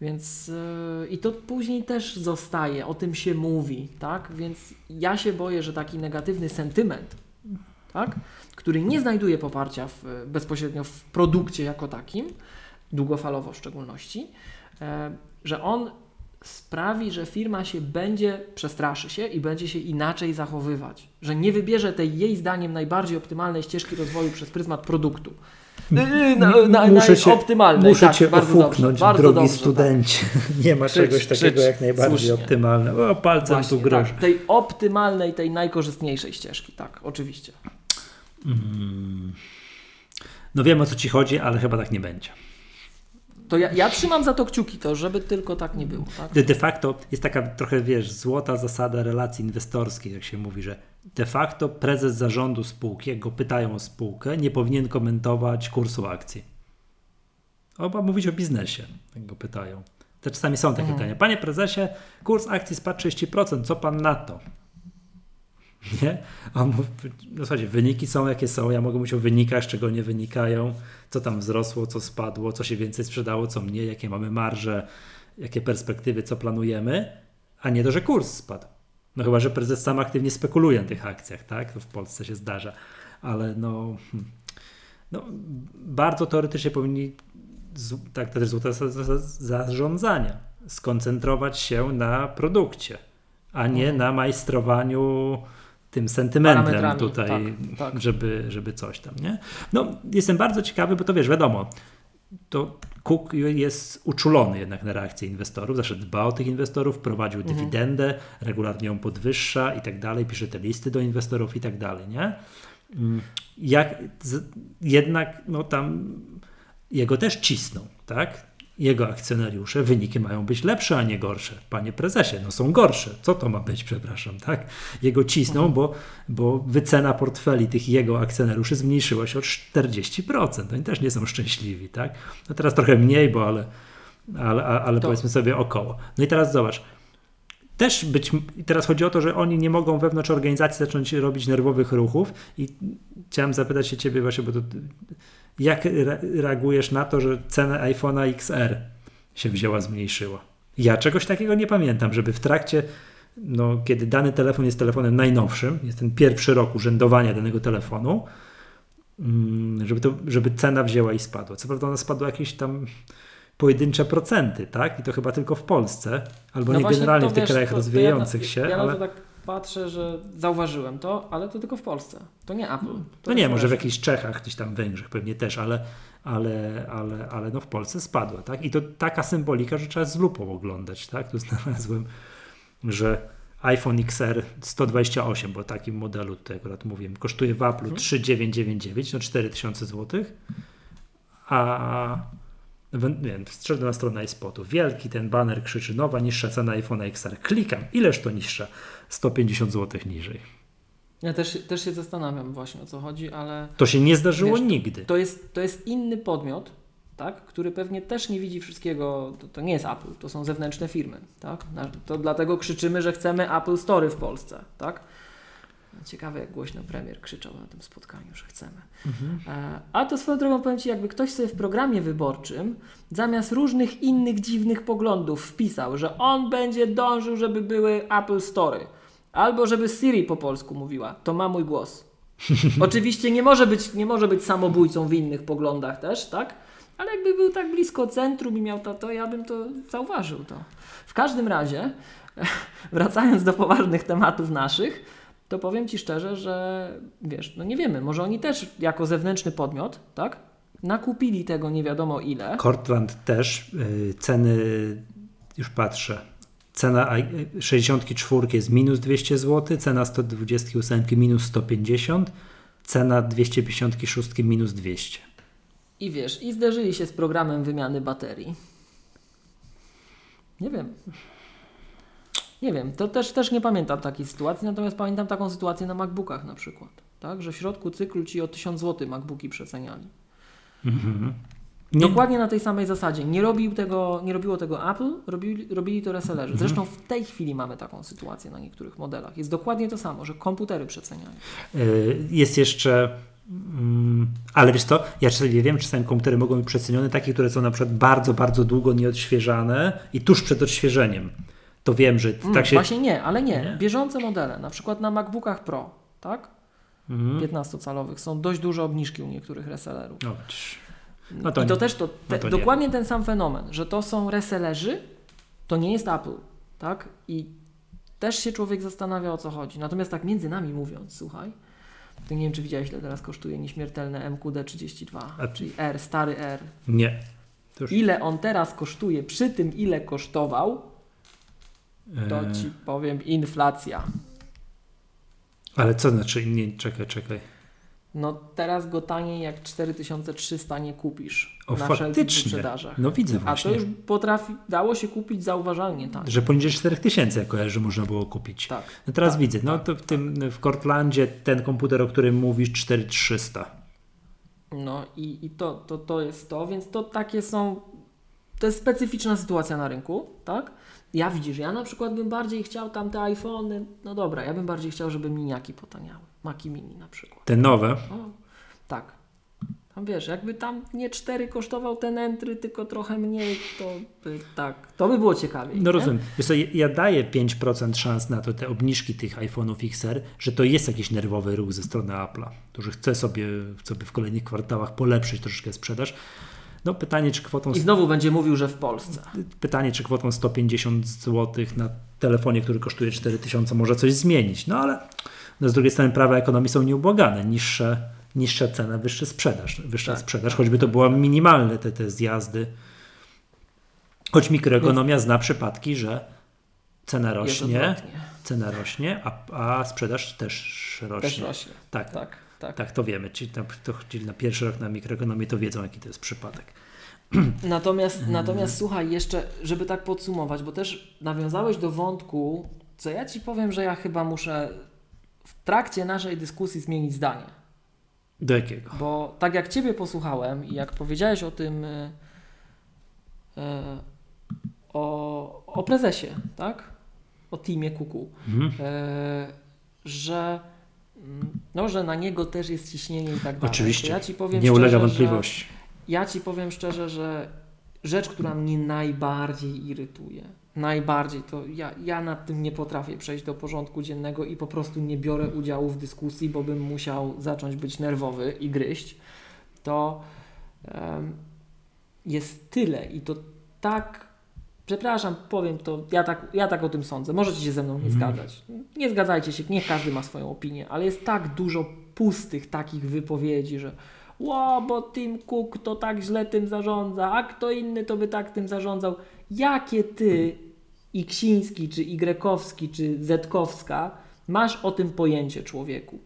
Więc yy, i to później też zostaje, o tym się mówi, tak? Więc ja się boję, że taki negatywny sentyment, tak? Który nie znajduje poparcia w, bezpośrednio w produkcie jako takim, długofalowo w szczególności, e, że on sprawi, że firma się będzie, przestraszy się i będzie się inaczej zachowywać, że nie wybierze tej jej zdaniem najbardziej optymalnej ścieżki rozwoju przez pryzmat produktu. Yy, na, na, muszę na cię, optymalnej, muszę tak, cię bardzo ofuknąć, bardzo drogi dobrze, tak. *laughs* Nie ma czegoś takiego jak najbardziej słusznie. optymalne. O, palcem Właśnie, tu groź. tak, tej optymalnej, tej najkorzystniejszej ścieżki, tak, oczywiście. No wiem o co ci chodzi, ale chyba tak nie będzie. To ja, ja trzymam za to kciuki, to żeby tylko tak nie było. Tak? De, de facto jest taka trochę, wiesz, złota zasada relacji inwestorskich, jak się mówi, że de facto prezes zarządu spółki, jak go pytają o spółkę, nie powinien komentować kursu akcji. Oba mówić o biznesie, jak go pytają. To czasami są takie Mhm. pytania. Panie prezesie, kurs akcji spadł 30%, co pan na to? *laughs* Nie? A on mówi, no wyniki są jakie są, ja mogę mówić o wynikach, z czego nie wynikają, co tam wzrosło, co spadło, co się więcej sprzedało, co mniej, jakie mamy marże, jakie perspektywy, co planujemy, a nie to, że kurs spadł. No chyba, że prezes sam aktywnie spekuluje na tych akcjach, tak? To w Polsce się zdarza, ale no, hmm, no bardzo teoretycznie powinni, tak złota zasada zarządzania, skoncentrować się na produkcie, a nie Mhm. na majstrowaniu tym sentymentem tutaj, tak, tak. Żeby, żeby coś tam, nie? No, jestem bardzo ciekawy, bo to wiesz, wiadomo, to Cook jest uczulony jednak na reakcję inwestorów, zawsze dba o tych inwestorów, prowadził Mhm. dywidendę, regularnie ją podwyższa i tak dalej, pisze te listy do inwestorów i tak dalej, nie? Mm, Jak, z, jednak no tam jego też cisną, tak? Jego akcjonariusze, wyniki mają być lepsze, a nie gorsze. Panie prezesie, no są gorsze. Co to ma być, przepraszam, tak? Jego cisną, bo, bo wycena portfeli tych jego akcjonariuszy zmniejszyła się o 40%. Oni też nie są szczęśliwi, tak? No teraz trochę mniej, bo ale, ale, ale To- powiedzmy sobie około. No i teraz zobacz, też być, teraz chodzi o to, że oni nie mogą wewnątrz organizacji zacząć robić nerwowych ruchów i chciałem zapytać się ciebie właśnie, bo to, jak re- reagujesz na to, że cena iPhone'a XR się wzięła, zmniejszyła? Ja czegoś takiego nie pamiętam, żeby w trakcie, no, kiedy dany telefon jest telefonem najnowszym, jest ten pierwszy rok urzędowania danego telefonu, mm, żeby, to, żeby cena wzięła i spadła. Co prawda ona spadła jakieś tam pojedyncze procenty, tak? I to chyba tylko w Polsce, albo No nie generalnie to w tych wiesz, krajach to- to rozwijających ja, się, Ja ale... to tak patrzę, że zauważyłem to, ale to tylko w Polsce. To nie Apple. To No nie, może w jakichś Czechach, gdzieś tam Węgrzech pewnie też, ale, ale, ale, ale no w Polsce spadła, tak? I to taka symbolika, że trzeba z lupą oglądać, tak? Tu znalazłem, że iPhone XR 128, bo takim modelu tutaj akurat mówiłem, kosztuje w Apple 3999, no 4000 zł, a nie wiem, wszedłem na stronę iSpotu. Wielki ten baner krzyczy nowa, niższa cena iPhone XR. Klikam, ileż to niższa? 150 zł niżej. Ja też, też się zastanawiam właśnie o co chodzi, ale To się nie zdarzyło Wiesz, nigdy. to jest, to jest inny podmiot, tak, który pewnie też nie widzi wszystkiego. To, to nie jest Apple, to są zewnętrzne firmy. Tak? To dlatego krzyczymy, że chcemy Apple Story w Polsce. Tak? Ciekawe, jak głośno premier krzyczał na tym spotkaniu, że chcemy. E, A to swoją drogą powiem Ci, jakby ktoś sobie w programie wyborczym zamiast różnych innych dziwnych poglądów wpisał, że on będzie dążył, żeby były Apple Story, albo żeby Siri po polsku mówiła, to ma mój głos. *laughs* Oczywiście nie może, być, nie może być samobójcą w innych poglądach też, tak? Ale jakby był tak blisko centrum i miał to, to ja bym to zauważył. To. W każdym razie, *laughs* wracając do poważnych tematów naszych, to powiem Ci szczerze, że wiesz, no nie wiemy, może oni też jako zewnętrzny podmiot, tak? Nakupili tego nie wiadomo ile. Cortland też y, ceny, już patrzę, cena i- 64 jest minus 200 zł, cena 128 minus 150, cena 256 minus 200. I wiesz, i zderzyli się z programem wymiany baterii. Nie wiem. Nie wiem, to też, też nie pamiętam takiej sytuacji, natomiast pamiętam taką sytuację na MacBookach na przykład. Tak, że w środku cyklu ci o 1000 zł MacBooki przeceniali. Nie, Dokładnie na tej samej zasadzie. Nie, robił tego, nie robiło tego Apple, robili, robili to resellerzy. Zresztą w tej chwili mamy taką sytuację na niektórych modelach. Jest dokładnie to samo, że komputery przeceniają. y, jest jeszcze, mm, ale wiesz co, ja czasami wiem, czasami komputery mogą być przecenione, takie, które są na przykład bardzo, bardzo długo nieodświeżane i tuż przed odświeżeniem. To wiem, że Mm, tak się... Właśnie nie, ale nie. Nie? Bieżące modele, na przykład na MacBookach Pro, tak? Mhm. 15-calowych są dość duże obniżki u niektórych resellerów. No, widzisz. No to I to nie- też to, te, no to nie dokładnie ten sam fenomen, że to są resellerzy, to nie jest Apple, tak? I też się człowiek zastanawia o co chodzi. Natomiast tak między nami mówiąc, słuchaj, to nie wiem czy widziałeś ile teraz kosztuje nieśmiertelne MQD32, A- czyli R, stary R. Nie. Już, Ile on teraz kosztuje przy tym ile kosztował, to e, ci powiem inflacja. Ale co znaczy? Nie, czekaj, czekaj. No teraz go taniej jak 4300 nie kupisz O, na faktycznie. No widzę A to właśnie, już potrafi, dało się kupić zauważalnie tak. że poniżej 4000 jako że można było kupić. Tak. No teraz tak, widzę, no tak, to w tym w Cortlandzie ten komputer, o którym mówisz, 4300. No i, i to, to, to jest to, więc to takie są. To jest specyficzna sytuacja na rynku, tak? Ja widzisz, ja na przykład bym bardziej chciał tam te iPhony. No dobra, ja bym bardziej chciał, żeby miniaki potaniały. Maki mini na przykład. Te nowe. Tak. Tam wiesz, jakby tam nie 4 kosztował ten entry, tylko trochę mniej, to by tak. To by było ciekawiej. No rozumiem. Wiesz co, ja daję 5% szans na to, te obniżki tych iPhone'ów XR, że to jest jakiś nerwowy ruch ze strony Apple'a, że chce sobie, sobie w kolejnych kwartałach polepszyć troszeczkę sprzedaż. No pytanie, czy kwotą I znowu będzie mówił, że w Polsce. pytanie, czy kwotą 150 zł na telefonie, który kosztuje 4000, może coś zmienić. No ale No z drugiej strony prawa ekonomii są nieubłagane, niższe, niższa cena, wyższa sprzedaż, wyższa Tak, sprzedaż, choćby to była minimalne te, te zjazdy. Choć mikroekonomia zna przypadki, że cena rośnie, cena rośnie, a, a sprzedaż też rośnie. Też rośnie. Tak, tak, Tak, tak. tak, to wiemy. Ci, tam, to, ci na pierwszy rok na mikroekonomię to wiedzą, jaki to jest przypadek. *clears throat* Natomiast, Mhm. natomiast słuchaj, jeszcze, żeby tak podsumować, bo też nawiązałeś do wątku, co ja ci powiem, że ja chyba muszę trakcie naszej dyskusji zmienić zdanie. Do jakiego? Bo tak jak Ciebie posłuchałem i jak powiedziałeś o tym, e, e, o, o prezesie, tak? O teamie Kuku, Mhm. e, że, no, że na niego też jest ciśnienie i tak dalej. Oczywiście. Ja ci powiem Nie ulega wątpliwości. Że, ja Ci powiem szczerze, że rzecz, która mnie najbardziej irytuje, najbardziej, to ja, ja nad tym nie potrafię przejść do porządku dziennego i po prostu nie biorę udziału w dyskusji, bo bym musiał zacząć być nerwowy i gryźć, to em, jest tyle i to tak, przepraszam, powiem to, ja tak, ja tak o tym sądzę, możecie się ze mną nie Mhm. zgadzać, nie zgadzajcie się, niech każdy ma swoją opinię, ale jest tak dużo pustych takich wypowiedzi, że Ło, bo Tim Cook to tak źle tym zarządza, a kto inny to by tak tym zarządzał. Jakie ty, Iksiński, czy Igrekowski, czy Zetkowska, masz o tym pojęcie, człowieku?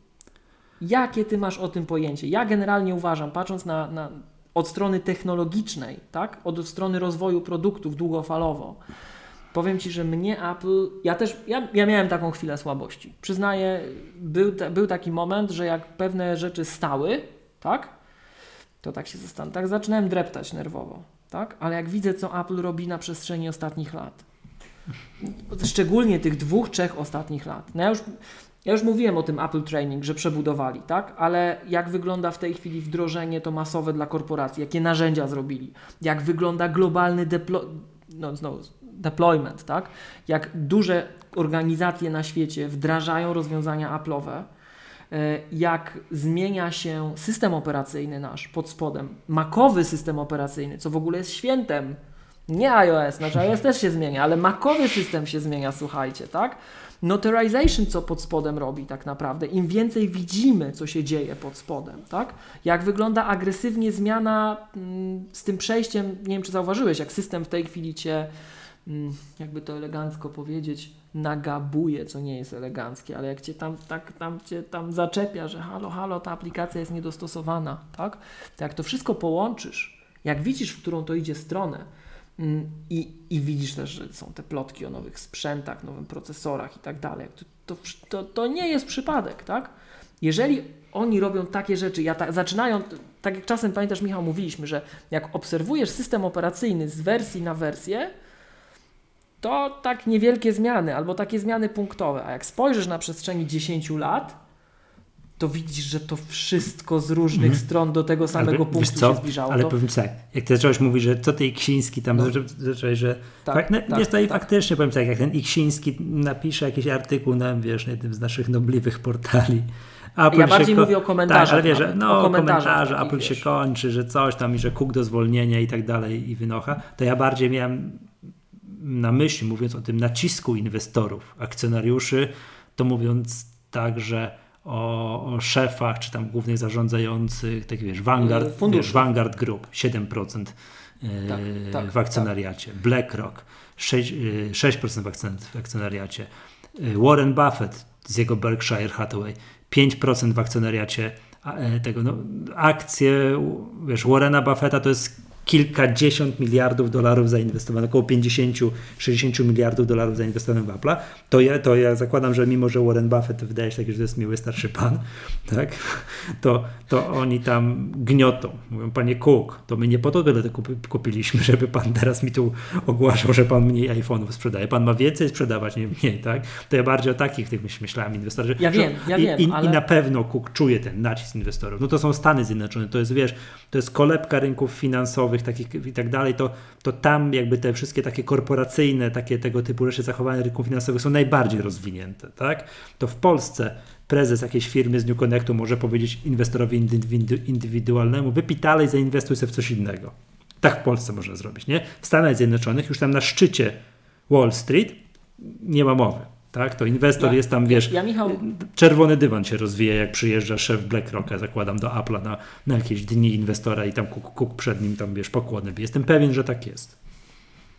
Jakie ty masz o tym pojęcie? Ja generalnie uważam, patrząc na, na od strony technologicznej, tak? Od strony rozwoju produktów długofalowo, powiem Ci, że mnie Apple, ja też, ja, ja miałem taką chwilę słabości. Przyznaję, był, ta, był taki moment, że jak pewne rzeczy stały, tak? To tak się zastanawiam, tak zaczynałem dreptać nerwowo, tak? Ale jak widzę, co Apple robi na przestrzeni ostatnich lat, szczególnie tych dwóch, trzech ostatnich lat. No ja już, ja już mówiłem o tym Apple Training, że przebudowali, tak? Ale jak wygląda w tej chwili wdrożenie to masowe dla korporacji, jakie narzędzia zrobili, jak wygląda globalny deplo no, znowu, deployment, tak? Jak duże organizacje na świecie wdrażają rozwiązania Apple'owe, e, jak zmienia się system operacyjny nasz pod spodem, makowy system operacyjny, co w ogóle jest świętem, nie iOS, znaczy iOS też się zmienia, ale makowy system się zmienia, słuchajcie, tak? Notarization, co pod spodem robi tak naprawdę, im więcej widzimy, co się dzieje pod spodem, tak? Jak wygląda agresywnie zmiana mm, z tym przejściem, nie wiem czy zauważyłeś, jak system w tej chwili Cię, mm, jakby to elegancko powiedzieć, nagabuje, co nie jest eleganckie, ale jak Cię tam, tak, tam, cię tam zaczepia, że halo, halo, ta aplikacja jest niedostosowana, tak? To jak to wszystko połączysz, jak widzisz, w którą to idzie stronę, I, I widzisz też, że są te plotki o nowych sprzętach, nowym procesorach i tak dalej. To, to, to, to nie jest przypadek, tak? Jeżeli oni robią takie rzeczy, ja ta, zaczynają, tak jak czasem pamiętasz, Michał, mówiliśmy, że jak obserwujesz system operacyjny z wersji na wersję, to tak niewielkie zmiany albo takie zmiany punktowe, a jak spojrzysz na przestrzeni 10 lat, to widzisz, że to wszystko z różnych Mhm. stron do tego samego Ale punktu się zbliżało. Ale to, powiem tak, jak ty zacząłeś mówić, że co ty Iksiński tam, No. że, że, że Tak, fakt, no, tak, jest to i tak. faktycznie, powiem tak, jak ten Iksiński napisze jakiś artykuł na, wiesz, na jednym z naszych nobliwych portali, Apple Ja bardziej ko- mówię o komentarzach Tak, ale wiesz, że no, komentarze, takich, Apple się kończy, że coś tam i że Cook do zwolnienia i tak dalej i wynocha, to ja bardziej miałem na myśli, mówiąc o tym nacisku inwestorów, akcjonariuszy, to mówiąc także o, o szefach, czy tam głównych zarządzających, tak wiesz, Vanguard, Yy, funduszy. wiesz, Vanguard Group, 7% yy, Tak, tak, w akcjonariacie, BlackRock, 6%, yy, 6% w akcjon- w akcjonariacie, yy, Warren Buffett z jego Berkshire Hathaway, 5% w akcjonariacie e, tego, no, akcje, wiesz, Warrena Buffetta to jest kilkadziesiąt miliardów dolarów zainwestowane, około 50-60 miliardów dolarów zainwestowane w Apple'a, to ja, to ja zakładam, że mimo, że Warren Buffett wydaje się taki, że to jest miły starszy pan, *laughs* tak, to, to oni tam gniotą. Mówią, panie Cook, to my nie po to tyle kupi, kupiliśmy, żeby pan teraz mi tu ogłaszał, że pan mniej iPhone'ów sprzedaje. Pan ma więcej sprzedawać, nie mniej, tak? To ja bardziej o takich tych myśl- myślałem inwestorzy. Ja wiem, ja i, wiem, i, ale- I na pewno Cook czuje ten nacisk inwestorów. No to są Stany Zjednoczone, to jest, wiesz, to jest kolebka rynków finansowych takich i tak dalej, to, to tam jakby te wszystkie takie korporacyjne, takie tego typu rzeczy zachowania rynków finansowych są najbardziej rozwinięte, tak? To w Polsce prezes jakiejś firmy z New Connectu może powiedzieć inwestorowi indywidu- indywidualnemu, wypij dalej, zainwestuj sobie w coś innego. Tak w Polsce można zrobić, nie? W Stanach Zjednoczonych już tam na szczycie Wall Street nie ma mowy. Tak? To inwestor Ja- jest tam, wiesz, Ja, Michał, czerwony dywan się rozwija, jak przyjeżdża szef BlackRocka, zakładam, do Apple'a na, na jakieś dni inwestora i tam kuk, kuk przed nim tam, wiesz, pokłony. Jestem pewien, że tak jest.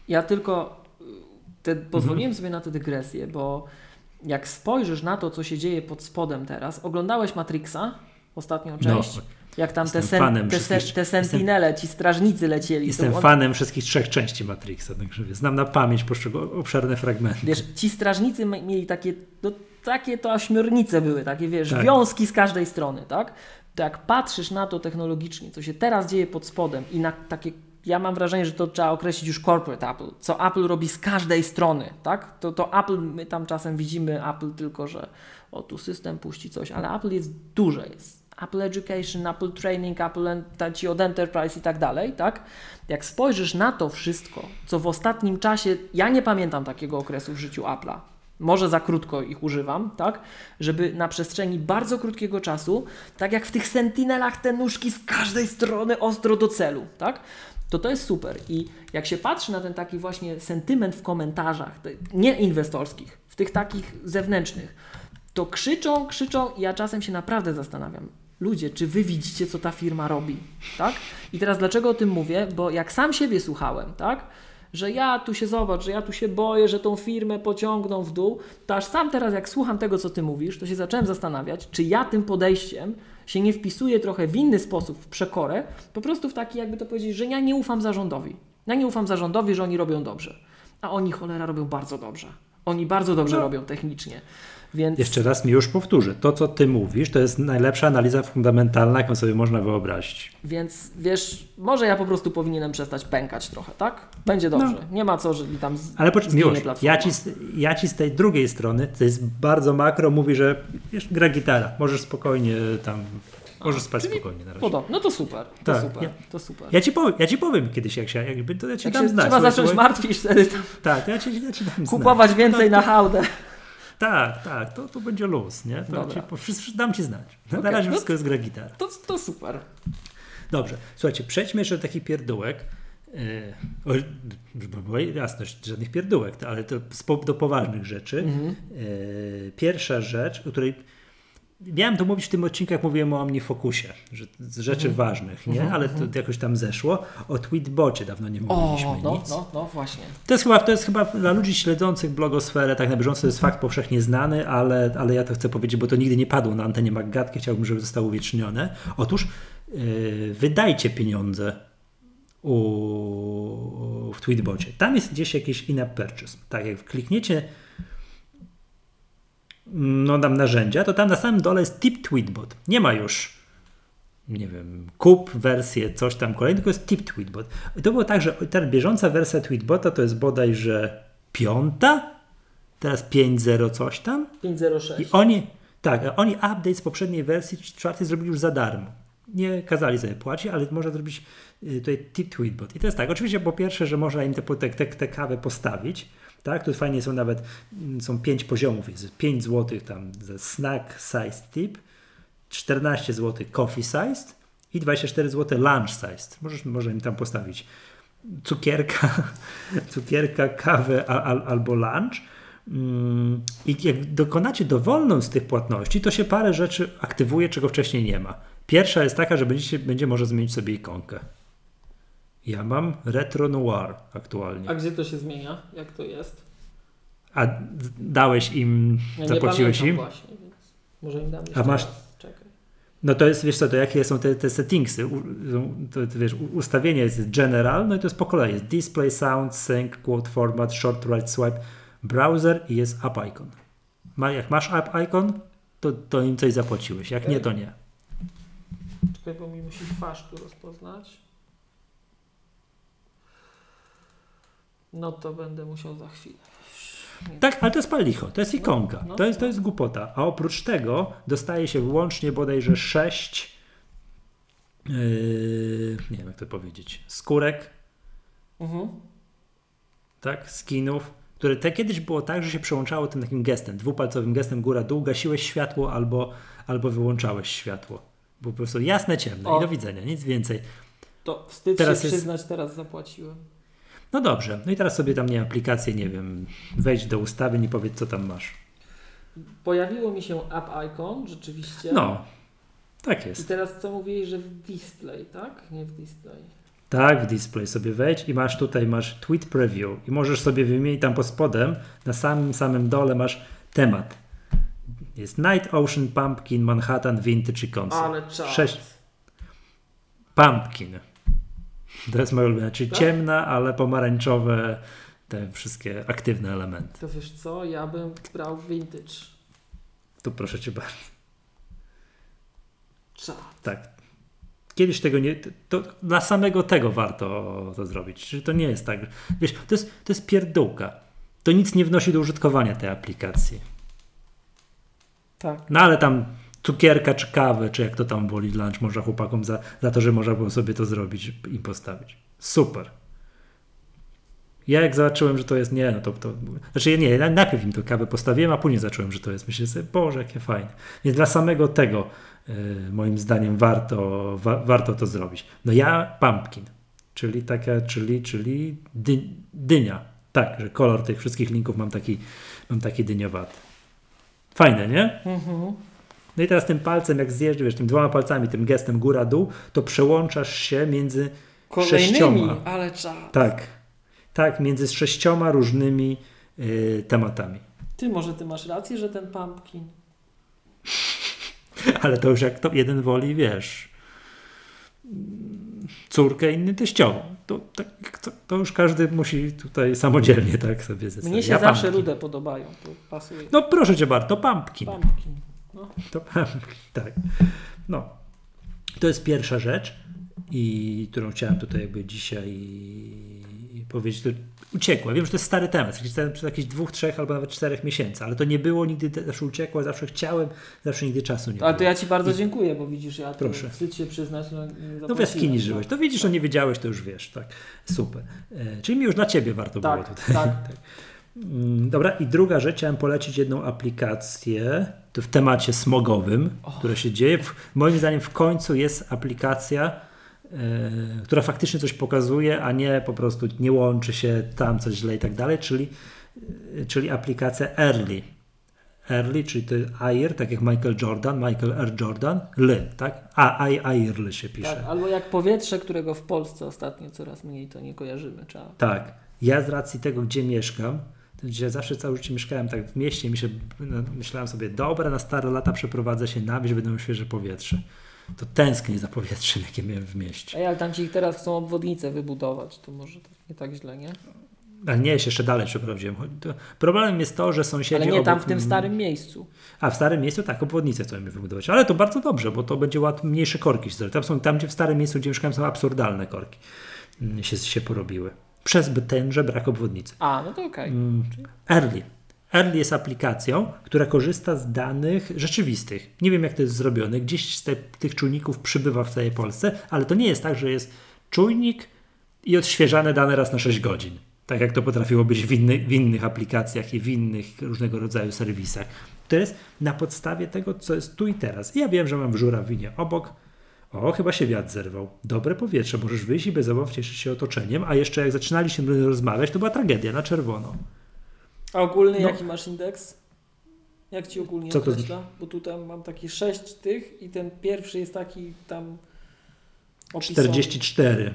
Ja tylko y, te, pozwoliłem sobie na tę dygresję, bo jak spojrzysz na to, co się dzieje pod spodem teraz, oglądałeś Matrixa, ostatnią część, No, jak tam te, Jestem sen, te, se, te sentinele, ci strażnicy lecieli. Jestem on- fanem wszystkich trzech części Matrixa, także znam na pamięć obszerne fragmenty. Wiesz, ci strażnicy mieli takie, no, takie to ośmiornice były, takie wiesz, Tak. wiązki z każdej strony, tak? To jak patrzysz na to technologicznie, co się teraz dzieje pod spodem i na takie, ja mam wrażenie, że to trzeba określić już corporate Apple, co Apple robi z każdej strony, tak? To, to Apple, my tam czasem widzimy Apple tylko, że o tu system puści coś, ale Apple jest duże, jest Apple Education, Apple Training, Apple od Enterprise i tak dalej, tak? Jak spojrzysz na to wszystko, co w ostatnim czasie, ja nie pamiętam takiego okresu w życiu Apple'a, może za krótko ich używam, tak? Żeby na przestrzeni bardzo krótkiego czasu, tak jak w tych sentinelach te nóżki z każdej strony ostro do celu, tak? To to jest super. I jak się patrzy na ten taki właśnie sentyment w komentarzach, nie inwestorskich, w tych takich zewnętrznych, to krzyczą, krzyczą i ja czasem się naprawdę zastanawiam. Ludzie, czy wy widzicie, co ta firma robi, tak? I teraz dlaczego o tym mówię? Bo jak sam siebie słuchałem, tak? Że ja tu się zobacz, że ja tu się boję, że tą firmę pociągną w dół, to aż sam teraz jak słucham tego, co ty mówisz, to się zacząłem zastanawiać, czy ja tym podejściem się nie wpisuję trochę w inny sposób, w przekorę, po prostu w taki, jakby to powiedzieć, że ja nie ufam zarządowi. Ja nie ufam zarządowi, że oni robią dobrze. A oni cholera robią bardzo dobrze. Oni bardzo dobrze No. robią technicznie. Więc Jeszcze raz mi już powtórzę. To, co ty mówisz, to jest najlepsza analiza fundamentalna, jaką sobie można wyobrazić. Więc wiesz, może ja po prostu powinienem przestać pękać trochę, tak? Będzie dobrze. Nie ma co, że tam z, Ale poczekaj, Miłosz, ja ci, z- ja ci z tej drugiej strony, to jest bardzo makro, mówi, że wiesz, gra gitara, możesz spokojnie tam, możesz spać czyli spokojnie na razie. Podobno. No to super, to Tak, super, ja- to super. Ja ci, powiem, ja ci powiem kiedyś, jak się, jakby, to ja ci Jak dam się znać. trzeba zacząć martwić wtedy tam Tak, ja ci, ja ci dam kupować znać. więcej na hałdę. Tak, tak, to, to będzie luz, nie? To Dobra. ci, dam ci znać. Na Okej, razie no wszystko jest gra gitara. To, to super. Dobrze, słuchajcie, przejdźmy jeszcze do taki pierdółek. Yy, żeby była jasność, żadnych pierdółek, ale to do poważnych rzeczy. Yy, pierwsza rzecz, o której miałem to mówić w tym odcinku, jak mówiłem o Omnifocusie, że z rzeczy ważnych, nie? Ale to jakoś tam zeszło. O Tweetbocie dawno nie mówiliśmy O, no, nic. no, no właśnie. To jest, chyba, to jest chyba dla ludzi śledzących blogosferę tak na bieżąco, to jest fakt powszechnie znany, ale, ale ja to chcę powiedzieć, bo to nigdy nie padło na antenie Maggatki, chciałbym, żeby zostało uwiecznione. Otóż yy, wydajcie pieniądze u, w Tweetbocie. Tam jest gdzieś jakiś in-app purchase. Tak, jak klikniecie no, tam narzędzia, to tam na samym dole jest tip Tweetbot. Nie ma już nie wiem, kup wersję, coś tam kolejnego, tylko jest tip Tweetbot. I to było tak, że ta bieżąca wersja Tweetbota to jest bodajże piąta, teraz 5.0 coś tam. 506. I oni, tak, oni update z poprzedniej wersji czwartej zrobili już za darmo. Nie kazali sobie płacić, ale można zrobić y, tutaj tip tweetbot. I to jest tak, oczywiście po pierwsze, że można im te, te, te, te kawę postawić, tak, tu fajnie są nawet, mm, są pięć poziomów, jest 5 zł tam snack sized tip, 14 zł coffee sized i 24 zł lunch sized. Możesz, może im tam postawić cukierka, *laughs* cukierka, kawę a, a, albo lunch. Mm, I jak dokonacie dowolną z tych płatności, to się parę rzeczy aktywuje, czego wcześniej nie ma. Pierwsza jest taka, że będziecie, będzie można zmienić sobie ikonkę. Ja mam Retro Noir aktualnie. A gdzie to się zmienia? Jak to jest? A dałeś im, Ja zapłaciłeś nie im? właśnie, więc może im dam jeszcze masz- raz. Czekaj. No to jest, wiesz co, to jakie są te, te settingsy? U, to, to, wiesz, ustawienie jest general, no i to jest po kolei. Jest display, sound, sync, quote format, short right swipe, browser i jest app icon. Ma, jak masz app icon, to, to im coś zapłaciłeś. Jak nie, to nie. Czekaj, bo mi musi twarz tu rozpoznać. No to będę musiał za chwilę. Tak, ale to jest palicho, to jest ikonka, no, to, jest, to no. jest głupota. A oprócz tego dostaje się wyłącznie bodajże 6 yy, nie wiem jak to powiedzieć, skórek, Mhm. tak, skinów, które te kiedyś było tak, że się przełączało tym takim gestem, dwupalcowym gestem góra-dół, gasiłeś światło albo, albo wyłączałeś światło. Było po prostu jasne, ciemne O. i do widzenia, nic więcej. To wstyd Teraz się jest- przyznać, teraz zapłaciłem. No dobrze, no i teraz sobie tam nie aplikację, nie wiem, wejdź do ustawy, nie powiedz co tam masz. Pojawiło mi się app icon, rzeczywiście. No, tak I jest. teraz co mówiłeś, że w display, tak? Nie w display. Tak, w display sobie wejdź i masz tutaj, masz tweet preview i możesz sobie wymienić tam pod spodem, na samym samym dole masz temat. Jest Night Ocean, Pumpkin, Manhattan, Vintage i Console. Ale czas. Sześć. Pumpkin. To jest moje ulubione, czyli Tak? ciemna, ale pomarańczowe, te wszystkie aktywne elementy. To wiesz co, ja bym brał vintage. Tu proszę cię bardzo. Czas. Tak. Kiedyś tego nie. To, dla samego tego warto to zrobić. Czyli to nie jest tak. Wiesz, to jest, to jest pierdółka. To nic nie wnosi do użytkowania tej aplikacji. Tak. No ale tam cukierka czy kawę, czy jak to tam woli lunch, można chłopakom za, za to, że można było sobie to zrobić i postawić. Super. Ja jak zobaczyłem, że to jest, nie, no to, to znaczy nie, najpierw im to kawę postawiłem, a później zacząłem, że to jest. Myślę sobie, Boże, jakie fajne. Więc dla samego tego y, moim zdaniem warto, wa, warto to zrobić. No ja pumpkin, czyli taka, czyli, czyli dy, dynia. Tak, że kolor tych wszystkich linków mam taki, mam taki dyniowaty. Fajne, nie? Mhm. No i teraz tym palcem, jak zjeżdżasz, tym dwoma palcami, tym gestem góra-dół, to przełączasz się między Kolejnymi, sześcioma. ale czas. Tak, tak, między sześcioma różnymi y, tematami. Ty może ty masz rację, że ten pumpkin. *laughs* Ale to już jak to jeden woli, wiesz, córkę, inny teściową. To, tak, to, to już każdy musi tutaj samodzielnie tak sobie zdecydować. Mnie się Ja zawsze pumpkin. rude podobają, to pasuje. No proszę cię bardzo, pumpkin. Pumpkin. No. To *laughs* tak. No. To jest pierwsza rzecz, i którą chciałem tutaj jakby dzisiaj powiedzieć. To uciekła. Wiem, że to jest stary temat. Przez jakieś dwóch, trzech albo nawet czterech miesięcy, ale to nie było nigdy, zawsze uciekło, zawsze chciałem, zawsze nigdy czasu nie Ale było. to ja Ci bardzo dziękuję, bo widzisz, ja Proszę. wstyd się przyznać, no, nie No w jaskini żyłeś. no. To widzisz, że nie wiedziałeś, to już wiesz. Tak. Super. E, czyli mi już dla ciebie warto było Tak, tutaj. tak. *laughs* Mm, Dobra, i druga rzecz, chciałem polecić jedną aplikację w temacie smogowym, które się dzieje. Moim zdaniem w końcu jest aplikacja, e, która faktycznie coś pokazuje, a nie po prostu nie łączy się tam coś źle i tak dalej, czyli, e, czyli aplikacja Early. Early, czyli to Air, tak jak Michael Jordan, Michael R. Jordan, L, tak? A, I, Airly się pisze. Tak, albo jak powietrze, którego w Polsce ostatnio coraz mniej to nie kojarzymy. Trzeba. Tak. Ja z racji tego, gdzie mieszkam, gdzie zawsze całe życie mieszkałem tak w mieście, myślę, no, myślałem sobie, dobra, na stare lata przeprowadzę się na wieś, będę miał świeże powietrze. To tęsknię za powietrzem, jakie miałem w mieście. Ej, ale tam ci teraz chcą obwodnicę wybudować, to może tak, nie tak źle, nie? Ale nie, jeszcze dalej przeprowadziłem. Problemem jest to, że sąsiedzi... Ale nie tam obok- w tym starym miejscu. A w starym miejscu tak, obwodnicę chcą mi wybudować. Ale to bardzo dobrze, bo to będzie łat, mniejsze korki. się. Tam, są, tam, gdzie w starym miejscu, gdzie mieszkałem, są absurdalne korki. Mm, Się, się porobiły. Przez tenże brak obwodnicy. A, no to okej. Mm, Early. Early jest aplikacją, która korzysta z danych rzeczywistych. Nie wiem, jak to jest zrobione. Gdzieś z te, tych czujników przybywa w całej Polsce, ale to nie jest tak, że jest czujnik i odświeżane dane raz na 6 godzin. Tak jak to potrafiło być w, inny, w innych aplikacjach i w innych różnego rodzaju serwisach. To jest na podstawie tego, co jest tu i teraz. I ja wiem, że mam w żurawinie obok. O, chyba się wiatr zerwał. Dobre powietrze, możesz wyjść i bez obaw cieszyć się otoczeniem, a jeszcze jak zaczynaliśmy rozmawiać, to była tragedia na czerwono. A ogólny No. jaki masz indeks? Jak ci ogólnie Co to określa? Bo tutaj mam taki sześć tych i ten pierwszy jest taki tam opisowy. 44.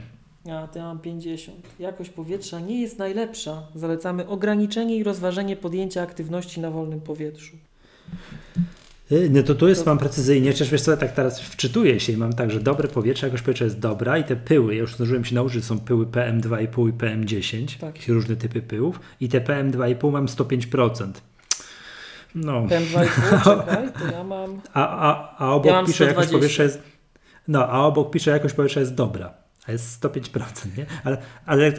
A, to ja mam 50. Jakość powietrza nie jest najlepsza. Zalecamy ograniczenie i rozważenie podjęcia aktywności na wolnym powietrzu. Y, No to tu jest, mam precyzyjnie, chociaż wiesz co, tak teraz wczytuję się i mam tak, że dobre powietrze, jakość powietrza jest dobra i te pyły, ja już zdążyłem się nauczyć, są pyły PM2,5 i PM10, Tak. jakieś różne typy pyłów i te PM2,5 mam 105%. No, PM2,5, *laughs* czekaj, to ja mam... a, a, a obok Ja pisze jakość 120. powietrza jest, no, a obok pisze jakość powietrza jest dobra. A jest 105%, nie? Ale, ale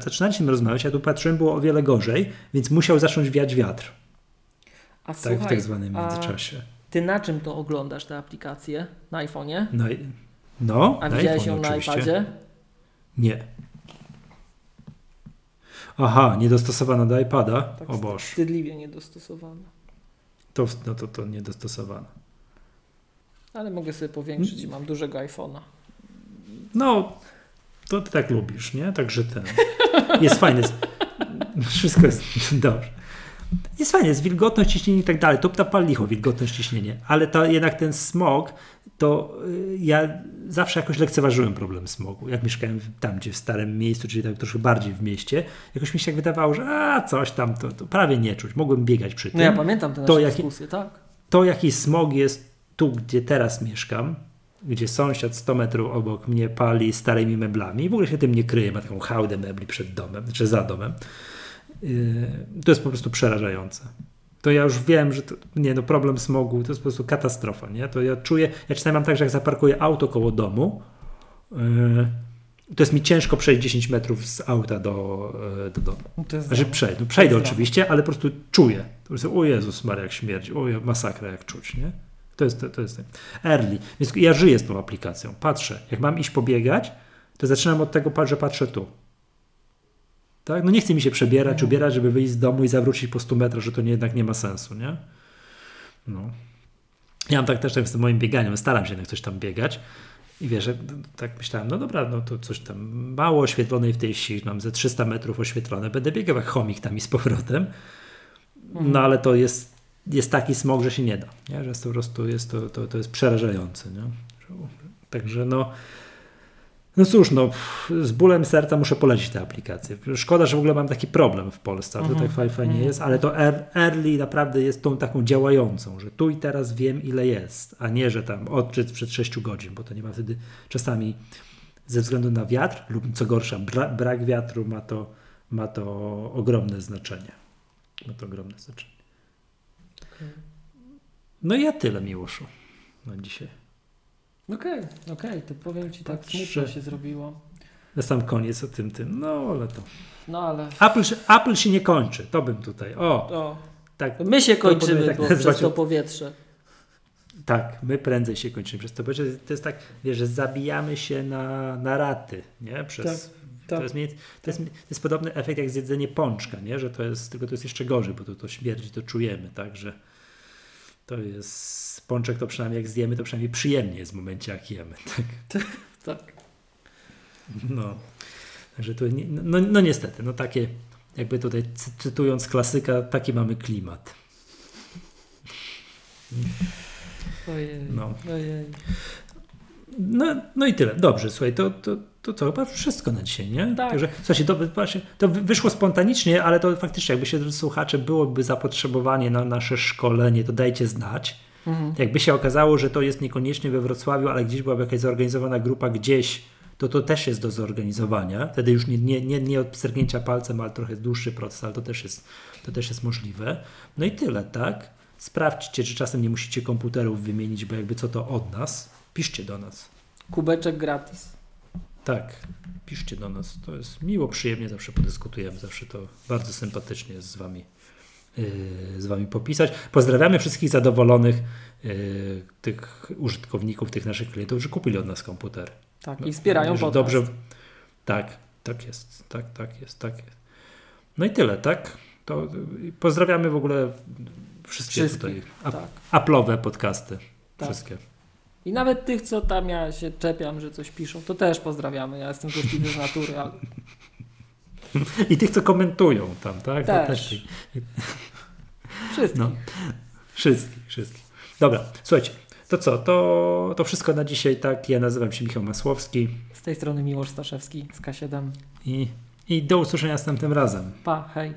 zaczynaliśmy rozmawiać, ja tu patrzyłem, było o wiele gorzej, więc musiał zacząć wiać wiatr. A Tak, słuchaj, w tak zwanym międzyczasie. ty na czym to oglądasz tę aplikację? Na iPhone'ie? No, no A na widziałeś iPhone ją na oczywiście. iPadzie? Nie. Aha, niedostosowana do iPada? Tak o Boż, wstydliwie niedostosowana. to, no to, to niedostosowana. Ale mogę sobie powiększyć, mam dużego iPhone'a. No, to ty tak lubisz, nie? Także ten. Jest fajne. *laughs* Wszystko jest dobrze. Jest fajnie, jest wilgotność, ciśnienie i tak dalej. To pal licho, wilgotność, ciśnienie. Ale to jednak ten smog, to y, ja zawsze jakoś lekceważyłem problem smogu. Jak mieszkałem tam, gdzie w starym miejscu, czyli tak troszkę bardziej w mieście, jakoś mi się wydawało, że a, coś tam, to, to prawie nie czuć. Mogłem biegać przy tym. No ja pamiętam te nasze to, dyskusje, jaki, tak. To, jaki smog jest tu, gdzie teraz mieszkam, gdzie sąsiad 100 metrów obok mnie pali starymi meblami i w ogóle się tym nie kryje, ma taką hałdę mebli przed domem, czy za domem. Yy, to jest po prostu przerażające. To ja już wiem, że to, nie, no problem smogu to jest po prostu katastrofa, nie? To ja czuję, ja czasami mam tak, że jak zaparkuję auto koło domu, yy, to jest mi ciężko przejść 10 metrów z auta do, yy, do domu. No to jest znaczy przejdę, no przejdę oczywiście, ale po prostu czuję. To jest, o Jezus Maria, jak śmierdzi, o masakra jak czuć, nie? To jest, to, to jest early. Więc ja żyję z tą aplikacją. Patrzę, jak mam iść pobiegać, to zaczynam od tego, że patrzę tu. Tak? No nie chce mi się przebierać, ubierać, żeby wyjść z domu i zawrócić po 100 metrach, że to nie, jednak nie ma sensu, nie? No. Ja mam tak też tak z moim bieganiem, staram się jednak coś tam biegać. I wiesz, tak myślałem, no dobra, no to coś tam mało oświetlonej w tej wsi, mam ze 300 metrów oświetlone, będę biegał jak chomik tam i z powrotem. No mhm. ale to jest, jest taki smog, że się nie da, nie? że jest to po prostu jest to, to, to jest przerażające. Nie? Także no, no cóż, no, z bólem serca muszę polecić tę aplikację. Szkoda, że w ogóle mam taki problem w Polsce, to tak fajnie, fajnie jest, ale to Early naprawdę jest tą taką działającą, że tu i teraz wiem ile jest, a nie, że tam odczyt przed 6 godzin, bo to nie ma wtedy czasami ze względu na wiatr lub co gorsza bra brak wiatru ma to, ma to ogromne znaczenie. Ma to ogromne znaczenie. No i ja tyle, Miłoszu, na dzisiaj. Okej, okay, okej, okay, to powiem Ci tak, smutno się zrobiło. Na sam koniec o tym, tym, no ale to... No ale... Apple, Apple się nie kończy, to bym tutaj, o. o. Tak, my się kończymy tak bo przez to powietrze. Tak, my prędzej się kończymy przez to powietrze. To jest tak, wiesz, że zabijamy się na, na raty, nie? Przez, tak, tak. To, jest, to, jest, to jest podobny efekt jak zjedzenie pączka, nie? Że to jest, tylko to jest jeszcze gorzej, bo to, to śmierdzi, to czujemy, tak? Że to jest pączek to przynajmniej jak zjemy, to przynajmniej przyjemnie jest w momencie jak jemy. *laughs* Tak. tak. No. Także to nie, no, no niestety, no takie, jakby tutaj cytując klasyka, taki mamy klimat. Ojej, no. Ojej. No, no i tyle. Dobrze, słuchaj, to, to, to co, chyba wszystko na dzisiaj, nie? Tak. Także, słuchajcie, to, właśnie, to wyszło spontanicznie, ale to faktycznie, jakby się słuchacze byłoby zapotrzebowanie na nasze szkolenie, to dajcie znać. Mhm. Jakby się okazało, że to jest niekoniecznie we Wrocławiu, ale gdzieś byłaby jakaś zorganizowana grupa gdzieś, to to też jest do zorganizowania. Wtedy już nie, nie, nie, nie od pstrgnięcia palcem, ale trochę dłuższy proces, ale to też, jest, to też jest możliwe. No i tyle, tak? Sprawdźcie, czy czasem nie musicie komputerów wymienić, bo jakby co to od nas. Piszcie do nas. Kubeczek gratis. Tak, piszcie do nas. To jest miło, przyjemnie, zawsze podyskutujemy, zawsze to bardzo sympatycznie jest z Wami z Wami popisać. Pozdrawiamy wszystkich zadowolonych y, tych użytkowników, tych naszych klientów, że kupili od nas komputer. Tak, i wspierają podcast. Dobrze. Tak, tak jest, tak, tak jest, tak jest. No i tyle, tak? To pozdrawiamy w ogóle wszystkie Wszystkich, tutaj tak. Apple'owe podcasty. Tak. Wszystkie. I nawet tych, co tam ja się czepiam, że coś piszą, to też pozdrawiamy. Ja jestem złośliwy z natury, ale... I tych, co komentują tam, tak? Też. też... Wszystkich. No. Wszystkich, wszystkich. Dobra, słuchajcie, to co? To, to wszystko na dzisiaj, tak? Ja nazywam się Michał Masłowski. Z tej strony Miłosz Staszewski z K7. I, i do usłyszenia następnym razem. Pa, hej.